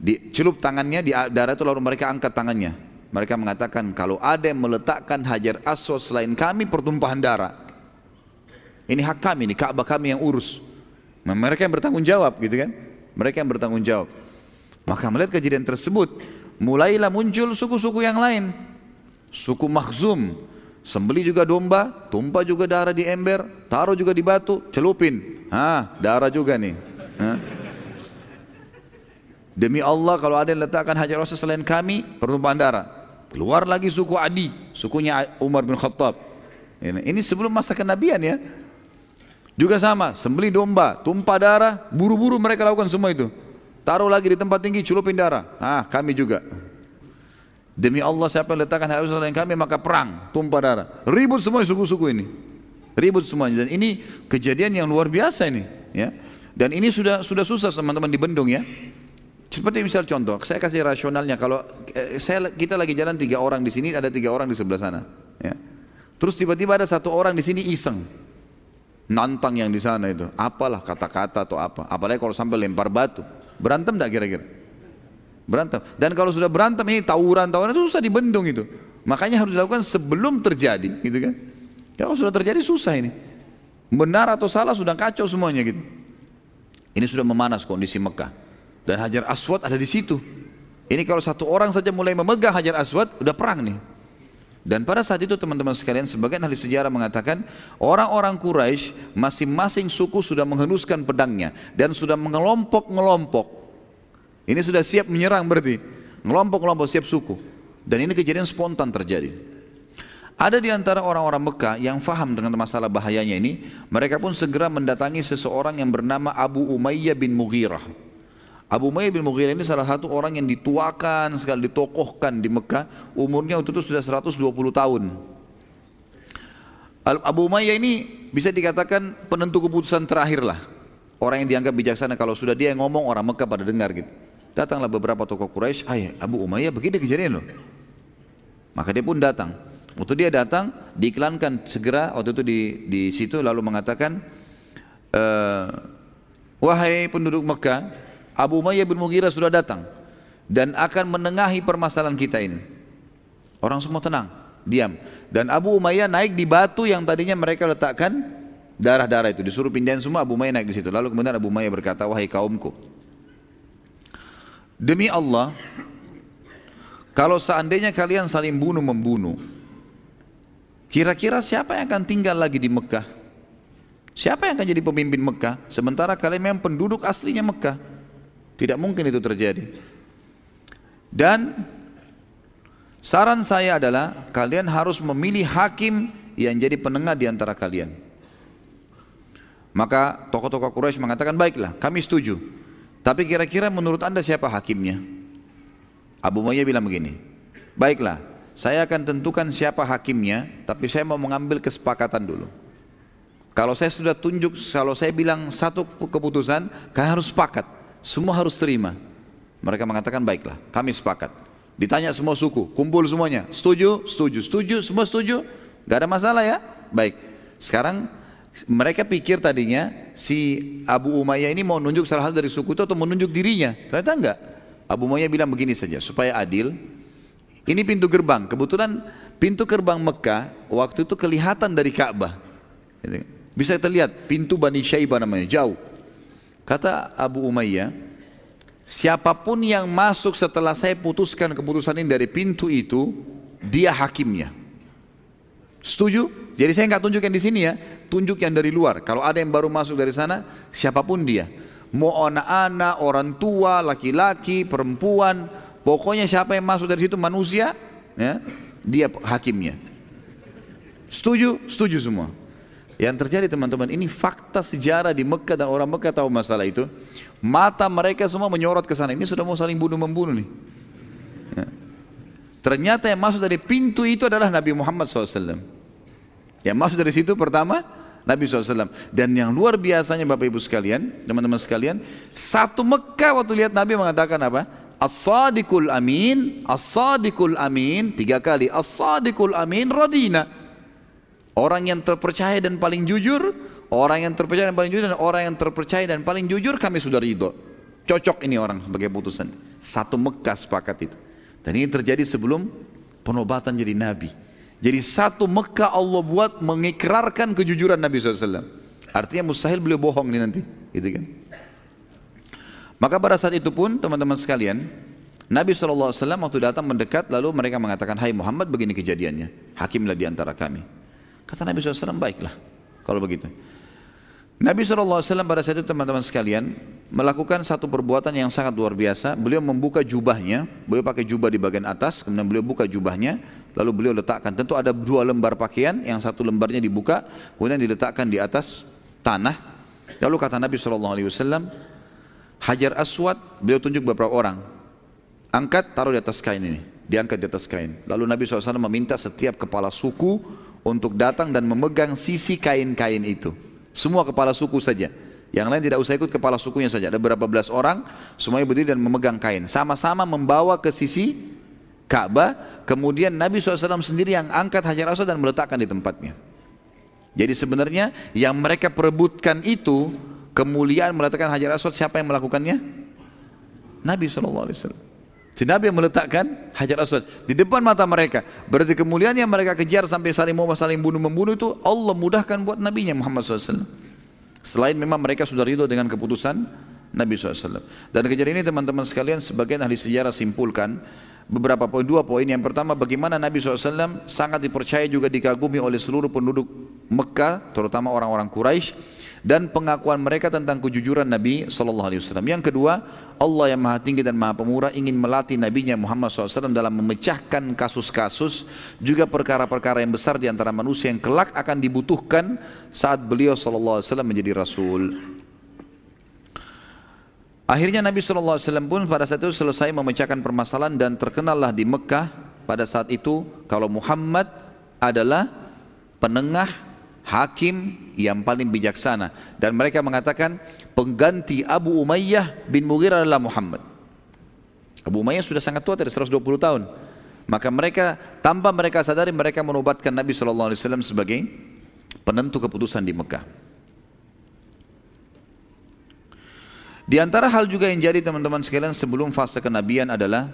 dicelup tangannya di darah itu lalu mereka angkat tangannya. Mereka mengatakan kalau ada yang meletakkan hajar aswad selain kami pertumpahan darah. Ini hak kami, ini Ka'bah kami yang urus. Mereka yang bertanggung jawab gitu kan. Mereka yang bertanggung jawab. Maka melihat kejadian tersebut, mulailah muncul suku-suku yang lain. Suku Makhzum, sembeli juga domba, tumpah juga darah di ember, taruh juga di batu, celupin. Hah, darah juga nih. Hah? Demi Allah kalau ada yang letakkan hajar aswad selain kami, pertumpahan darah. Keluar lagi suku Adi, sukunya Umar bin Khattab. Ini sebelum masa kenabian ya. Juga sama, sembeli domba, tumpah darah, buru-buru mereka lakukan semua itu. Taruh lagi di tempat tinggi, culupin darah. Ah, kami juga. Demi Allah siapa yang letakkan harus yang kami maka perang, tumpah darah. Ribut semua suku-suku ini. Ribut semuanya dan ini kejadian yang luar biasa ini, ya. Dan ini sudah sudah susah teman-teman di Bendung ya. Seperti misal contoh, saya kasih rasionalnya kalau eh, saya kita lagi jalan tiga orang di sini, ada tiga orang di sebelah sana, ya. Terus tiba-tiba ada satu orang di sini iseng, nantang yang di sana itu apalah kata-kata atau apa apalagi kalau sampai lempar batu berantem tidak kira-kira berantem. Dan kalau sudah berantem ini tawuran tawuran itu susah dibendung itu. Makanya harus dilakukan sebelum terjadi gitu kan? Ya, kalau sudah terjadi susah ini. Benar atau salah sudah kacau semuanya gitu. Ini sudah memanas kondisi Mekah. Dan Hajar Aswad ada di situ. Ini kalau satu orang saja mulai memegang Hajar Aswad udah perang nih. Dan pada saat itu teman-teman sekalian sebagian ahli sejarah mengatakan orang-orang Quraisy masing-masing suku sudah menghenuskan pedangnya dan sudah mengelompok-ngelompok. Ini sudah siap menyerang berarti. Ngelompok-ngelompok siap suku. Dan ini kejadian spontan terjadi. Ada di antara orang-orang Mekah yang faham dengan masalah bahayanya ini, mereka pun segera mendatangi seseorang yang bernama Abu Umayyah bin Mughirah. Abu Umayyah bin Mughirah ini salah satu orang yang dituakan sekali ditokohkan di Mekah umurnya waktu itu sudah 120 tahun Abu Umayyah ini bisa dikatakan penentu keputusan terakhir lah. Orang yang dianggap bijaksana kalau sudah dia yang ngomong orang Mekah pada dengar gitu. Datanglah beberapa tokoh Quraisy, "Hai, Abu Umayyah begini kejadian loh." Maka dia pun datang. Waktu dia datang, diiklankan segera waktu itu di di situ lalu mengatakan, e, "Wahai penduduk Mekah, Abu Umayyah bin Mughirah sudah datang dan akan menengahi permasalahan kita ini." Orang semua tenang, diam. Dan Abu Umayyah naik di batu yang tadinya mereka letakkan darah-darah itu. Disuruh pindahin semua, Abu Umayyah naik di situ. Lalu kemudian Abu Umayyah berkata, "Wahai kaumku, demi Allah, kalau seandainya kalian saling bunuh membunuh, kira-kira siapa yang akan tinggal lagi di Mekah? Siapa yang akan jadi pemimpin Mekah? Sementara kalian memang penduduk aslinya Mekah. Tidak mungkin itu terjadi. Dan saran saya adalah kalian harus memilih hakim yang jadi penengah di antara kalian. Maka tokoh-tokoh Quraisy mengatakan baiklah, kami setuju. Tapi kira-kira menurut anda siapa hakimnya? Abu Muayyah bilang begini, baiklah, saya akan tentukan siapa hakimnya, tapi saya mau mengambil kesepakatan dulu. Kalau saya sudah tunjuk, kalau saya bilang satu keputusan, kalian harus sepakat, semua harus terima. Mereka mengatakan baiklah, kami sepakat. Ditanya semua suku, kumpul semuanya, setuju, setuju, setuju, semua setuju, gak ada masalah ya? Baik, sekarang mereka pikir tadinya si Abu Umayyah ini mau nunjuk salah satu dari suku itu atau menunjuk dirinya. Ternyata enggak. Abu Muayyah bilang begini saja supaya adil. Ini pintu gerbang. Kebetulan pintu gerbang Mekah waktu itu kelihatan dari Ka'bah. Gitu. Bisa kita lihat pintu Bani Syaibah namanya jauh. Kata Abu Umayyah, siapa pun yang masuk setelah saya putuskan keputusan ini dari pintu itu, dia hakimnya. Setuju? Jadi saya nggak tunjuk yang di sini ya, tunjuk yang dari luar. Kalau ada yang baru masuk dari sana, siapa pun dia mau anak-anak, orang tua, laki-laki, perempuan, pokoknya siapa yang masuk dari situ manusia, ya, dia hakimnya. Setuju? Setuju semua. Yang terjadi teman-teman ini fakta sejarah di Mekah dan orang Mekah tahu masalah itu. Mata mereka semua menyorot ke sana. Ini sudah mau saling bunuh membunuh nih. Ya. Ternyata yang masuk dari pintu itu adalah Nabi Muhammad SAW. Yang masuk dari situ pertama Nabi SAW. Dan yang luar biasanya Bapak Ibu sekalian, teman-teman sekalian, satu Mekah waktu lihat Nabi mengatakan apa? As-sadiqul amin, as-sadiqul amin, tiga kali, as-sadiqul amin radina. Orang yang terpercaya dan paling jujur, orang yang terpercaya dan paling jujur, dan orang yang terpercaya dan paling jujur kami sudah ridho. Cocok ini orang sebagai putusan. Satu Mekah sepakat itu. Dan ini terjadi sebelum penobatan jadi Nabi. Jadi satu Mekah Allah buat mengikrarkan kejujuran Nabi SAW. Artinya mustahil beliau bohong nih nanti. Gitu kan. Maka pada saat itu pun teman-teman sekalian, Nabi SAW waktu datang mendekat lalu mereka mengatakan, Hai Muhammad begini kejadiannya, hakimlah di antara kami. Kata Nabi SAW, baiklah kalau begitu. Nabi SAW pada saat itu teman-teman sekalian melakukan satu perbuatan yang sangat luar biasa. Beliau membuka jubahnya, beliau pakai jubah di bagian atas, kemudian beliau buka jubahnya, lalu beliau letakkan tentu ada dua lembar pakaian yang satu lembarnya dibuka kemudian diletakkan di atas tanah. Lalu kata Nabi SAW Hajar Aswad beliau tunjuk beberapa orang angkat taruh di atas kain ini. Diangkat di atas kain. Lalu Nabi SAW meminta setiap kepala suku untuk datang dan memegang sisi kain-kain itu. Semua kepala suku saja. Yang lain tidak usah ikut kepala sukunya saja. Ada berapa belas orang, semuanya berdiri dan memegang kain. Sama-sama membawa ke sisi Ka'bah, kemudian Nabi SAW sendiri yang angkat Hajar Aswad dan meletakkan di tempatnya. Jadi sebenarnya yang mereka perebutkan itu kemuliaan meletakkan Hajar Aswad siapa yang melakukannya? Nabi SAW. Jadi Nabi yang meletakkan Hajar Aswad di depan mata mereka. Berarti kemuliaan yang mereka kejar sampai saling mau saling bunuh membunuh itu Allah mudahkan buat Nabi nya Muhammad SAW. Selain memang mereka sudah ridho dengan keputusan Nabi SAW. Dan kejadian ini teman-teman sekalian sebagian ahli sejarah simpulkan beberapa poin, dua poin. Yang pertama bagaimana Nabi SAW sangat dipercaya juga dikagumi oleh seluruh penduduk Mekah, terutama orang-orang Quraisy dan pengakuan mereka tentang kejujuran Nabi SAW. Yang kedua, Allah yang maha tinggi dan maha pemurah ingin melatih Nabi-Nya Muhammad SAW dalam memecahkan kasus-kasus juga perkara-perkara yang besar di antara manusia yang kelak akan dibutuhkan saat beliau SAW menjadi Rasul. Akhirnya Nabi SAW pun pada saat itu selesai memecahkan permasalahan dan terkenallah di Mekah pada saat itu kalau Muhammad adalah penengah hakim yang paling bijaksana dan mereka mengatakan pengganti Abu Umayyah bin Mughirah adalah Muhammad. Abu Umayyah sudah sangat tua dari 120 tahun. Maka mereka tanpa mereka sadari mereka menobatkan Nabi SAW sebagai penentu keputusan di Mekah. Di antara hal juga yang jadi teman-teman sekalian sebelum fase kenabian adalah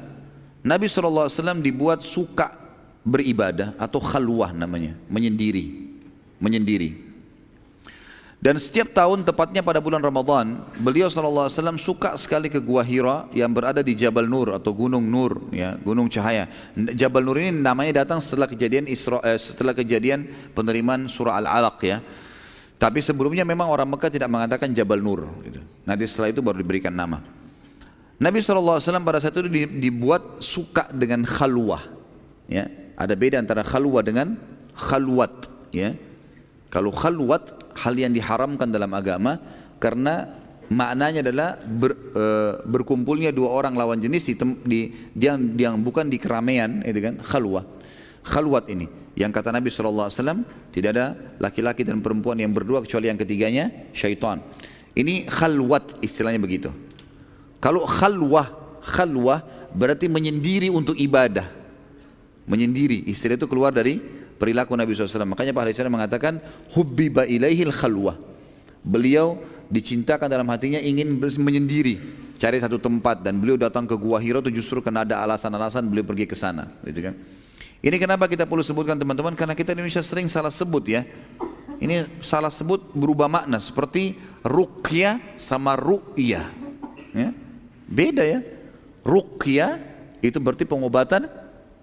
Nabi SAW dibuat suka beribadah atau khalwah namanya, menyendiri. Menyendiri. Dan setiap tahun tepatnya pada bulan Ramadan, beliau SAW suka sekali ke Gua Hira yang berada di Jabal Nur atau Gunung Nur, ya, Gunung Cahaya. Jabal Nur ini namanya datang setelah kejadian Isra, eh, setelah kejadian penerimaan surah Al-Alaq ya. Tapi sebelumnya memang orang Mekah tidak mengatakan Jabal Nur. Gitu. Nanti setelah itu baru diberikan nama. Nabi SAW pada saat itu dibuat suka dengan khalwah. Ya, ada beda antara khalwah dengan khalwat. Ya, kalau khalwat hal yang diharamkan dalam agama karena maknanya adalah ber, e, berkumpulnya dua orang lawan jenis di, di yang, yang bukan di keramaian itu kan khalwah khalwat ini yang kata Nabi SAW tidak ada laki-laki dan perempuan yang berdua kecuali yang ketiganya syaitan ini khalwat istilahnya begitu kalau khalwah khalwah berarti menyendiri untuk ibadah menyendiri istilah itu keluar dari perilaku Nabi SAW. Makanya Pak Hadis mengatakan hubbiba ilaihil khalwah. Beliau dicintakan dalam hatinya ingin menyendiri, cari satu tempat dan beliau datang ke Gua Hira itu justru karena ada alasan-alasan beliau pergi ke sana, gitu kan. Ini kenapa kita perlu sebutkan teman-teman karena kita di Indonesia sering salah sebut ya. Ini salah sebut berubah makna seperti ruqyah sama ru'yah. Ya. Beda ya. Ruqyah itu berarti pengobatan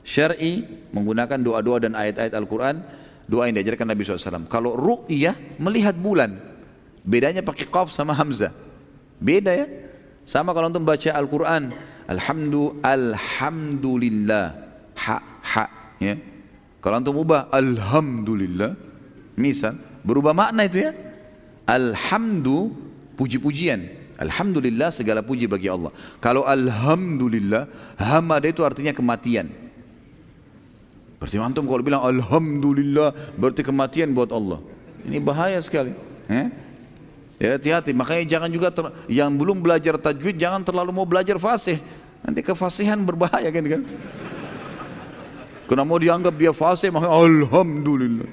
syar'i menggunakan doa-doa dan ayat-ayat Al-Quran doa yang diajarkan Nabi SAW kalau ru'yah melihat bulan bedanya pakai qaf sama hamzah beda ya sama kalau untuk baca Al-Quran Alhamdu Alhamdulillah ha ha ya kalau untuk ubah Alhamdulillah misal berubah makna itu ya Alhamdu puji-pujian Alhamdulillah segala puji bagi Allah kalau Alhamdulillah hamada itu artinya kematian Berarti antum kalau bilang Alhamdulillah berarti kematian buat Allah. Ini bahaya sekali. Eh? Ya hati-hati. Makanya jangan juga ter, yang belum belajar tajwid jangan terlalu mau belajar fasih. Nanti kefasihan berbahaya kan kan. Karena mau dianggap dia maka Alhamdulillah.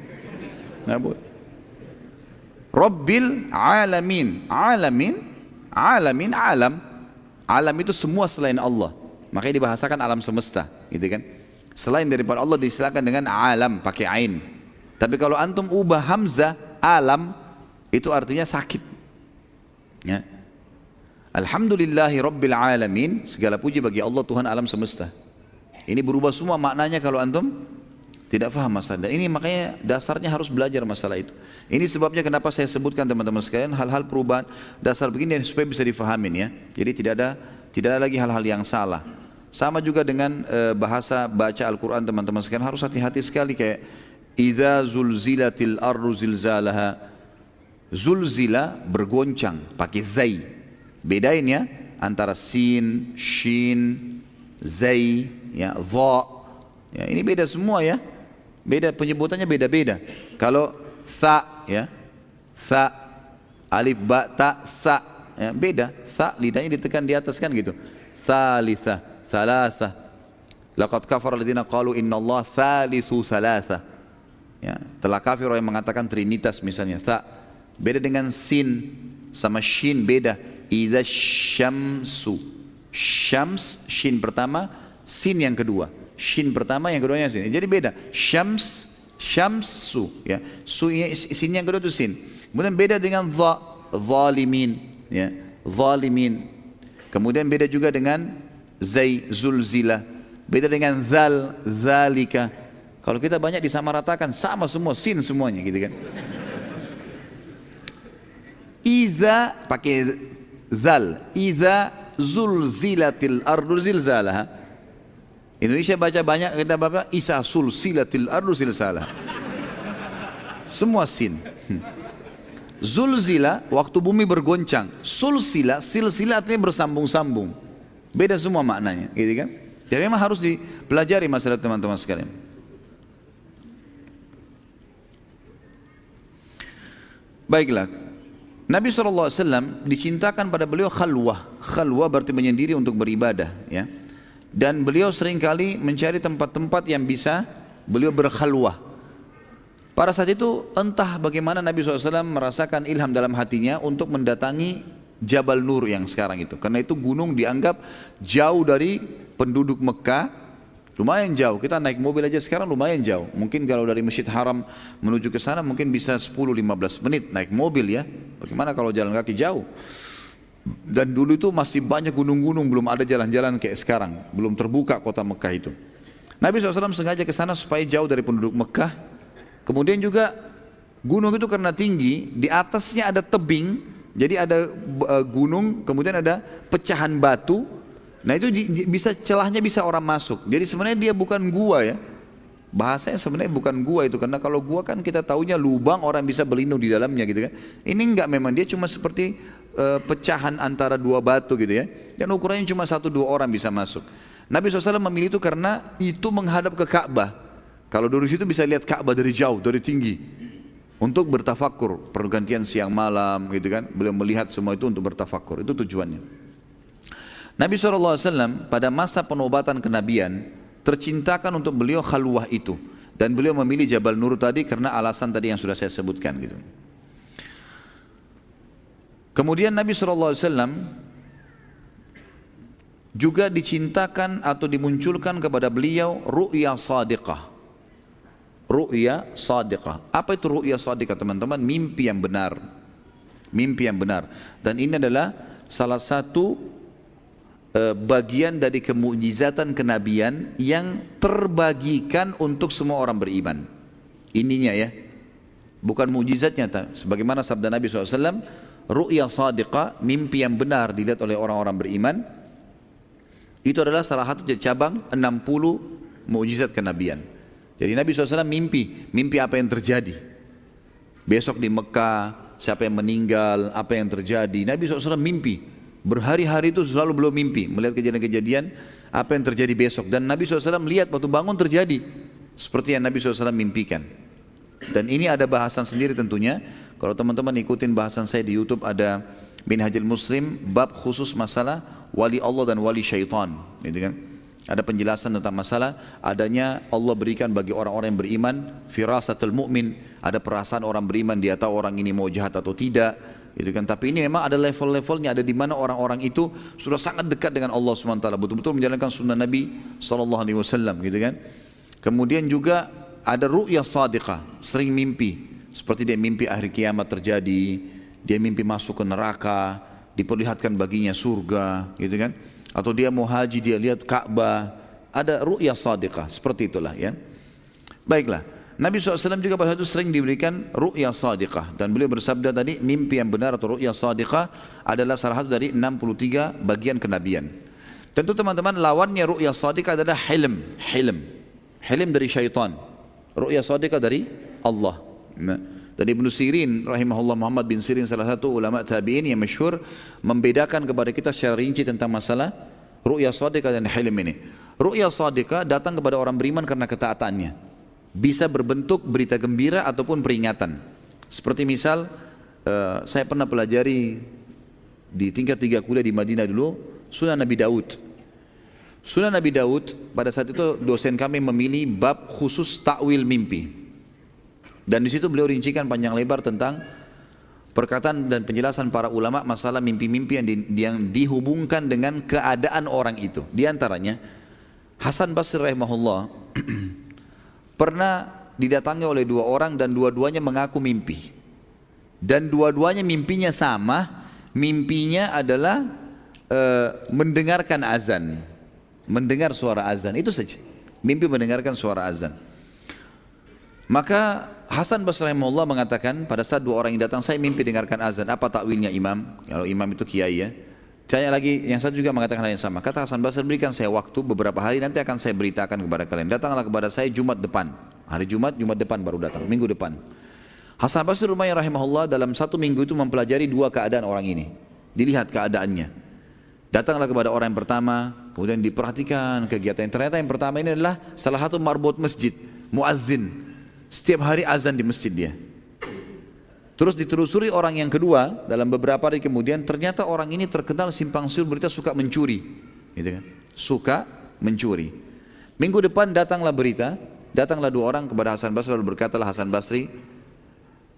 Nah. Rabbil alamin. Alamin. Alamin alam. Alam itu semua selain Allah. Makanya dibahasakan alam semesta, gitu kan? Selain daripada Allah disilakan dengan alam pakai ain. Tapi kalau antum ubah hamzah alam itu artinya sakit. Ya. Alhamdulillahi Rabbil Alamin Segala puji bagi Allah Tuhan alam semesta Ini berubah semua maknanya kalau antum Tidak faham masalah Dan ini makanya dasarnya harus belajar masalah itu. Ini sebabnya kenapa saya sebutkan teman-teman sekalian Hal-hal perubahan dasar begini supaya bisa difahamin ya. Jadi tidak ada tidak ada lagi hal-hal yang salah. Sama juga dengan e, bahasa baca Al-Quran teman-teman sekalian. Harus hati-hati sekali kayak Iza zulzilatil ardu zilzalaha. Zulzila bergoncang pakai zai. Bedain ya antara sin, shin, zai, ya, dha ya, Ini beda semua ya. Beda penyebutannya beda-beda. Kalau tha ya. Tha Alif ba ta tha. Ya, Beda. Tha lidahnya ditekan di atas kan gitu. Thalitha thalatha. Laqad kafara alladziina qalu Allah thalithu thalatha. Ya telah kafir orang yang mengatakan trinitas misalnya tha. Beda dengan sin sama shin beda. Idza syamsu. Syams shin pertama sin yang kedua. Shin pertama yang keduanya sin. Jadi beda. Syams syamsu ya. Su sin yang kedua itu sin. Kemudian beda dengan dha zalimin ya. Zalimin. Kemudian beda juga dengan zai zulzila. Beda dengan zal zalika. Kalau kita banyak disamaratakan sama semua sin semuanya gitu kan. Iza pakai zal. Iza zulzilatil ardu zilzalaha Indonesia baca banyak kita baca Isa sulsilatil ardu zilzalaha Semua sin Zulzila waktu bumi bergoncang Sulsila silsila artinya bersambung-sambung Beda semua maknanya, gitu kan? Jadi memang harus dipelajari masalah teman-teman sekalian. Baiklah, Nabi SAW dicintakan pada beliau khalwah. Khalwah berarti menyendiri untuk beribadah. ya. Dan beliau sering kali mencari tempat-tempat yang bisa beliau berkhalwah. Pada saat itu entah bagaimana Nabi SAW merasakan ilham dalam hatinya untuk mendatangi Jabal Nur yang sekarang itu. Karena itu gunung dianggap jauh dari penduduk Mekah, lumayan jauh. Kita naik mobil aja sekarang lumayan jauh. Mungkin kalau dari Masjid Haram menuju ke sana mungkin bisa 10-15 menit naik mobil ya. Bagaimana kalau jalan kaki jauh? Dan dulu itu masih banyak gunung-gunung, belum ada jalan-jalan kayak sekarang. Belum terbuka kota Mekah itu. Nabi SAW sengaja ke sana supaya jauh dari penduduk Mekah. Kemudian juga gunung itu karena tinggi, di atasnya ada tebing, jadi ada uh, gunung, kemudian ada pecahan batu. Nah itu bisa celahnya bisa orang masuk. Jadi sebenarnya dia bukan gua ya. Bahasanya sebenarnya bukan gua itu karena kalau gua kan kita taunya lubang orang bisa berlindung di dalamnya gitu kan. Ini enggak memang dia cuma seperti uh, pecahan antara dua batu gitu ya. Dan ukurannya cuma satu dua orang bisa masuk. Nabi SAW memilih itu karena itu menghadap ke Ka'bah. Kalau dari situ bisa lihat Ka'bah dari jauh, dari tinggi untuk bertafakur pergantian siang malam gitu kan beliau melihat semua itu untuk bertafakur itu tujuannya Nabi SAW pada masa penobatan kenabian tercintakan untuk beliau khalwah itu dan beliau memilih Jabal Nur tadi karena alasan tadi yang sudah saya sebutkan gitu kemudian Nabi SAW juga dicintakan atau dimunculkan kepada beliau ru'ya sadiqah ru'ya sadiqah. Apa itu ru'ya sadiqah teman-teman? Mimpi yang benar. Mimpi yang benar. Dan ini adalah salah satu bagian dari kemujizatan kenabian yang terbagikan untuk semua orang beriman. Ininya ya. Bukan mujizatnya. Sebagaimana sabda Nabi SAW, ru'ya sadiqah, mimpi yang benar dilihat oleh orang-orang beriman, itu adalah salah satu cabang 60 mujizat kenabian. Jadi Nabi SAW mimpi, mimpi apa yang terjadi. Besok di Mekah, siapa yang meninggal, apa yang terjadi. Nabi SAW mimpi, berhari-hari itu selalu belum mimpi, melihat kejadian-kejadian apa yang terjadi besok. Dan Nabi SAW melihat waktu bangun terjadi, seperti yang Nabi SAW mimpikan. Dan ini ada bahasan sendiri tentunya, kalau teman-teman ikutin bahasan saya di Youtube ada Minhajul Muslim, bab khusus masalah wali Allah dan wali syaitan. Gitu kan? Ada penjelasan tentang masalah adanya Allah berikan bagi orang-orang yang beriman firasatul mu'min, ada perasaan orang beriman dia tahu orang ini mau jahat atau tidak, gitu kan. Tapi ini memang ada level-levelnya, ada di mana orang-orang itu sudah sangat dekat dengan Allah SWT, betul-betul menjalankan sunnah Nabi SAW, gitu kan. Kemudian juga ada ru'ya sadiqah, sering mimpi, seperti dia mimpi akhir kiamat terjadi, dia mimpi masuk ke neraka, diperlihatkan baginya surga, gitu kan? Atau dia mau haji dia lihat Ka'bah. Ada ru'ya sadiqah seperti itulah ya. Baiklah Nabi SAW juga pada itu sering diberikan ru'ya sadiqah dan beliau bersabda tadi mimpi yang benar atau ru'ya sadiqah adalah salah satu dari 63 bagian kenabian tentu teman-teman lawannya ru'ya sadiqah adalah hilm hilm hilm dari syaitan ru'ya sadiqah dari Allah nah. Dan Ibnu Sirin rahimahullah Muhammad bin Sirin salah satu ulama tabi'in yang masyhur membedakan kepada kita secara rinci tentang masalah ru'ya sadiqah dan hilm ini. Ru'ya sadiqah datang kepada orang beriman karena ketaatannya. Bisa berbentuk berita gembira ataupun peringatan. Seperti misal uh, saya pernah pelajari di tingkat tiga kuliah di Madinah dulu Sunan Nabi Daud. Sunan Nabi Daud pada saat itu dosen kami memilih bab khusus takwil mimpi. Dan di situ beliau rincikan panjang lebar tentang perkataan dan penjelasan para ulama masalah mimpi-mimpi yang, di, yang dihubungkan dengan keadaan orang itu. Di antaranya Hasan Basri rahimahullah pernah didatangi oleh dua orang dan dua-duanya mengaku mimpi. Dan dua-duanya mimpinya sama, mimpinya adalah uh, mendengarkan azan, mendengar suara azan itu saja. Mimpi mendengarkan suara azan. Maka Hasan Basri rahimahullah mengatakan pada saat dua orang yang datang saya mimpi dengarkan azan. Apa takwilnya imam? Kalau imam itu kiai ya. Tanya lagi yang satu juga mengatakan hal yang sama. Kata Hasan Basri berikan saya waktu beberapa hari nanti akan saya beritakan kepada kalian. Datanglah kepada saya Jumat depan. Hari Jumat, Jumat depan baru datang. Minggu depan. Hasan Basri rumahnya rahimahullah dalam satu minggu itu mempelajari dua keadaan orang ini. Dilihat keadaannya. Datanglah kepada orang yang pertama, kemudian diperhatikan kegiatan. Ternyata yang pertama ini adalah salah satu marbot masjid, muazzin, setiap hari azan di masjid dia. Terus ditelusuri orang yang kedua dalam beberapa hari kemudian ternyata orang ini terkenal simpang siur berita suka mencuri, gitu kan? Suka mencuri. Minggu depan datanglah berita, datanglah dua orang kepada Hasan Basri lalu berkatalah Hasan Basri,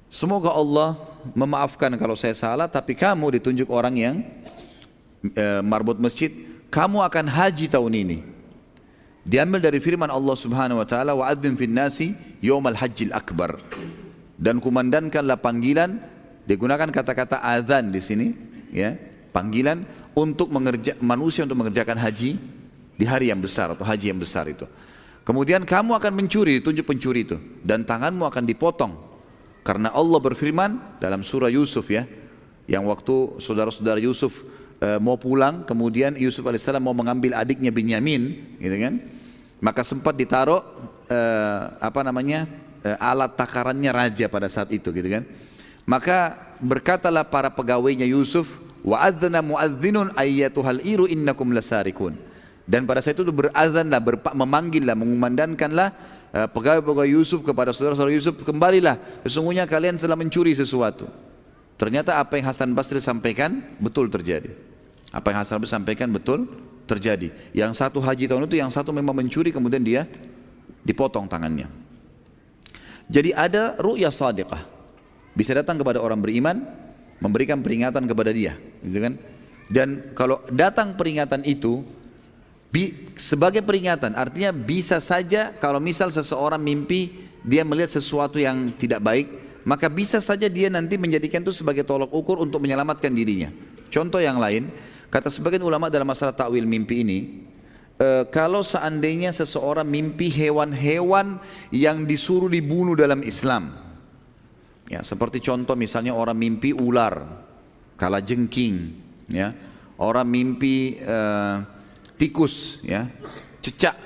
semoga Allah memaafkan kalau saya salah, tapi kamu ditunjuk orang yang e, marbot masjid, kamu akan haji tahun ini. Diambil dari firman Allah Subhanahu wa taala wa adzim fin nasi yaumal hajjil akbar dan kumandankanlah panggilan digunakan kata-kata azan di sini ya panggilan untuk mengerja, manusia untuk mengerjakan haji di hari yang besar atau haji yang besar itu. Kemudian kamu akan mencuri ditunjuk pencuri itu dan tanganmu akan dipotong. Karena Allah berfirman dalam surah Yusuf ya yang waktu saudara-saudara Yusuf e, mau pulang kemudian Yusuf alaihissalam mau mengambil adiknya Binyamin gitu kan? Maka sempat ditaruh e, apa namanya alat takarannya raja pada saat itu gitu kan. Maka berkatalah para pegawainya Yusuf, wa adzana muadzinun ayyatuhal iru innakum lasarikun. Dan pada saat itu berazanlah, memanggillah, mengumandangkanlah uh, pegawai-pegawai Yusuf kepada saudara-saudara Yusuf, kembalilah, sesungguhnya kalian telah mencuri sesuatu. Ternyata apa yang Hasan Basri sampaikan betul terjadi. Apa yang Hasan Basri sampaikan betul terjadi. Yang satu haji tahun itu, yang satu memang mencuri kemudian dia dipotong tangannya. Jadi ada ru'ya sadiqah. Bisa datang kepada orang beriman, memberikan peringatan kepada dia, gitu kan? Dan kalau datang peringatan itu bi, sebagai peringatan, artinya bisa saja kalau misal seseorang mimpi dia melihat sesuatu yang tidak baik, maka bisa saja dia nanti menjadikan itu sebagai tolok ukur untuk menyelamatkan dirinya. Contoh yang lain, kata sebagian ulama dalam masalah takwil mimpi ini, e, kalau seandainya seseorang mimpi hewan-hewan yang disuruh dibunuh dalam Islam. Ya, seperti contoh misalnya orang mimpi ular, kala jengking, ya. Orang mimpi e, tikus, ya, cecak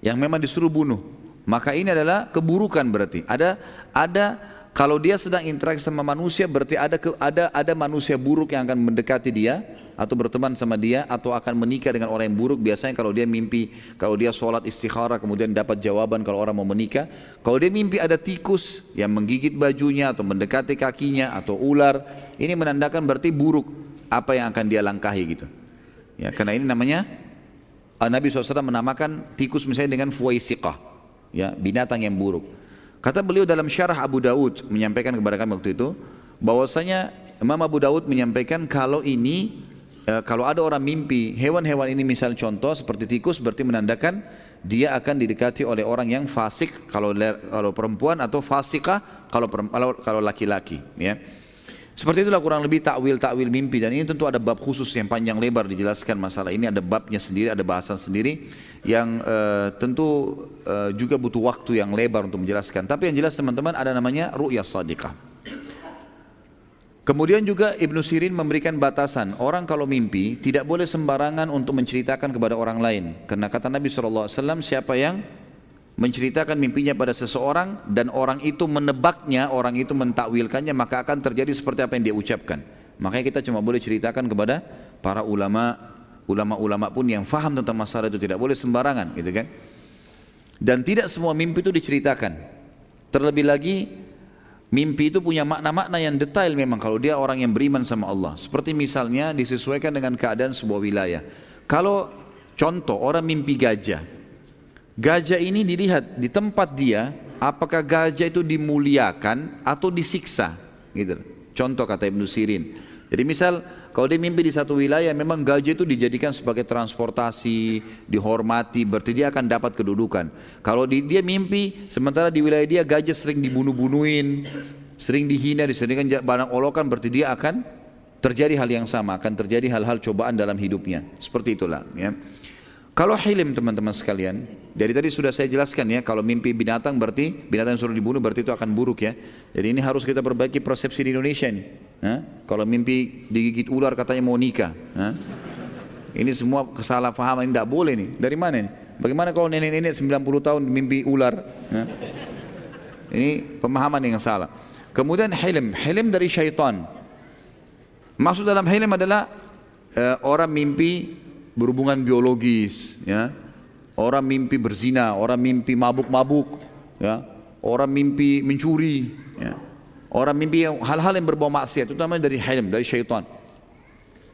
yang memang disuruh bunuh. Maka ini adalah keburukan berarti. Ada ada kalau dia sedang interaksi sama manusia berarti ada ada ada manusia buruk yang akan mendekati dia atau berteman sama dia atau akan menikah dengan orang yang buruk biasanya kalau dia mimpi kalau dia sholat istikharah kemudian dapat jawaban kalau orang mau menikah. Kalau dia mimpi ada tikus yang menggigit bajunya atau mendekati kakinya atau ular ini menandakan berarti buruk apa yang akan dia langkahi gitu. Ya karena ini namanya Nabi SAW menamakan tikus misalnya dengan fuwaisiqah ya binatang yang buruk. Kata beliau dalam syarah Abu Daud menyampaikan kepada kami waktu itu bahwasanya Imam Abu Daud menyampaikan kalau ini e, kalau ada orang mimpi hewan-hewan ini misal contoh seperti tikus berarti menandakan dia akan didekati oleh orang yang fasik kalau kalau perempuan atau fasikah kalau kalau laki-laki ya. Seperti itulah kurang lebih takwil-takwil mimpi dan ini tentu ada bab khusus yang panjang lebar dijelaskan masalah ini ada babnya sendiri, ada bahasan sendiri yang uh, tentu uh, juga butuh waktu yang lebar untuk menjelaskan. Tapi yang jelas teman-teman ada namanya ru'yah sadiqah. Kemudian juga Ibnu Sirin memberikan batasan, orang kalau mimpi tidak boleh sembarangan untuk menceritakan kepada orang lain. Karena kata Nabi SAW, siapa yang menceritakan mimpinya pada seseorang dan orang itu menebaknya, orang itu mentakwilkannya, maka akan terjadi seperti apa yang dia ucapkan. Makanya kita cuma boleh ceritakan kepada para ulama, ulama-ulama pun yang faham tentang masalah itu tidak boleh sembarangan, gitu kan? Dan tidak semua mimpi itu diceritakan. Terlebih lagi Mimpi itu punya makna-makna yang detail memang kalau dia orang yang beriman sama Allah. Seperti misalnya disesuaikan dengan keadaan sebuah wilayah. Kalau contoh orang mimpi gajah. Gajah ini dilihat di tempat dia, apakah gajah itu dimuliakan atau disiksa. Gitu. Contoh kata Ibnu Sirin. Jadi misal kalau dia mimpi di satu wilayah memang gajah itu dijadikan sebagai transportasi, dihormati, berarti dia akan dapat kedudukan. Kalau di, dia mimpi sementara di wilayah dia gajah sering dibunuh-bunuhin, sering dihina, disediakan barang olokan, berarti dia akan terjadi hal yang sama, akan terjadi hal-hal cobaan dalam hidupnya. Seperti itulah ya. Kalau hilim teman-teman sekalian, dari tadi sudah saya jelaskan ya, kalau mimpi binatang berarti binatang yang suruh dibunuh berarti itu akan buruk ya. Jadi ini harus kita perbaiki persepsi di Indonesia ini. Kalau mimpi digigit ular katanya mau nikah. Ini semua kesalahpahaman tidak boleh nih. Dari mana ini? Bagaimana kalau nenek-nenek 90 tahun mimpi ular? Ini pemahaman yang salah. Kemudian hilm, hilm dari syaitan. Maksud dalam hilm adalah uh, orang mimpi berhubungan biologis, ya. Orang mimpi berzina, orang mimpi mabuk-mabuk, ya. Orang mimpi mencuri, ya. Orang mimpi hal-hal yang berbau maksiat, namanya dari hilm, dari syaitan.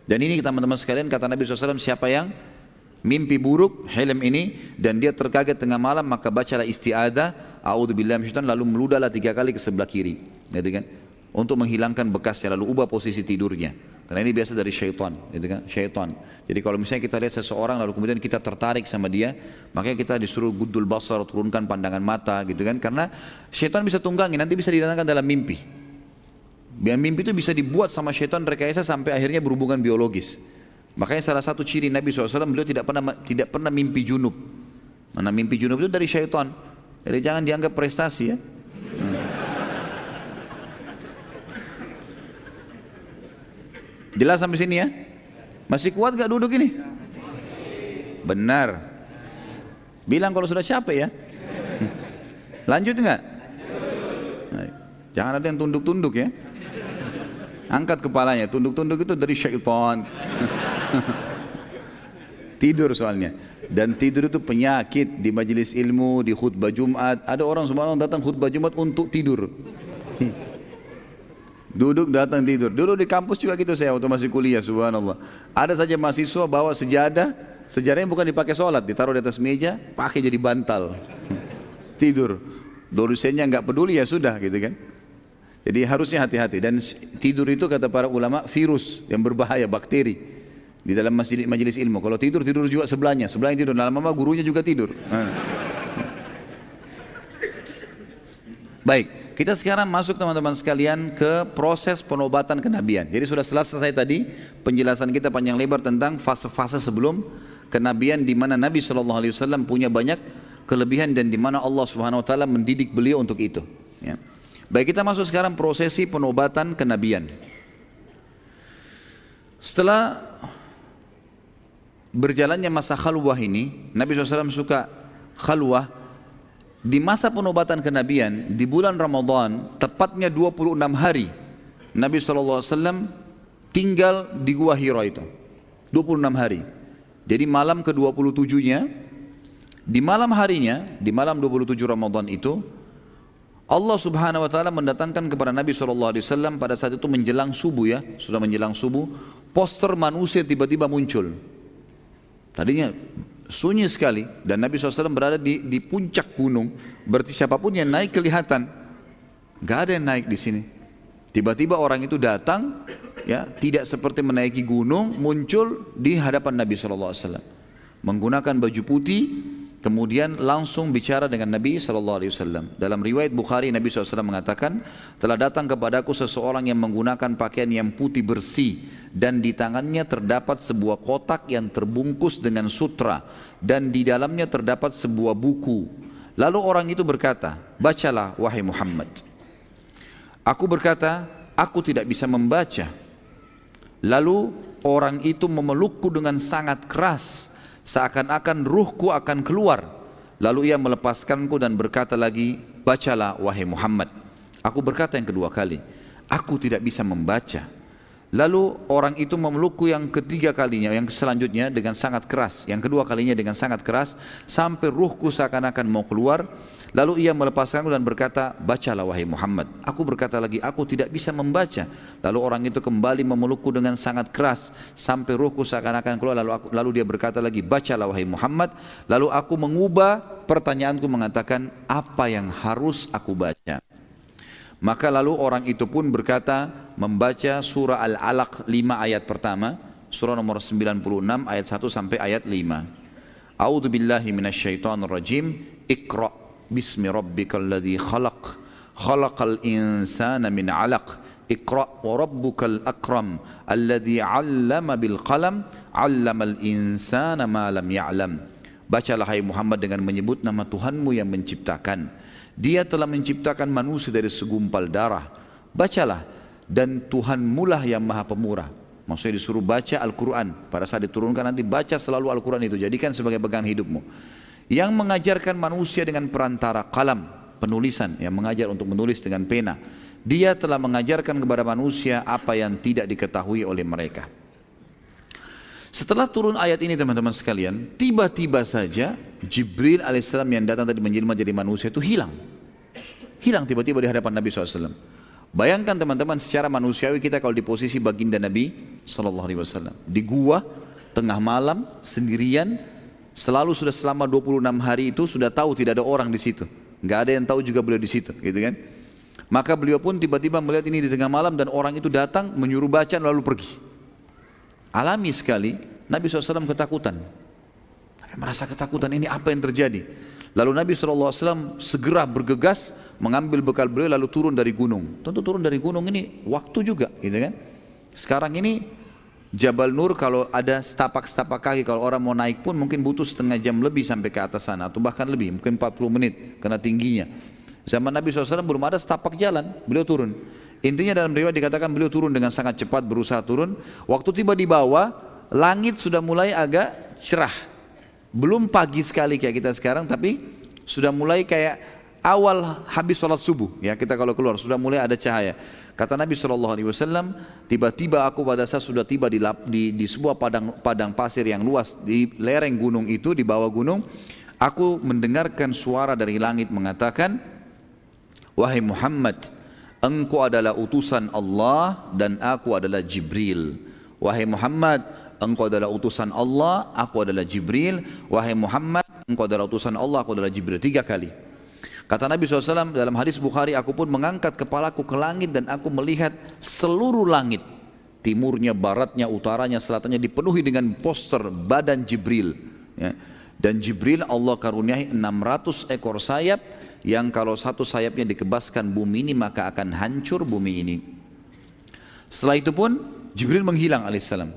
Dan ini teman-teman sekalian kata Nabi SAW, siapa yang mimpi buruk, hilm ini, dan dia terkaget tengah malam, maka bacalah istiadah, a'udzubillah syaitan, lalu meludahlah tiga kali ke sebelah kiri. Kan? Untuk menghilangkan bekasnya, lalu ubah posisi tidurnya. Karena ini biasa dari syaitan, gitu kan? Syaitan. Jadi kalau misalnya kita lihat seseorang lalu kemudian kita tertarik sama dia, makanya kita disuruh gudul basar, turunkan pandangan mata, gitu kan? Karena syaitan bisa tunggangi, nanti bisa didatangkan dalam mimpi. Biar mimpi itu bisa dibuat sama syaitan rekayasa sampai akhirnya berhubungan biologis. Makanya salah satu ciri Nabi SAW beliau tidak pernah tidak pernah mimpi junub. Mana mimpi junub itu dari syaitan. Jadi jangan dianggap prestasi ya. Jelas sampai sini ya? Masih kuat gak duduk ini? Benar. Bilang kalau sudah capek ya. Lanjut nggak? Jangan ada yang tunduk-tunduk ya. Angkat kepalanya, tunduk-tunduk itu dari syaitan. tidur soalnya. Dan tidur itu penyakit di majelis ilmu, di khutbah Jumat. Ada orang semua datang khutbah Jumat untuk tidur. Duduk datang tidur. Dulu di kampus juga gitu saya waktu masih kuliah, subhanallah. Ada saja mahasiswa bawa sejadah, sejadahnya bukan dipakai sholat, ditaruh di atas meja, pakai jadi bantal. tidur. Dosennya nggak peduli ya sudah gitu kan. Jadi harusnya hati-hati dan tidur itu kata para ulama virus yang berbahaya bakteri di dalam majelis, majelis ilmu. Kalau tidur tidur juga sebelahnya, sebelahnya tidur, lama-lama gurunya juga tidur. Baik. Kita sekarang masuk teman-teman sekalian ke proses penobatan kenabian. Jadi sudah selesai tadi penjelasan kita panjang lebar tentang fase-fase sebelum kenabian di mana Nabi Shallallahu Alaihi Wasallam punya banyak kelebihan dan di mana Allah Subhanahu Wa Taala mendidik beliau untuk itu. Ya. Baik kita masuk sekarang prosesi penobatan kenabian. Setelah berjalannya masa khalwah ini, Nabi SAW suka khalwah di masa penobatan kenabian di bulan Ramadan tepatnya 26 hari Nabi SAW tinggal di Gua Hira itu. 26 hari. Jadi malam ke-27 nya di malam harinya di malam 27 Ramadan itu Allah subhanahu wa ta'ala mendatangkan kepada Nabi SAW pada saat itu menjelang subuh ya sudah menjelang subuh poster manusia tiba-tiba muncul. Tadinya sunyi sekali dan Nabi SAW berada di, di puncak gunung berarti siapa pun yang naik kelihatan. Nggak ada yang naik di sini. Tiba-tiba orang itu datang ya tidak seperti menaiki gunung muncul di hadapan Nabi SAW. Menggunakan baju putih Kemudian langsung bicara dengan Nabi SAW. Dalam riwayat Bukhari Nabi SAW mengatakan, telah datang kepadaku seseorang yang menggunakan pakaian yang putih bersih dan di tangannya terdapat sebuah kotak yang terbungkus dengan sutra dan di dalamnya terdapat sebuah buku. Lalu orang itu berkata, bacalah wahai Muhammad. Aku berkata, aku tidak bisa membaca. Lalu orang itu memelukku dengan sangat keras seakan-akan ruhku akan keluar. Lalu ia melepaskanku dan berkata lagi, bacalah wahai Muhammad. Aku berkata yang kedua kali, aku tidak bisa membaca. Lalu orang itu memelukku yang ketiga kalinya, yang selanjutnya dengan sangat keras, yang kedua kalinya dengan sangat keras, sampai ruhku seakan-akan mau keluar. Lalu ia melepaskanku dan berkata, bacalah wahai Muhammad. Aku berkata lagi, aku tidak bisa membaca. Lalu orang itu kembali memelukku dengan sangat keras sampai ruhku seakan-akan keluar. Lalu, aku, lalu dia berkata lagi, bacalah wahai Muhammad. Lalu aku mengubah pertanyaanku mengatakan, apa yang harus aku baca? Maka lalu orang itu pun berkata membaca surah Al-Alaq 5 ayat pertama, surah nomor 96 ayat 1 sampai ayat 5. A'udzu billahi minasyaitonir rajim. Iqra bismi rabbikal ladzi khalaq. Khalaqal insana min 'alaq. Iqra wa rabbukal akram alladzi 'allama bil qalam 'allamal insana ma lam ya'lam. Bacalah hai Muhammad dengan menyebut nama Tuhanmu yang menciptakan dia telah menciptakan manusia dari segumpal darah. Bacalah dan Tuhanmu lah yang maha pemurah. Maksudnya disuruh baca Al-Quran. Pada saat diturunkan nanti baca selalu Al-Quran itu. Jadikan sebagai pegang hidupmu yang mengajarkan manusia dengan perantara kalam penulisan yang mengajar untuk menulis dengan pena dia telah mengajarkan kepada manusia apa yang tidak diketahui oleh mereka setelah turun ayat ini teman-teman sekalian tiba-tiba saja Jibril alaihissalam yang datang tadi menjelma jadi manusia itu hilang. Hilang tiba-tiba di hadapan Nabi SAW. Bayangkan teman-teman secara manusiawi kita kalau di posisi baginda Nabi Wasallam. Di gua tengah malam sendirian selalu sudah selama 26 hari itu sudah tahu tidak ada orang di situ. Nggak ada yang tahu juga beliau di situ gitu kan? Maka beliau pun tiba-tiba melihat ini di tengah malam dan orang itu datang menyuruh baca lalu pergi alami sekali Nabi SAW ketakutan merasa ketakutan ini apa yang terjadi Lalu Nabi SAW segera bergegas mengambil bekal beliau lalu turun dari gunung. Tentu turun dari gunung ini waktu juga gitu kan. Sekarang ini Jabal Nur kalau ada setapak-setapak kaki kalau orang mau naik pun mungkin butuh setengah jam lebih sampai ke atas sana atau bahkan lebih mungkin 40 menit karena tingginya. Zaman Nabi SAW belum ada setapak jalan, beliau turun. Intinya dalam riwayat dikatakan beliau turun dengan sangat cepat berusaha turun. Waktu tiba di bawah, langit sudah mulai agak cerah. Belum pagi sekali kayak kita sekarang tapi sudah mulai kayak awal habis sholat subuh. Ya kita kalau keluar sudah mulai ada cahaya. Kata Nabi SAW tiba-tiba aku pada saat sudah tiba di, di, di sebuah padang, padang pasir yang luas di lereng gunung itu di bawah gunung aku mendengarkan suara dari langit mengatakan wahai Muhammad engkau adalah utusan Allah dan aku adalah Jibril wahai Muhammad engkau adalah utusan Allah, aku adalah Jibril, wahai Muhammad, engkau adalah utusan Allah, aku adalah Jibril. Tiga kali. Kata Nabi SAW dalam hadis Bukhari, aku pun mengangkat kepalaku ke langit dan aku melihat seluruh langit. Timurnya, baratnya, utaranya, selatannya dipenuhi dengan poster badan Jibril. Ya. Dan Jibril Allah karuniai 600 ekor sayap yang kalau satu sayapnya dikebaskan bumi ini maka akan hancur bumi ini. Setelah itu pun Jibril menghilang alaihissalam.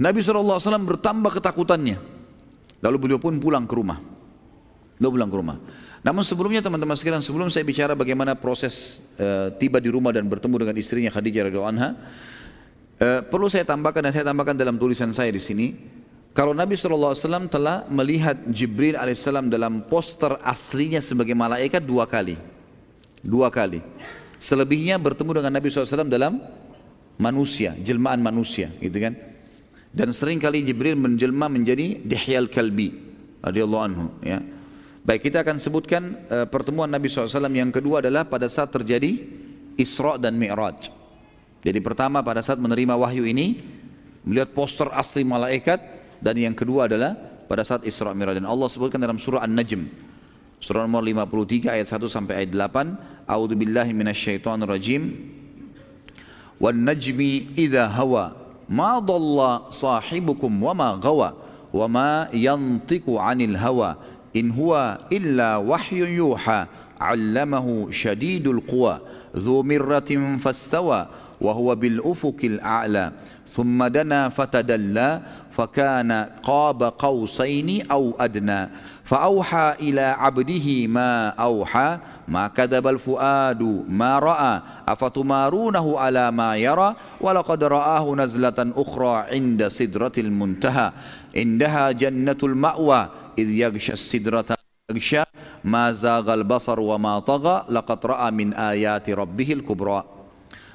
Nabi SAW bertambah ketakutannya. Lalu beliau pun pulang ke rumah. Beliau pulang ke rumah. Namun sebelumnya teman-teman sekalian, sebelum saya bicara bagaimana proses uh, tiba di rumah dan bertemu dengan istrinya Khadijah radhiyallahu anha, uh, perlu saya tambahkan dan saya tambahkan dalam tulisan saya di sini, kalau Nabi SAW telah melihat Jibril AS dalam poster aslinya sebagai malaikat dua kali. Dua kali. Selebihnya bertemu dengan Nabi SAW dalam manusia, jelmaan manusia. gitu kan. Dan sering kali Jibril menjelma menjadi Dihyal Kalbi radhiyallahu anhu ya. Baik kita akan sebutkan uh, pertemuan Nabi SAW yang kedua adalah pada saat terjadi Isra dan Mi'raj. Jadi pertama pada saat menerima wahyu ini melihat poster asli malaikat dan yang kedua adalah pada saat Isra Mi'raj dan Allah sebutkan dalam surah An-Najm surah nomor 53 ayat 1 sampai ayat 8 A'udzu billahi minasyaitonir rajim wan najmi idza hawa ما ضل صاحبكم وما غوى وما ينطق عن الهوى إن هو إلا وحي يوحى علمه شديد القوى ذو مرة فاستوى وهو بالأفق الأعلى ثم دنا فتدلى فكان قاب قوسين أو أدنى فأوحى إلى عبده ما أوحى ما كذب الفؤاد ما رأى أفتمارونه على ما يرى؟ ولقد رآه نزلة أخرى عند سدرة المنتهى عندها جنة المأوى إذ يغشى السدرة يغشى ما زاغ البصر وما طغى لقد رأى من آيات ربه الكبرى.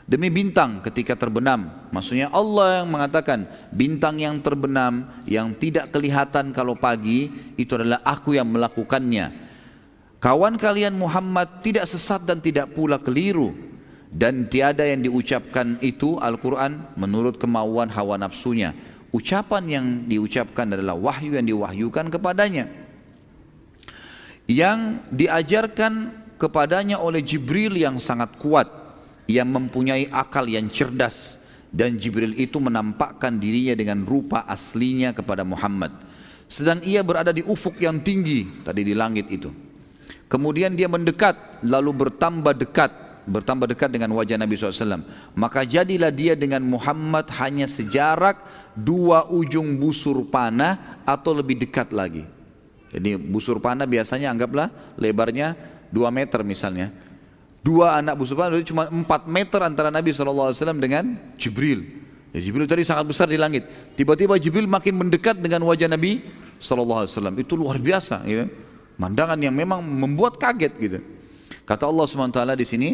Demi bintang ketika terbenam Maksudnya Allah yang mengatakan Bintang yang terbenam Yang tidak kelihatan kalau pagi Itu adalah aku yang melakukannya Kawan kalian Muhammad tidak sesat dan tidak pula keliru dan tiada yang diucapkan itu Al-Quran menurut kemauan hawa nafsunya. Ucapan yang diucapkan adalah wahyu yang diwahyukan kepadanya. Yang diajarkan kepadanya oleh Jibril yang sangat kuat, yang mempunyai akal yang cerdas dan Jibril itu menampakkan dirinya dengan rupa aslinya kepada Muhammad. Sedang ia berada di ufuk yang tinggi tadi di langit itu. Kemudian dia mendekat lalu bertambah dekat bertambah dekat dengan wajah Nabi SAW. Maka jadilah dia dengan Muhammad hanya sejarak dua ujung busur panah atau lebih dekat lagi. Jadi busur panah biasanya anggaplah lebarnya dua meter misalnya. Dua anak busur panah cuma empat meter antara Nabi SAW dengan Jibril. Ya, Jibril tadi sangat besar di langit. Tiba-tiba Jibril makin mendekat dengan wajah Nabi SAW. Itu luar biasa. Ya. Mandangan yang memang membuat kaget gitu. Kata Allah SWT di sini,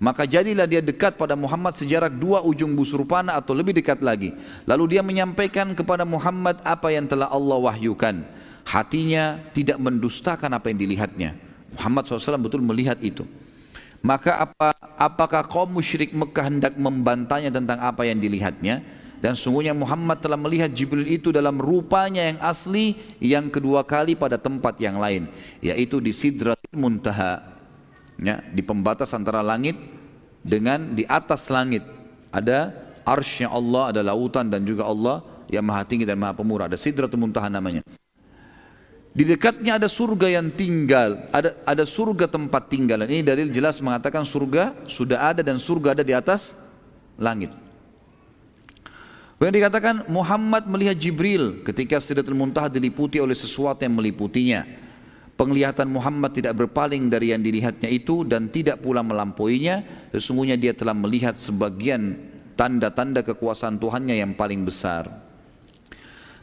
maka jadilah dia dekat pada Muhammad sejarak dua ujung busur panah atau lebih dekat lagi. Lalu dia menyampaikan kepada Muhammad apa yang telah Allah wahyukan. Hatinya tidak mendustakan apa yang dilihatnya. Muhammad SAW betul melihat itu. Maka apa, apakah kaum musyrik Mekah hendak membantahnya tentang apa yang dilihatnya? Dan sungguhnya Muhammad telah melihat Jibril itu dalam rupanya yang asli yang kedua kali pada tempat yang lain. Yaitu di Sidratil Muntaha. Ya, di pembatas antara langit dengan di atas langit. Ada arsnya Allah, ada lautan dan juga Allah yang maha tinggi dan maha pemurah. Ada Sidratul Muntaha namanya. Di dekatnya ada surga yang tinggal, ada ada surga tempat tinggal. Ini dalil jelas mengatakan surga sudah ada dan surga ada di atas langit. Yang dikatakan Muhammad melihat Jibril ketika Sidratul Muntaha diliputi oleh sesuatu yang meliputinya. Penglihatan Muhammad tidak berpaling dari yang dilihatnya itu dan tidak pula melampauinya. Sesungguhnya dia telah melihat sebagian tanda-tanda kekuasaan Tuhannya yang paling besar.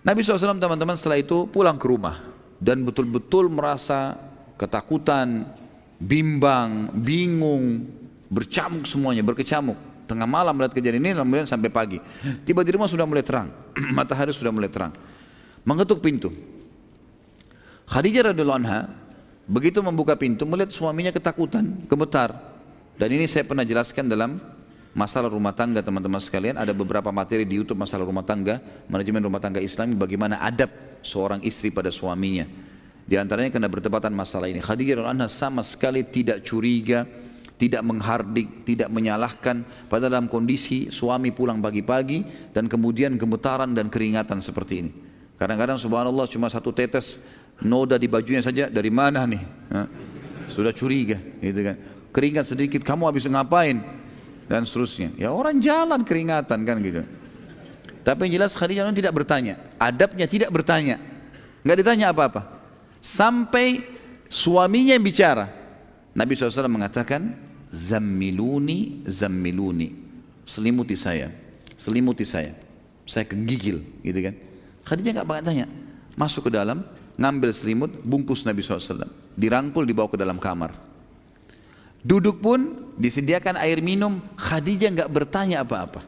Nabi SAW teman-teman setelah itu pulang ke rumah dan betul-betul merasa ketakutan, bimbang, bingung, bercamuk semuanya, berkecamuk. Tengah malam melihat kejadian ini, kemudian sampai pagi. Tiba di rumah sudah mulai terang, matahari sudah mulai terang. Mengetuk pintu. Khadijah radhiallahu anha begitu membuka pintu melihat suaminya ketakutan, gemetar. Dan ini saya pernah jelaskan dalam masalah rumah tangga teman-teman sekalian ada beberapa materi di YouTube masalah rumah tangga manajemen rumah tangga Islami bagaimana adab seorang istri pada suaminya di antaranya kena bertepatan masalah ini Khadijah radhiyallahu anha sama sekali tidak curiga tidak menghardik, tidak menyalahkan pada dalam kondisi suami pulang pagi-pagi dan kemudian gemetaran dan keringatan seperti ini. Kadang-kadang subhanallah cuma satu tetes noda di bajunya saja dari mana nih? Sudah curiga, gitu kan. Keringat sedikit, kamu habis ngapain? dan seterusnya. Ya orang jalan keringatan kan gitu. Tapi yang jelas Khadijah tidak bertanya. Adabnya tidak bertanya. Nggak ditanya apa-apa. Sampai suaminya yang bicara. Nabi SAW mengatakan, Zammiluni, zammiluni. Selimuti saya. Selimuti saya. Saya kegigil gitu kan. Khadijah nggak banyak tanya. Masuk ke dalam, ngambil selimut, bungkus Nabi SAW. Dirangkul dibawa ke dalam kamar. Duduk pun disediakan air minum, Khadijah nggak bertanya apa-apa.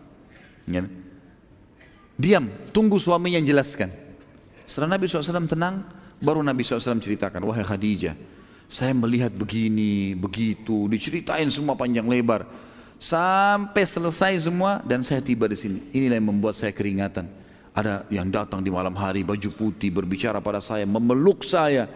Ya. Diam, tunggu suaminya yang jelaskan. Setelah Nabi SAW tenang, baru Nabi SAW ceritakan, wahai Khadijah, saya melihat begini, begitu, diceritain semua panjang lebar. Sampai selesai semua dan saya tiba di sini. Inilah yang membuat saya keringatan. Ada yang datang di malam hari baju putih berbicara pada saya, memeluk saya,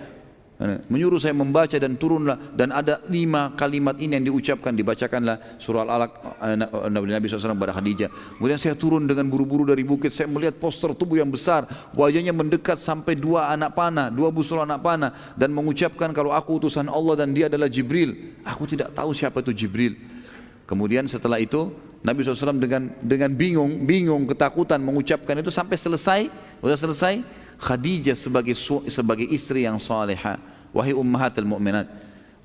menyuruh saya membaca dan turunlah dan ada lima kalimat ini yang diucapkan. Dibacakanlah surah al-alaq eh, Nabi Nabi SAW kepada Khadijah. Kemudian saya turun dengan buru-buru dari bukit. Saya melihat poster tubuh yang besar. Wajahnya mendekat sampai dua anak panah dua busur anak panah. Dan mengucapkan kalau aku utusan Allah dan dia adalah Jibril. Aku tidak tahu siapa itu Jibril. Kemudian setelah itu Nabi SAW dengan dengan bingung bingung ketakutan mengucapkan itu sampai selesai. Sudah selesai Khadijah sebagai sebagai istri yang salehah. Wahai ummahatul mu'minat.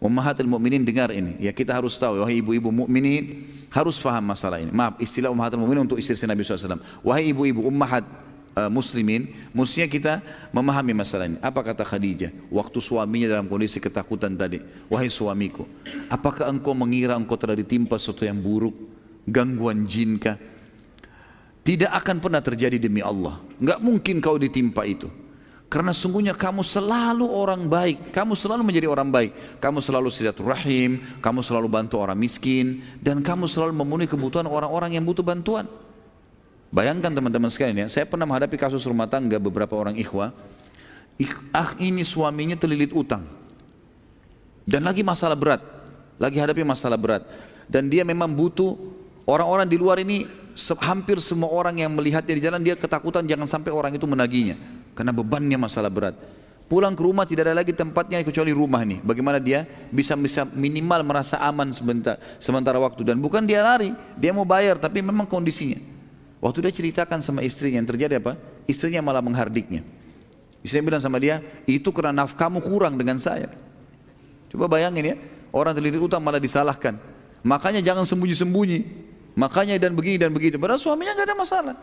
Ummahatul mu'minin dengar ini. Ya kita harus tahu wahai ibu-ibu mukminin harus faham masalah ini. Maaf, istilah ummahatul mu'minin untuk istri Nabi SAW. Wahai ibu-ibu ummahat uh, muslimin, mestinya kita memahami masalah ini. Apa kata Khadijah waktu suaminya dalam kondisi ketakutan tadi? Wahai suamiku, apakah engkau mengira engkau telah ditimpa sesuatu yang buruk? Gangguan jinkah? Tidak akan pernah terjadi demi Allah. Enggak mungkin kau ditimpa itu. Karena sungguhnya kamu selalu orang baik, kamu selalu menjadi orang baik, kamu selalu silaturahim, kamu selalu bantu orang miskin, dan kamu selalu memenuhi kebutuhan orang-orang yang butuh bantuan. Bayangkan teman-teman sekalian ya, saya pernah menghadapi kasus rumah tangga beberapa orang ikhwah, ah ini suaminya terlilit utang, dan lagi masalah berat, lagi hadapi masalah berat, dan dia memang butuh orang-orang di luar ini hampir semua orang yang melihatnya di jalan dia ketakutan jangan sampai orang itu menaginya karena bebannya masalah berat. Pulang ke rumah tidak ada lagi tempatnya kecuali rumah ini. Bagaimana dia bisa bisa minimal merasa aman sebentar sementara waktu dan bukan dia lari, dia mau bayar tapi memang kondisinya. Waktu dia ceritakan sama istrinya yang terjadi apa? Istrinya malah menghardiknya. Istrinya bilang sama dia, itu karena nafkamu kurang dengan saya. Coba bayangin ya, orang terlilit utang malah disalahkan. Makanya jangan sembunyi-sembunyi. Makanya dan begini dan begitu. Padahal suaminya nggak ada masalah.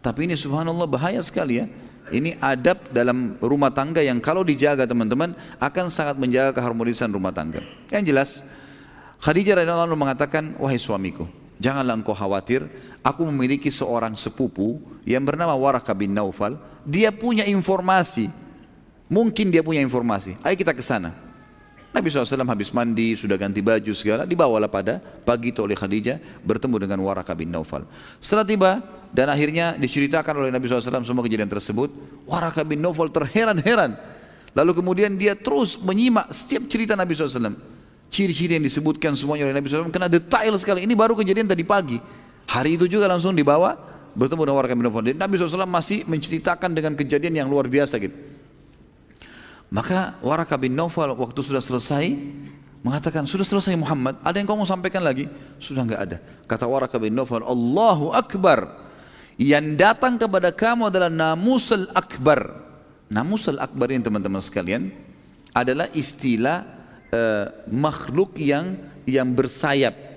Tapi ini subhanallah bahaya sekali ya. Ini adab dalam rumah tangga yang kalau dijaga teman-teman akan sangat menjaga keharmonisan rumah tangga. Yang jelas Khadijah radhiyallahu anha mengatakan, "Wahai suamiku, janganlah engkau khawatir, aku memiliki seorang sepupu yang bernama Waraka bin Naufal, dia punya informasi. Mungkin dia punya informasi. Ayo kita ke sana." Nabi SAW habis mandi, sudah ganti baju segala, dibawalah pada pagi itu oleh Khadijah bertemu dengan Waraka bin Naufal. Setelah tiba dan akhirnya diceritakan oleh Nabi SAW semua kejadian tersebut, Waraka bin Naufal terheran-heran. Lalu kemudian dia terus menyimak setiap cerita Nabi SAW. Ciri-ciri yang disebutkan semuanya oleh Nabi SAW kena detail sekali. Ini baru kejadian tadi pagi. Hari itu juga langsung dibawa bertemu dengan Waraka bin Naufal. Dan Nabi SAW masih menceritakan dengan kejadian yang luar biasa gitu. Maka Waraka bin Naufal waktu sudah selesai mengatakan, sudah selesai Muhammad, ada yang kau mau sampaikan lagi? Sudah enggak ada. Kata Waraka bin Naufal, Allahu Akbar. Yang datang kepada kamu adalah namusul akbar. Namusul akbar ini teman-teman sekalian adalah istilah uh, makhluk yang yang bersayap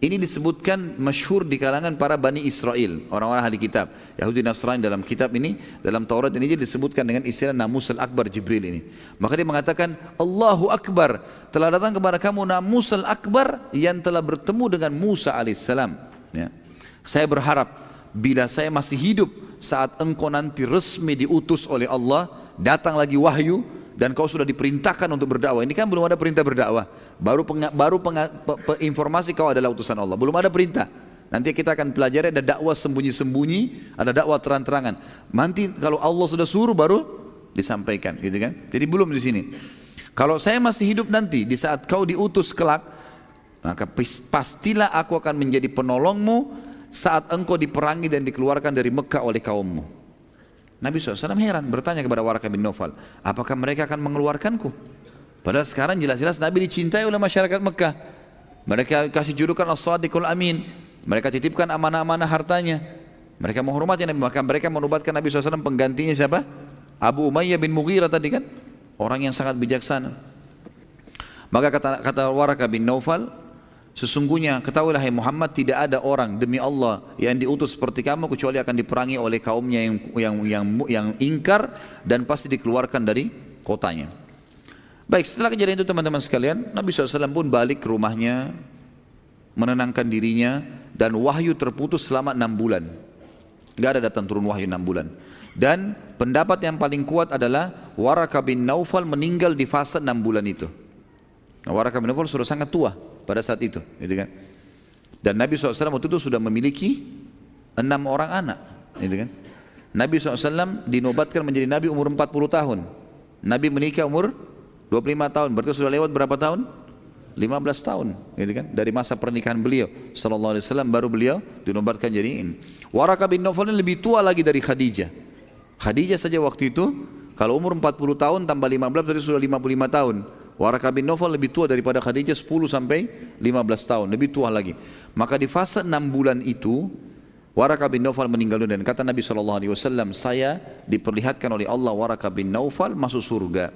ini disebutkan masyhur di kalangan para Bani Israel, orang-orang ahli kitab. Yahudi Nasrani dalam kitab ini, dalam Taurat ini disebutkan dengan istilah Namus al-Akbar Jibril ini. Maka dia mengatakan, Allahu Akbar, telah datang kepada kamu Namus al-Akbar yang telah bertemu dengan Musa alaihissalam. Ya. Saya berharap, bila saya masih hidup saat engkau nanti resmi diutus oleh Allah, datang lagi wahyu, dan kau sudah diperintahkan untuk berdakwah. Ini kan belum ada perintah berdakwah. Baru penga, baru penga, pe, pe, informasi kau adalah utusan Allah. Belum ada perintah. Nanti kita akan pelajari ada dakwah sembunyi-sembunyi, ada dakwah terang-terangan. Nanti kalau Allah sudah suruh baru disampaikan, gitu kan? Jadi belum di sini. Kalau saya masih hidup nanti di saat kau diutus kelak, maka pastilah aku akan menjadi penolongmu saat engkau diperangi dan dikeluarkan dari Mekah oleh kaummu. Nabi SAW heran bertanya kepada Waraka bin Nawfal, apakah mereka akan mengeluarkanku? Padahal sekarang jelas-jelas Nabi dicintai oleh masyarakat Mekah. Mereka kasih julukan As-Sadiqul Amin. Mereka titipkan amanah-amanah hartanya. Mereka menghormati Nabi. Maka mereka menubatkan Nabi SAW penggantinya siapa? Abu Umayyah bin Mughirah tadi kan? Orang yang sangat bijaksana. Maka kata, kata Waraka bin Nawfal, Sesungguhnya ketahuilah hai Muhammad tidak ada orang demi Allah yang diutus seperti kamu kecuali akan diperangi oleh kaumnya yang yang yang yang ingkar dan pasti dikeluarkan dari kotanya. Baik setelah kejadian itu teman-teman sekalian Nabi SAW pun balik ke rumahnya menenangkan dirinya dan wahyu terputus selama enam bulan. Gak ada datang turun wahyu enam bulan. Dan pendapat yang paling kuat adalah Waraka bin Naufal meninggal di fase enam bulan itu. Nah, Waraka bin Naufal sudah sangat tua pada saat itu, gitu kan. Dan Nabi SAW waktu itu sudah memiliki enam orang anak, gitu kan. Nabi SAW dinobatkan menjadi Nabi umur 40 tahun. Nabi menikah umur 25 tahun, berarti sudah lewat berapa tahun? 15 tahun, gitu kan? Dari masa pernikahan beliau sallallahu alaihi wasallam baru beliau dinobatkan jadi ini. Waraka bin Nawfal lebih tua lagi dari Khadijah. Khadijah saja waktu itu kalau umur 40 tahun tambah 15 berarti sudah 55 tahun. Waraka bin Nawfal lebih tua daripada Khadijah 10 sampai 15 tahun, lebih tua lagi. Maka di fase 6 bulan itu Waraka bin Nawfal meninggal dunia dan kata Nabi SAW, saya diperlihatkan oleh Allah Waraka bin Nawfal masuk surga.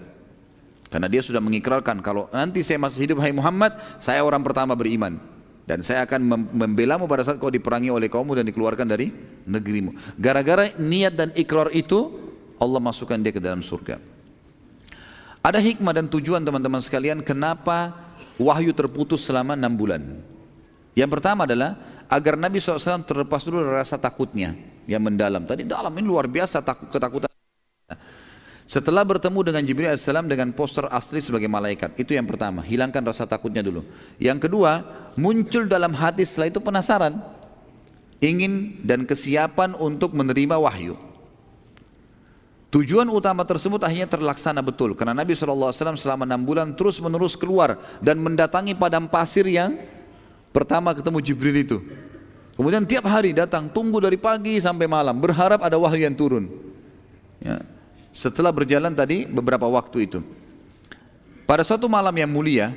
Karena dia sudah mengikrarkan kalau nanti saya masih hidup hai Muhammad, saya orang pertama beriman. Dan saya akan membelamu pada saat kau diperangi oleh kaummu dan dikeluarkan dari negerimu. Gara-gara niat dan ikrar itu, Allah masukkan dia ke dalam surga. Ada hikmah dan tujuan teman-teman sekalian kenapa wahyu terputus selama enam bulan. Yang pertama adalah agar Nabi SAW terlepas dulu rasa takutnya yang mendalam. Tadi dalam ini luar biasa takut, ketakutan. Setelah bertemu dengan Jibril AS dengan poster asli sebagai malaikat. Itu yang pertama, hilangkan rasa takutnya dulu. Yang kedua, muncul dalam hati setelah itu penasaran. Ingin dan kesiapan untuk menerima wahyu. Tujuan utama tersebut akhirnya terlaksana betul karena Nabi SAW selama enam bulan terus menerus keluar dan mendatangi padang pasir yang pertama ketemu Jibril itu. Kemudian tiap hari datang tunggu dari pagi sampai malam berharap ada wahyu yang turun. Ya. Setelah berjalan tadi beberapa waktu itu. Pada suatu malam yang mulia,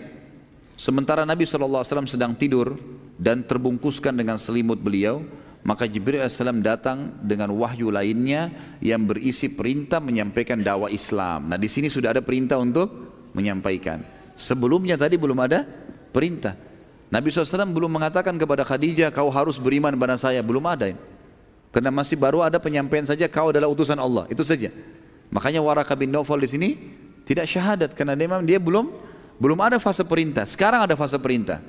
sementara Nabi SAW sedang tidur dan terbungkuskan dengan selimut beliau, maka Jibril AS datang dengan wahyu lainnya yang berisi perintah menyampaikan dakwah Islam. Nah di sini sudah ada perintah untuk menyampaikan. Sebelumnya tadi belum ada perintah. Nabi SAW belum mengatakan kepada Khadijah kau harus beriman pada saya. Belum ada. Karena masih baru ada penyampaian saja kau adalah utusan Allah. Itu saja. Makanya Waraka bin Nawfal di sini tidak syahadat karena memang dia belum belum ada fase perintah. Sekarang ada fase perintah.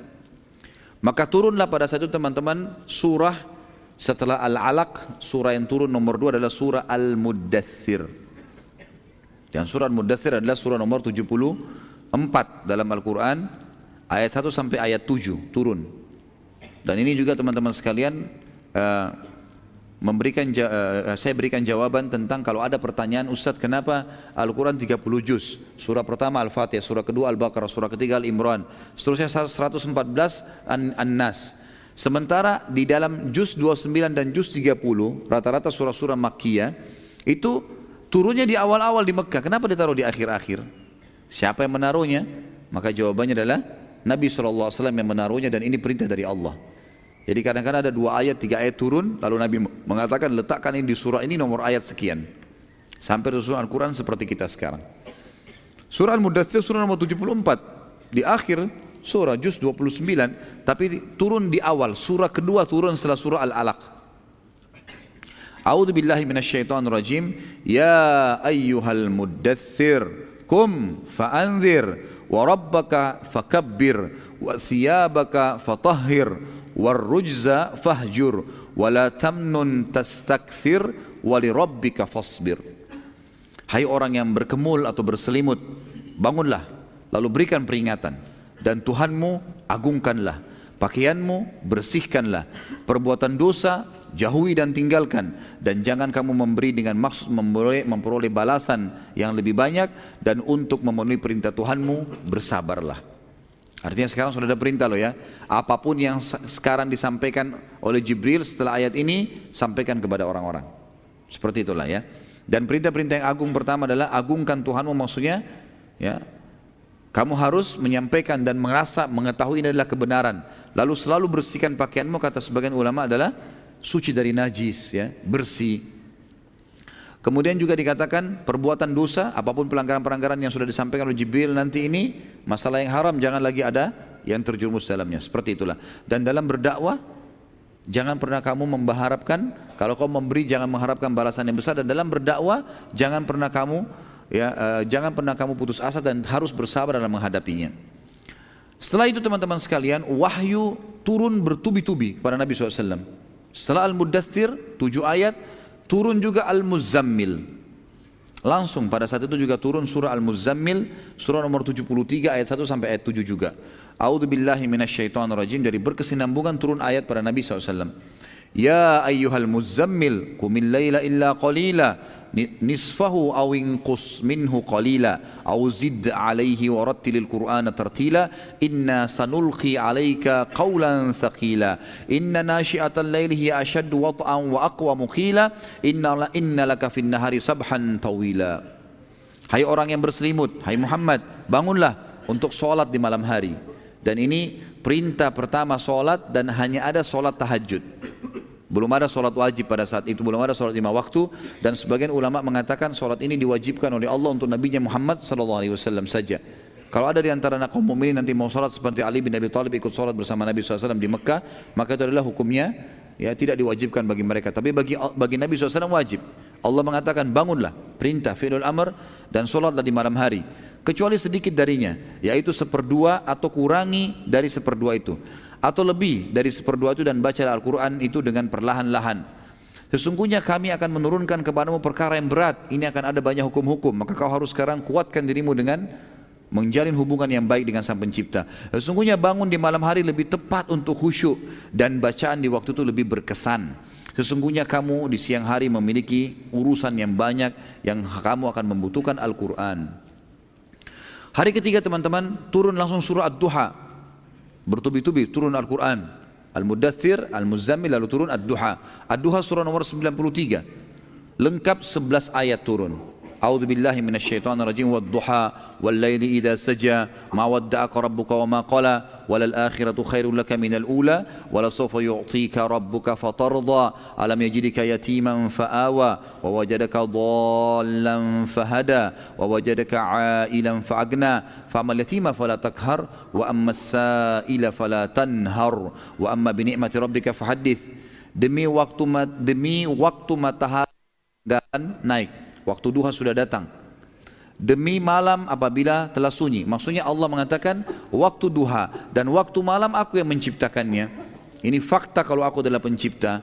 Maka turunlah pada saat itu teman-teman surah setelah Al-Alaq, surah yang turun nomor dua adalah surah Al-Muddathir. Dan surah Al-Muddathir adalah surah nomor 78 empat dalam Al-Quran, ayat 1 sampai ayat 7 turun. Dan ini juga teman-teman sekalian, uh, memberikan uh, saya berikan jawaban tentang kalau ada pertanyaan Ustadz kenapa Al-Quran 30 juz surah pertama Al-Fatihah surah kedua Al-Baqarah surah ketiga Al-Imran seterusnya 114 An-Nas sementara di dalam juz 29 dan juz 30 rata-rata surah-surah Makkiyah itu turunnya di awal-awal di Mekah kenapa ditaruh di akhir-akhir siapa yang menaruhnya maka jawabannya adalah Nabi SAW yang menaruhnya dan ini perintah dari Allah jadi kadang-kadang ada dua ayat, tiga ayat turun, lalu Nabi mengatakan letakkan ini di surah ini nomor ayat sekian. Sampai surah Al-Quran seperti kita sekarang. Surah Al-Mudathir surah nomor 74. Di akhir surah juz 29, tapi turun di awal. Surah kedua turun setelah surah Al-Alaq. A'udzu billahi minasyaitonir rajim. Ya ayyuhal mudaththir kum fa'anzir wa rabbaka fakabbir wa thiyabaka fatahhir warrujza fahjur wala tamnun tastakthir walirabbika fasbir Hai orang yang berkemul atau berselimut bangunlah lalu berikan peringatan dan Tuhanmu agungkanlah pakaianmu bersihkanlah perbuatan dosa jauhi dan tinggalkan dan jangan kamu memberi dengan maksud memperoleh, memperoleh balasan yang lebih banyak dan untuk memenuhi perintah Tuhanmu bersabarlah Artinya sekarang sudah ada perintah loh ya. Apa pun yang sekarang disampaikan oleh Jibril setelah ayat ini, sampaikan kepada orang-orang. Seperti itulah ya. Dan perintah-perintah yang agung pertama adalah agungkan Tuhanmu maksudnya ya. Kamu harus menyampaikan dan merasa mengetahui ini adalah kebenaran. Lalu selalu bersihkan pakaianmu kata sebagian ulama adalah suci dari najis ya, bersih Kemudian juga dikatakan perbuatan dosa, apa pun pelanggaran-pelanggaran yang sudah disampaikan oleh Jibril nanti ini, masalah yang haram jangan lagi ada yang terjerumus dalamnya. Seperti itulah. Dan dalam berdakwah, jangan pernah kamu mengharapkan, kalau kau memberi jangan mengharapkan balasan yang besar. Dan dalam berdakwah, jangan pernah kamu ya uh, jangan pernah kamu putus asa dan harus bersabar dalam menghadapinya. Setelah itu teman-teman sekalian, wahyu turun bertubi-tubi kepada Nabi SAW. Setelah Al-Muddathir, tujuh ayat, Turun juga Al-Muzammil. Langsung pada saat itu juga turun surah Al-Muzammil, surah nomor 73 ayat 1 sampai ayat 7 juga. A'udzu billahi dari berkesinambungan turun ayat pada Nabi SAW. Ya ayyuhal muzammil qumil laila illa qalila. Nisfahu aw inqus minhu qalila. Aw zid alaihi wa rattilil qur'ana tartila. Inna sanulqi alaika qawlan thaqila. Inna nashi'atal laili hiya ashaddu wat'an wa aqwa muqila inna la inna laka fin nahari sabhan tawila. Hai orang yang berselimut hai Muhammad bangunlah untuk solat di malam hari. Dan ini perintah pertama solat dan hanya ada solat tahajud belum ada sholat wajib pada saat itu, belum ada sholat lima waktu dan sebagian ulama mengatakan sholat ini diwajibkan oleh Allah untuk Nabi Muhammad SAW saja. Kalau ada di antara kaum mukminin nanti mau sholat seperti Ali bin Abi Thalib ikut sholat bersama Nabi SAW di Mekah, maka itu adalah hukumnya ya tidak diwajibkan bagi mereka. Tapi bagi bagi Nabi SAW wajib. Allah mengatakan bangunlah, perintah fi'lul amr dan sholatlah di malam hari. Kecuali sedikit darinya, yaitu seperdua atau kurangi dari seperdua itu atau lebih dari seperdua itu dan baca Al-Quran itu dengan perlahan-lahan. Sesungguhnya kami akan menurunkan kepadamu perkara yang berat. Ini akan ada banyak hukum-hukum. Maka kau harus sekarang kuatkan dirimu dengan menjalin hubungan yang baik dengan Sang Pencipta. Sesungguhnya bangun di malam hari lebih tepat untuk khusyuk dan bacaan di waktu itu lebih berkesan. Sesungguhnya kamu di siang hari memiliki urusan yang banyak yang kamu akan membutuhkan Al-Quran. Hari ketiga teman-teman turun langsung surah Ad-Duha. Bertubi-tubi turun Al-Quran. Al-Mudathir, Al-Muzammil lalu turun Ad-Duha. Ad-Duha surah nomor 93 lengkap 11 ayat turun أعوذ بالله من الشيطان الرجيم والضحى والليل إذا سجى. ما ودعك ربك وما قلى. وللآخرة خير لك من الأولى. ولسوف يعطيك ربك فترضى. ألم يجدك يتيما فآوى. ووجدك ضالا فهدى. ووجدك عائلا فأغنى. فأما اليتيم فلا تقهر. وأما السائل فلا تنهر. وأما بنعمة ربك فحدث. demi waktu demi waktu matahari dan naik Waktu duha sudah datang. Demi malam apabila telah sunyi. Maksudnya Allah mengatakan waktu duha dan waktu malam aku yang menciptakannya. Ini fakta kalau aku adalah pencipta.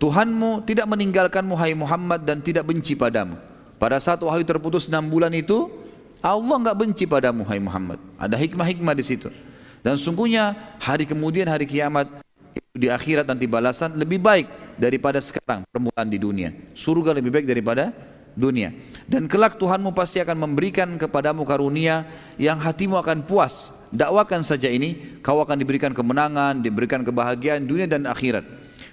Tuhanmu tidak meninggalkanmu hai Muhammad dan tidak benci padamu. Pada saat wahyu terputus enam bulan itu, Allah nggak benci padamu hai Muhammad. Ada hikmah-hikmah di situ. Dan sungguhnya hari kemudian hari kiamat di akhirat nanti balasan lebih baik daripada sekarang permulaan di dunia. Surga lebih baik daripada dunia. Dan kelak Tuhanmu pasti akan memberikan kepadamu karunia yang hatimu akan puas. Dakwakan saja ini, kau akan diberikan kemenangan, diberikan kebahagiaan dunia dan akhirat.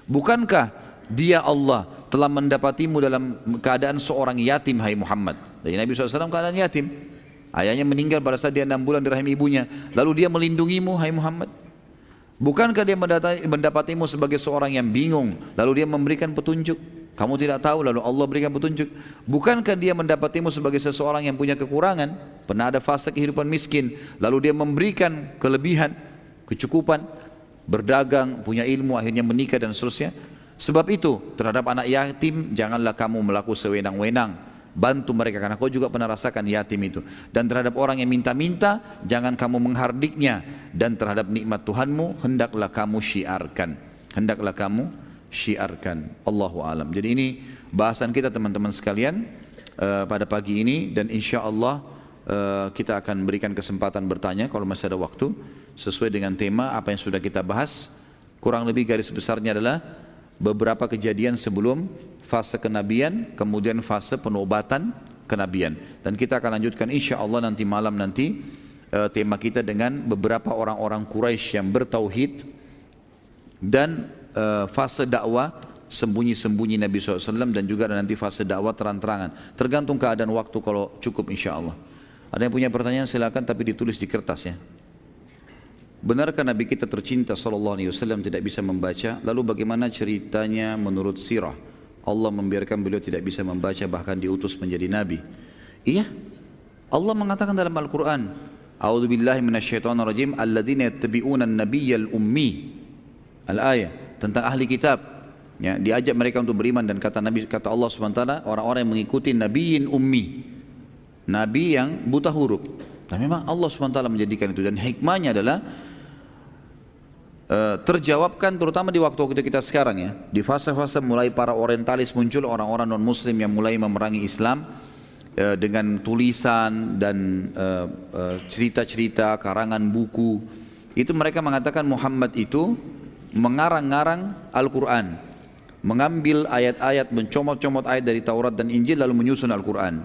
Bukankah dia Allah telah mendapatimu dalam keadaan seorang yatim hai Muhammad. Jadi Nabi SAW keadaan yatim. Ayahnya meninggal pada saat dia enam bulan di rahim ibunya. Lalu dia melindungimu hai Muhammad. Bukankah dia mendapatimu sebagai seorang yang bingung, lalu dia memberikan petunjuk? Kamu tidak tahu, lalu Allah berikan petunjuk. Bukankah dia mendapatimu sebagai seseorang yang punya kekurangan? Pernah ada fase kehidupan miskin, lalu dia memberikan kelebihan, kecukupan, berdagang, punya ilmu, akhirnya menikah dan seterusnya. Sebab itu, terhadap anak yatim, janganlah kamu melakukan sewenang-wenang bantu mereka karena kau juga pernah rasakan yatim itu dan terhadap orang yang minta-minta jangan kamu menghardiknya dan terhadap nikmat Tuhanmu hendaklah kamu syiarkan hendaklah kamu syiarkan. Allahu alam. Jadi ini bahasan kita teman-teman sekalian uh, pada pagi ini. Dan insya Allah uh, kita akan berikan kesempatan bertanya kalau masih ada waktu sesuai dengan tema apa yang sudah kita bahas. Kurang lebih garis besarnya adalah beberapa kejadian sebelum fase kenabian, kemudian fase penobatan kenabian. Dan kita akan lanjutkan insya Allah nanti malam nanti uh, tema kita dengan beberapa orang-orang Quraisy yang bertauhid dan uh, fase dakwah sembunyi-sembunyi Nabi SAW dan juga nanti fase dakwah terang-terangan. Tergantung keadaan waktu kalau cukup insya Allah. Ada yang punya pertanyaan silakan tapi ditulis di kertas ya. Benarkah Nabi kita tercinta Sallallahu Alaihi Wasallam tidak bisa membaca? Lalu bagaimana ceritanya menurut sirah? Allah membiarkan beliau tidak bisa membaca bahkan diutus menjadi nabi. Iya. Allah mengatakan dalam Al-Qur'an, A'udzu billahi minasyaitonir rajim alladzina yattabi'una an-nabiyyal ummi. Al-ayah tentang ahli kitab. Ya, diajak mereka untuk beriman dan kata Nabi kata Allah Subhanahu orang-orang yang mengikuti nabiyin ummi. Nabi yang buta huruf. Dan memang Allah Subhanahu menjadikan itu dan hikmahnya adalah Eh, terjawabkan terutama di waktu-waktu kita sekarang ya di fase-fase mulai para orientalis muncul orang-orang non muslim yang mulai memerangi Islam uh, dengan tulisan dan eh, cerita-cerita karangan buku itu mereka mengatakan Muhammad itu mengarang-ngarang Al-Quran mengambil ayat-ayat mencomot-comot ayat dari Taurat dan Injil lalu menyusun Al-Quran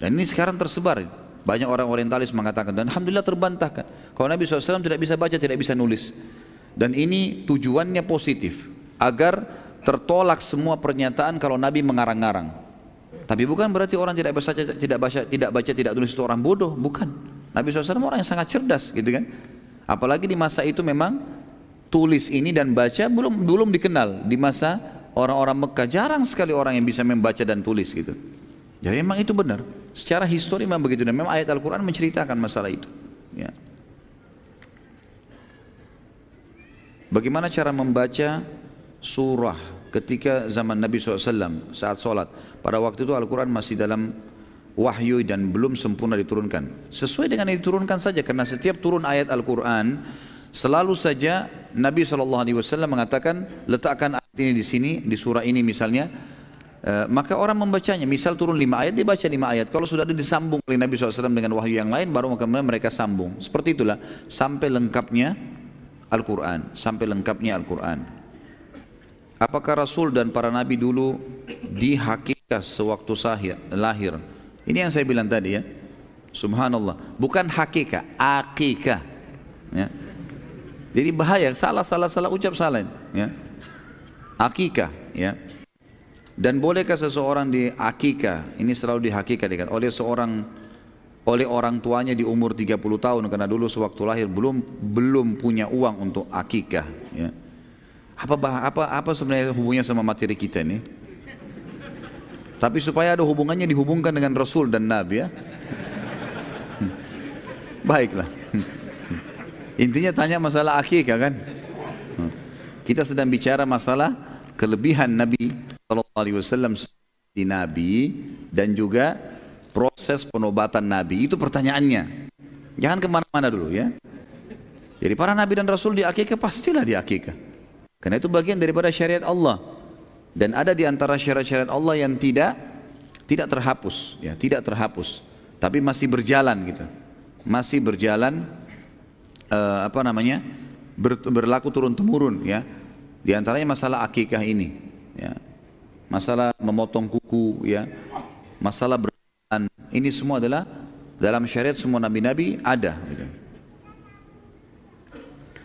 dan ini sekarang tersebar banyak orang orientalis mengatakan dan Alhamdulillah terbantahkan kalau Nabi SAW tidak bisa baca tidak bisa nulis dan ini tujuannya positif agar tertolak semua pernyataan kalau Nabi mengarang-arang. Tapi bukan berarti orang tidak baca tidak baca tidak baca tidak tulis itu orang bodoh, bukan. Nabi SAW orang yang sangat cerdas gitu kan. Apalagi di masa itu memang tulis ini dan baca belum belum dikenal di masa orang-orang Mekah jarang sekali orang yang bisa membaca dan tulis gitu. Jadi memang itu benar. Secara histori memang begitu dan memang ayat Al-Quran menceritakan masalah itu. Ya. Bagaimana cara membaca surah ketika zaman Nabi SAW saat sholat. Pada waktu itu Al-Quran masih dalam wahyu dan belum sempurna diturunkan. Sesuai dengan yang diturunkan saja karena setiap turun ayat Al-Quran selalu saja Nabi SAW mengatakan letakkan ayat ini di sini di surah ini misalnya Uh, maka orang membacanya, misal turun lima ayat, dibaca lima ayat. Kalau sudah ada disambung oleh Nabi SAW dengan wahyu yang lain, baru kemudian mereka sambung. Seperti itulah, sampai lengkapnya Al-Quran sampai lengkapnya Al-Quran apakah Rasul dan para Nabi dulu dihakikat sewaktu sahir, lahir ini yang saya bilang tadi ya Subhanallah bukan hakikat akikah ya. Jadi bahaya salah salah salah ucap salah ya akikah ya dan bolehkah seseorang di akikah ini selalu dihakikatkan oleh seorang oleh orang tuanya di umur 30 tahun karena dulu sewaktu lahir belum belum punya uang untuk akikah ya. Apa apa apa sebenarnya hubungannya sama materi kita ini? Tapi supaya ada hubungannya dihubungkan dengan Rasul dan Nabi ya. Baiklah. Intinya tanya masalah akikah kan? Kita sedang bicara masalah kelebihan Nabi wasallam di Nabi dan juga proses penobatan Nabi? Itu pertanyaannya. Jangan ke mana-mana dulu ya. Jadi para Nabi dan Rasul di akikah pastilah di akikah. Karena itu bagian daripada syariat Allah. Dan ada di antara syariat-syariat Allah yang tidak tidak terhapus, ya, tidak terhapus. tapi masih berjalan gitu. Masih berjalan uh, apa namanya? Ber, berlaku turun temurun ya. Di antaranya masalah akikah ini ya. Masalah memotong kuku ya. Masalah berjalan. Ini semua adalah dalam syariat semua nabi-nabi ada gitu.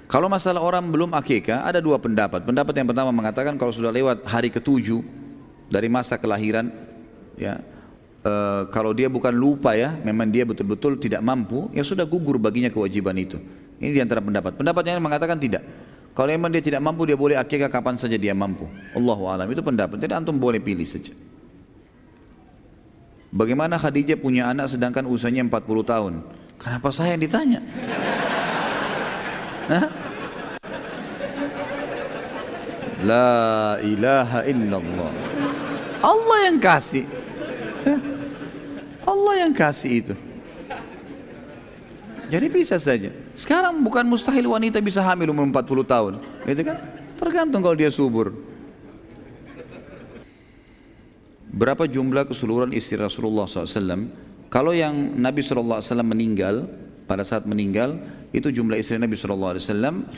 Kalau masalah orang belum akikah, ada dua pendapat. Pendapat yang pertama mengatakan kalau sudah lewat hari ketujuh dari masa kelahiran, ya, e, kalau dia bukan lupa ya, memang dia betul-betul tidak mampu, ya sudah gugur baginya kewajiban itu. Ini di antara pendapat. Pendapat yang mengatakan tidak. Kalau memang dia tidak mampu, dia boleh akikah kapan saja dia mampu. Allahu alam itu pendapat. Jadi antum boleh pilih saja. Bagaimana Khadijah punya anak sedangkan usianya 40 tahun? Kenapa saya yang ditanya? La ilaha illallah. Allah yang kasih. Allah yang kasih itu. Jadi bisa saja. Sekarang bukan mustahil wanita bisa hamil umur 40 tahun. Gitu kan? Tergantung kalau dia subur. Berapa jumlah keseluruhan istri Rasulullah SAW? Kalau yang Nabi SAW meninggal, pada saat meninggal, itu jumlah istri Nabi SAW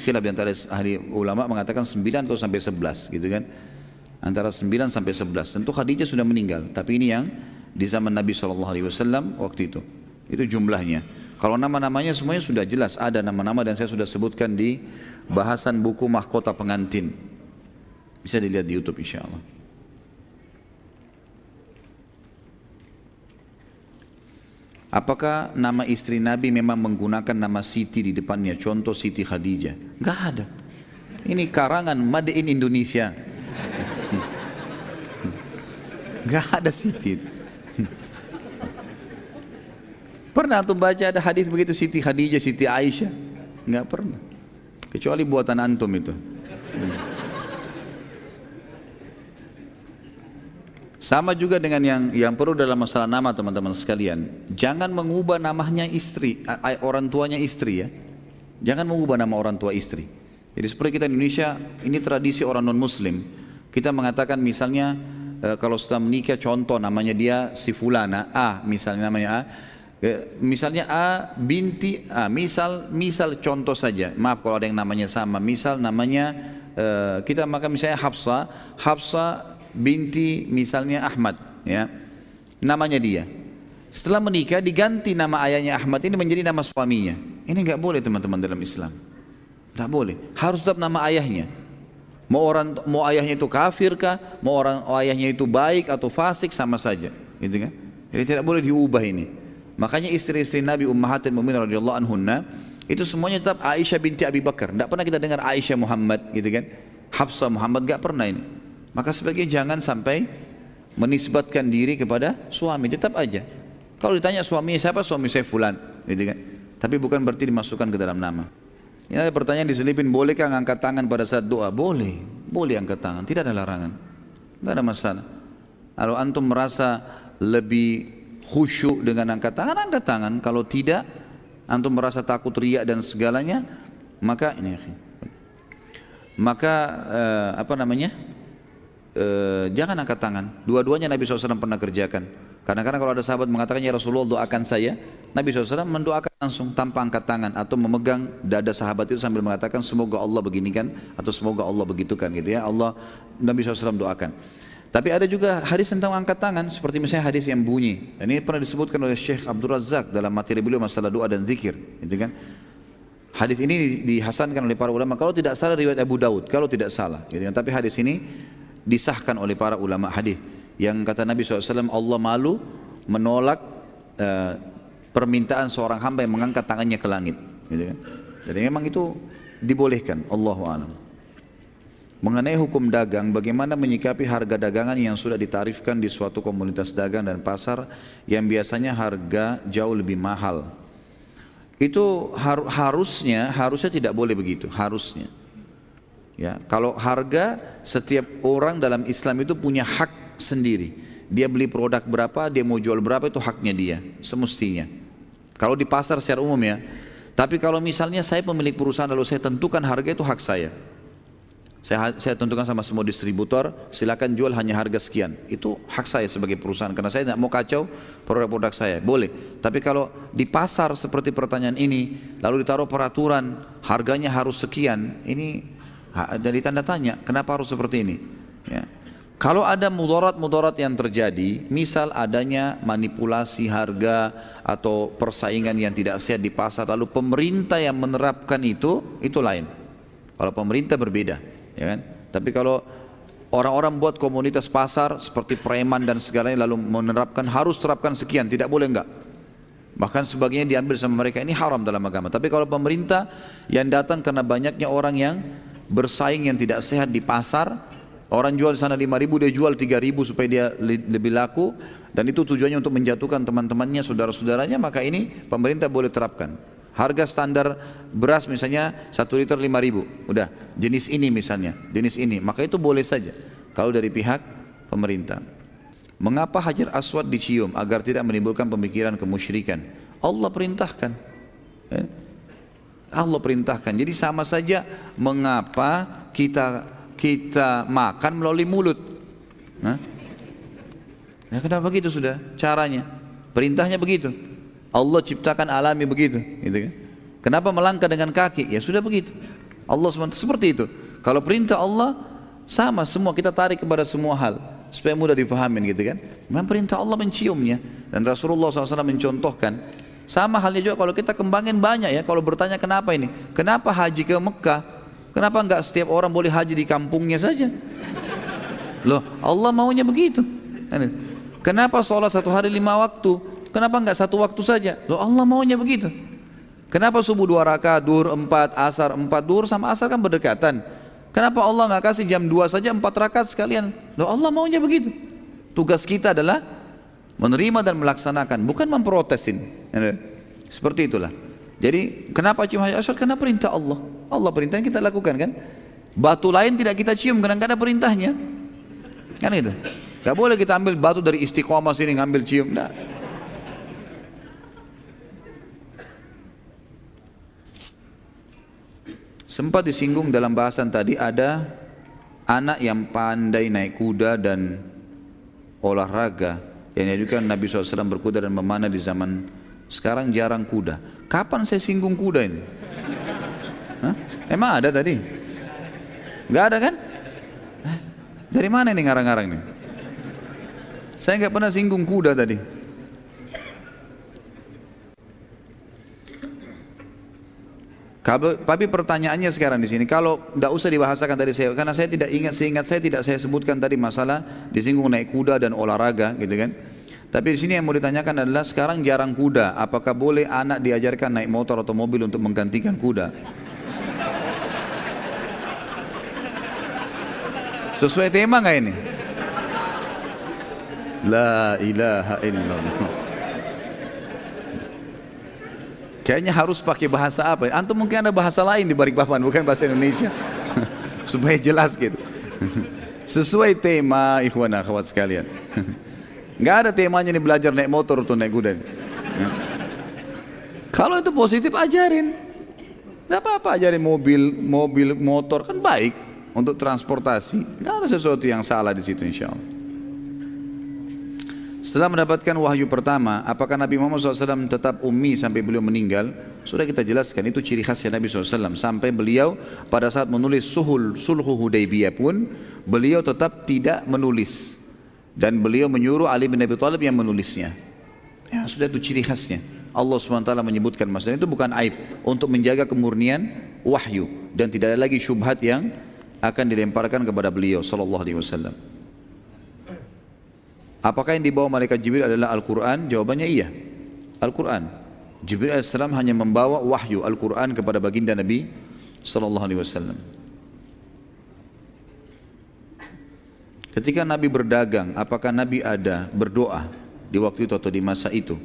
khilaf antara ahli ulama mengatakan 9 atau sampai 11 gitu kan antara 9 sampai 11 tentu Khadijah sudah meninggal tapi ini yang di zaman Nabi SAW waktu itu itu jumlahnya kalau nama-namanya semuanya sudah jelas ada nama-nama dan saya sudah sebutkan di bahasan buku mahkota pengantin bisa dilihat di Youtube insya Allah Apakah nama istri Nabi memang menggunakan nama Siti di depannya? Contoh Siti Khadijah. Enggak ada. Ini karangan Made in Indonesia. Enggak ada Siti. Pernah antum baca ada hadis begitu Siti Khadijah, Siti Aisyah? Enggak pernah. Kecuali buatan antum itu. Sama juga dengan yang yang perlu dalam masalah nama teman-teman sekalian. Jangan mengubah namanya istri, orang tuanya istri ya. Jangan mengubah nama orang tua istri. Jadi seperti kita di Indonesia, ini tradisi orang non muslim. Kita mengatakan misalnya e, kalau sudah menikah contoh namanya dia si fulana A misalnya namanya A. Misalnya A binti A, misal misal contoh saja. Maaf kalau ada yang namanya sama. Misal namanya e, kita maka misalnya Hafsa, Hafsa binti misalnya Ahmad ya. Namanya dia. Setelah menikah diganti nama ayahnya Ahmad ini menjadi nama suaminya. Ini nggak boleh teman-teman dalam Islam. Nggak boleh. Harus tetap nama ayahnya. Mau orang mau ayahnya itu kafir kah? Mau orang ayahnya itu baik atau fasik? Sama saja. Gitu kan? Jadi tidak boleh diubah ini makanya istri-istri Nabi Ummahatul Mukminin radhiyallahu anhunna itu semuanya tetap Aisyah binti Abi Bakar tidak pernah kita dengar Aisyah Muhammad gitu kan Hafsah Muhammad nggak pernah ini maka sebaiknya jangan sampai menisbatkan diri kepada suami, tetap aja. Kalau ditanya suaminya siapa, suami saya fulan, gitu kan. Tapi bukan berarti dimasukkan ke dalam nama. Ini ada pertanyaan diselipin, bolehkah angkat tangan pada saat doa? Boleh, boleh angkat tangan, tidak ada larangan. Tidak ada masalah. Kalau antum merasa lebih khusyuk dengan angkat tangan, angkat tangan. Kalau tidak, antum merasa takut riak dan segalanya, maka ini maka eh, apa namanya e, jangan angkat tangan. Dua-duanya Nabi SAW pernah kerjakan. Kadang-kadang kalau ada sahabat mengatakan ya Rasulullah doakan saya, Nabi SAW mendoakan langsung tanpa angkat tangan atau memegang dada sahabat itu sambil mengatakan semoga Allah beginikan atau semoga Allah begitukan gitu ya. Allah Nabi SAW doakan. Tapi ada juga hadis tentang angkat tangan seperti misalnya hadis yang bunyi. Ini pernah disebutkan oleh Syekh Abdul Razak dalam materi beliau masalah doa dan zikir, gitu kan? Hadis ini dihasankan oleh para ulama kalau tidak salah riwayat Abu Daud, kalau tidak salah, gitu kan? Tapi hadis ini disahkan oleh para ulama hadis yang kata Nabi SAW Allah malu menolak uh, permintaan seorang hamba yang mengangkat tangannya ke langit gitu kan? jadi memang itu dibolehkan Allahu mengenai hukum dagang bagaimana menyikapi harga dagangan yang sudah ditarifkan di suatu komunitas dagang dan pasar yang biasanya harga jauh lebih mahal itu har harusnya harusnya tidak boleh begitu harusnya Ya, kalau harga setiap orang dalam Islam itu punya hak sendiri. Dia beli produk berapa, dia mau jual berapa itu haknya dia, semestinya. Kalau di pasar secara umum ya. Tapi kalau misalnya saya pemilik perusahaan lalu saya tentukan harga itu hak saya. Saya, saya tentukan sama semua distributor, silakan jual hanya harga sekian. Itu hak saya sebagai perusahaan, karena saya tidak mau kacau produk-produk saya. Boleh. Tapi kalau di pasar seperti pertanyaan ini, lalu ditaruh peraturan, harganya harus sekian, ini jadi tanda tanya, kenapa harus seperti ini? Ya. Kalau ada mudarat-mudarat yang terjadi, misal adanya manipulasi harga atau persaingan yang tidak sehat di pasar, lalu pemerintah yang menerapkan itu, itu lain. Kalau pemerintah berbeda ya kan? Tapi kalau orang-orang buat komunitas pasar seperti preman dan segalanya lalu menerapkan harus terapkan sekian, tidak boleh enggak. Bahkan sebagian diambil sama mereka ini haram dalam agama. Tapi kalau pemerintah yang datang karena banyaknya orang yang bersaing yang tidak sehat di pasar, orang jual di sana 5 ribu, dia jual 3 ribu supaya dia lebih laku, dan itu tujuannya untuk menjatuhkan teman-temannya, saudara-saudaranya, maka ini pemerintah boleh terapkan. Harga standar beras misalnya satu liter lima ribu, udah jenis ini misalnya, jenis ini, maka itu boleh saja kalau dari pihak pemerintah. Mengapa hajar aswad dicium agar tidak menimbulkan pemikiran kemusyrikan? Allah perintahkan. Eh? Allah perintahkan. Jadi sama saja mengapa kita kita makan melalui mulut. Nah? Ya kenapa begitu sudah caranya? Perintahnya begitu. Allah ciptakan alami begitu, gitu kan? Kenapa melangkah dengan kaki? Ya sudah begitu. Allah SWT seperti itu. Kalau perintah Allah sama semua kita tarik kepada semua hal supaya mudah dipahamin gitu kan. Memang perintah Allah menciumnya dan Rasulullah SAW mencontohkan. Sama halnya juga kalau kita kembangin banyak ya. Kalau bertanya kenapa ini? Kenapa haji ke Mekah? Kenapa enggak setiap orang boleh haji di kampungnya saja? Loh Allah maunya begitu. Kenapa sholat satu hari lima waktu? Kenapa enggak satu waktu saja? Loh Allah maunya begitu. Kenapa subuh dua rakaat, duhur empat, asar empat, duhur sama asar kan berdekatan. Kenapa Allah nggak kasih jam dua saja empat rakaat sekalian? Loh Allah maunya begitu. Tugas kita adalah menerima dan melaksanakan, bukan memprotesin. Seperti itulah. Jadi kenapa cium hajar aswad? Karena perintah Allah. Allah perintahnya kita lakukan kan. Batu lain tidak kita cium karena ada perintahnya. Kan itu. Gak boleh kita ambil batu dari istiqomah sini ngambil cium. Nah. Sempat disinggung dalam bahasan tadi ada anak yang pandai naik kuda dan olahraga yang diajukan Nabi SAW berkuda dan memanah di zaman sekarang jarang kuda. Kapan saya singgung kuda ini? Hah? Emang ada tadi? Gak ada kan? Dari mana ini ngarang-ngarang ini? Saya nggak pernah singgung kuda tadi. Tapi pertanyaannya sekarang di sini, kalau tidak usah dibahasakan tadi saya, karena saya tidak ingat, seingat saya tidak saya sebutkan tadi masalah disinggung naik kuda dan olahraga, gitu kan? Tapi di sini yang mau ditanyakan adalah sekarang jarang kuda, apakah boleh anak diajarkan naik motor atau mobil untuk menggantikan kuda? Sesuai tema nggak ini? La ilaha illallah. Kayaknya harus pakai bahasa apa? Antum mungkin ada bahasa lain di balik papan, bukan bahasa Indonesia. Supaya jelas gitu. Sesuai tema ikhwan akhwat sekalian. Enggak ada temanya nih belajar naik motor atau naik kuda. Kalau itu positif ajarin. Tidak apa-apa ajarin mobil, mobil, motor kan baik untuk transportasi. Enggak ada sesuatu yang salah di situ insya Allah. Setelah mendapatkan wahyu pertama, apakah Nabi Muhammad SAW tetap ummi sampai beliau meninggal? Sudah kita jelaskan, itu ciri khasnya Nabi SAW. Sampai beliau pada saat menulis suhul sulhu Hudaybiyah pun, beliau tetap tidak menulis. Dan beliau menyuruh Ali bin Abi Thalib yang menulisnya. Ya, sudah itu ciri khasnya. Allah SWT menyebutkan masalah itu bukan aib untuk menjaga kemurnian wahyu dan tidak ada lagi syubhat yang akan dilemparkan kepada beliau sallallahu alaihi wasallam. Apakah yang dibawa malaikat Jibril adalah Al-Quran? Jawabannya iya. Al-Quran. Jibril AS hanya membawa wahyu Al-Quran kepada baginda Nabi Wasallam. Ketika Nabi berdagang, apakah Nabi ada berdoa di waktu itu atau di masa itu?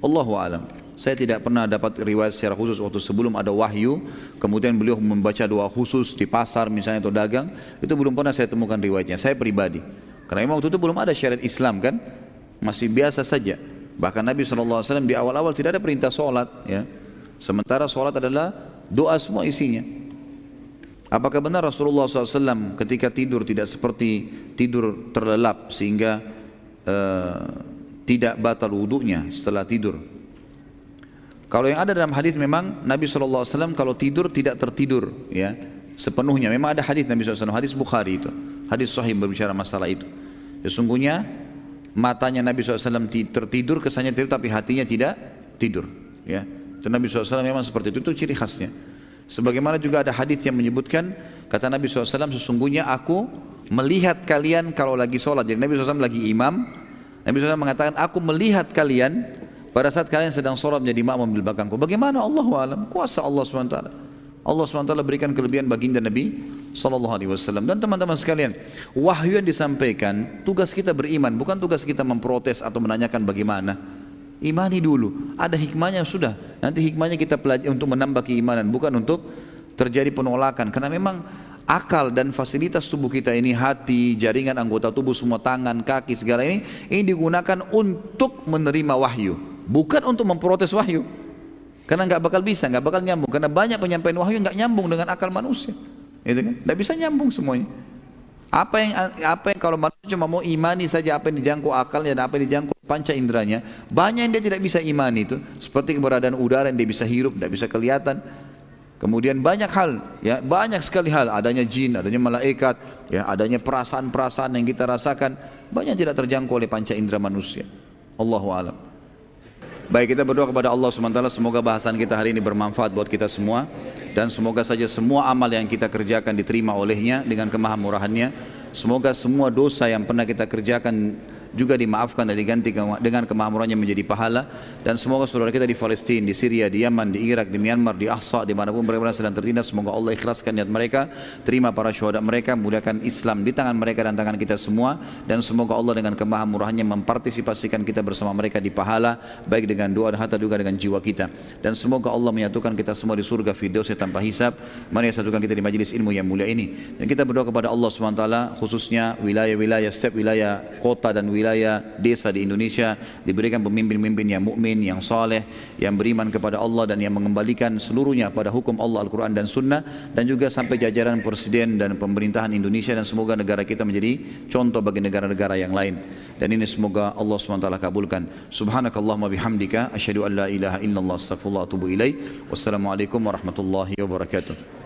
Allahu alam. Saya tidak pernah dapat riwayat secara khusus waktu sebelum ada wahyu, kemudian beliau membaca doa khusus di pasar misalnya atau dagang, itu belum pernah saya temukan riwayatnya. Saya pribadi. Karena waktu itu belum ada syariat Islam kan, masih biasa saja. Bahkan Nabi SAW di awal-awal tidak ada perintah sholat. Ya. Sementara sholat adalah doa semua isinya. Apakah benar Rasulullah SAW ketika tidur tidak seperti tidur terlelap sehingga uh, tidak batal wudhunya setelah tidur? Kalau yang ada dalam hadis memang Nabi SAW kalau tidur tidak tertidur ya sepenuhnya. Memang ada hadis Nabi SAW, hadis Bukhari itu, hadis Sahih berbicara masalah itu. Sesungguhnya matanya Nabi SAW tertidur kesannya tidur tapi hatinya tidak tidur. Ya, itu Nabi SAW memang seperti itu, itu ciri khasnya. Sebagaimana juga ada hadis yang menyebutkan kata Nabi SAW sesungguhnya aku melihat kalian kalau lagi sholat. Jadi Nabi SAW lagi imam. Nabi SAW mengatakan aku melihat kalian pada saat kalian sedang sholat menjadi makmum di belakangku. Bagaimana Allah alam? Kuasa Allah SWT. Allah SWT berikan kelebihan baginda Nabi Sallallahu Alaihi Wasallam dan teman-teman sekalian wahyu yang disampaikan tugas kita beriman bukan tugas kita memprotes atau menanyakan bagaimana Imani dulu. Ada hikmahnya sudah. Nanti hikmahnya kita pelajari untuk menambah keimanan, bukan untuk terjadi penolakan. Karena memang akal dan fasilitas tubuh kita ini, hati, jaringan anggota tubuh, semua tangan, kaki, segala ini, ini digunakan untuk menerima wahyu, bukan untuk memprotes wahyu. Karena nggak bakal bisa, nggak bakal nyambung. Karena banyak penyampaian wahyu nggak nyambung dengan akal manusia. Itu kan? Nggak bisa nyambung semuanya. Apa yang apa yang kalau manusia cuma mau imani saja apa yang dijangkau akalnya dan apa yang dijangkau panca inderanya, banyak yang dia tidak bisa imani itu. Seperti keberadaan udara yang dia bisa hirup, tidak bisa kelihatan. Kemudian banyak hal, ya banyak sekali hal. Adanya jin, adanya malaikat, ya adanya perasaan-perasaan yang kita rasakan, banyak tidak terjangkau oleh panca indera manusia. Allahu alam. Baik kita berdoa kepada Allah SWT semoga bahasan kita hari ini bermanfaat buat kita semua dan semoga saja semua amal yang kita kerjakan diterima olehnya dengan kemahamurahannya. Semoga semua dosa yang pernah kita kerjakan juga dimaafkan dan diganti dengan kemahamurannya menjadi pahala. Dan semoga saudara kita di Palestina, di Syria, di Yaman, di Irak, di Myanmar, di Ahsa, di mana pun mereka sedang tertindas semoga Allah ikhlaskan niat mereka terima para syuhada mereka muliakan Islam di tangan mereka dan tangan kita semua. Dan semoga Allah dengan kemahamurahannya mempartisipasikan kita bersama mereka di pahala baik dengan doa dan harta juga dengan jiwa kita. Dan semoga Allah menyatukan kita semua di surga firdausi tanpa hisab. Mari satukan kita di majelis ilmu yang mulia ini. Dan kita berdoa kepada Allah SWT khususnya wilayah-wilayah setiap wilayah kota dan wilayah wilayah desa di Indonesia diberikan pemimpin-pemimpin yang mukmin, yang saleh, yang beriman kepada Allah dan yang mengembalikan seluruhnya pada hukum Allah Al-Quran dan Sunnah dan juga sampai jajaran presiden dan pemerintahan Indonesia. Dan semoga negara kita menjadi contoh bagi negara-negara yang lain. Dan ini semoga Allah SWT kabulkan. Subhanakallahumma bihamdika asyhadu an la ilaha illallah astagfirullah atubu ilaih. Wassalamualaikum warahmatullahi wabarakatuh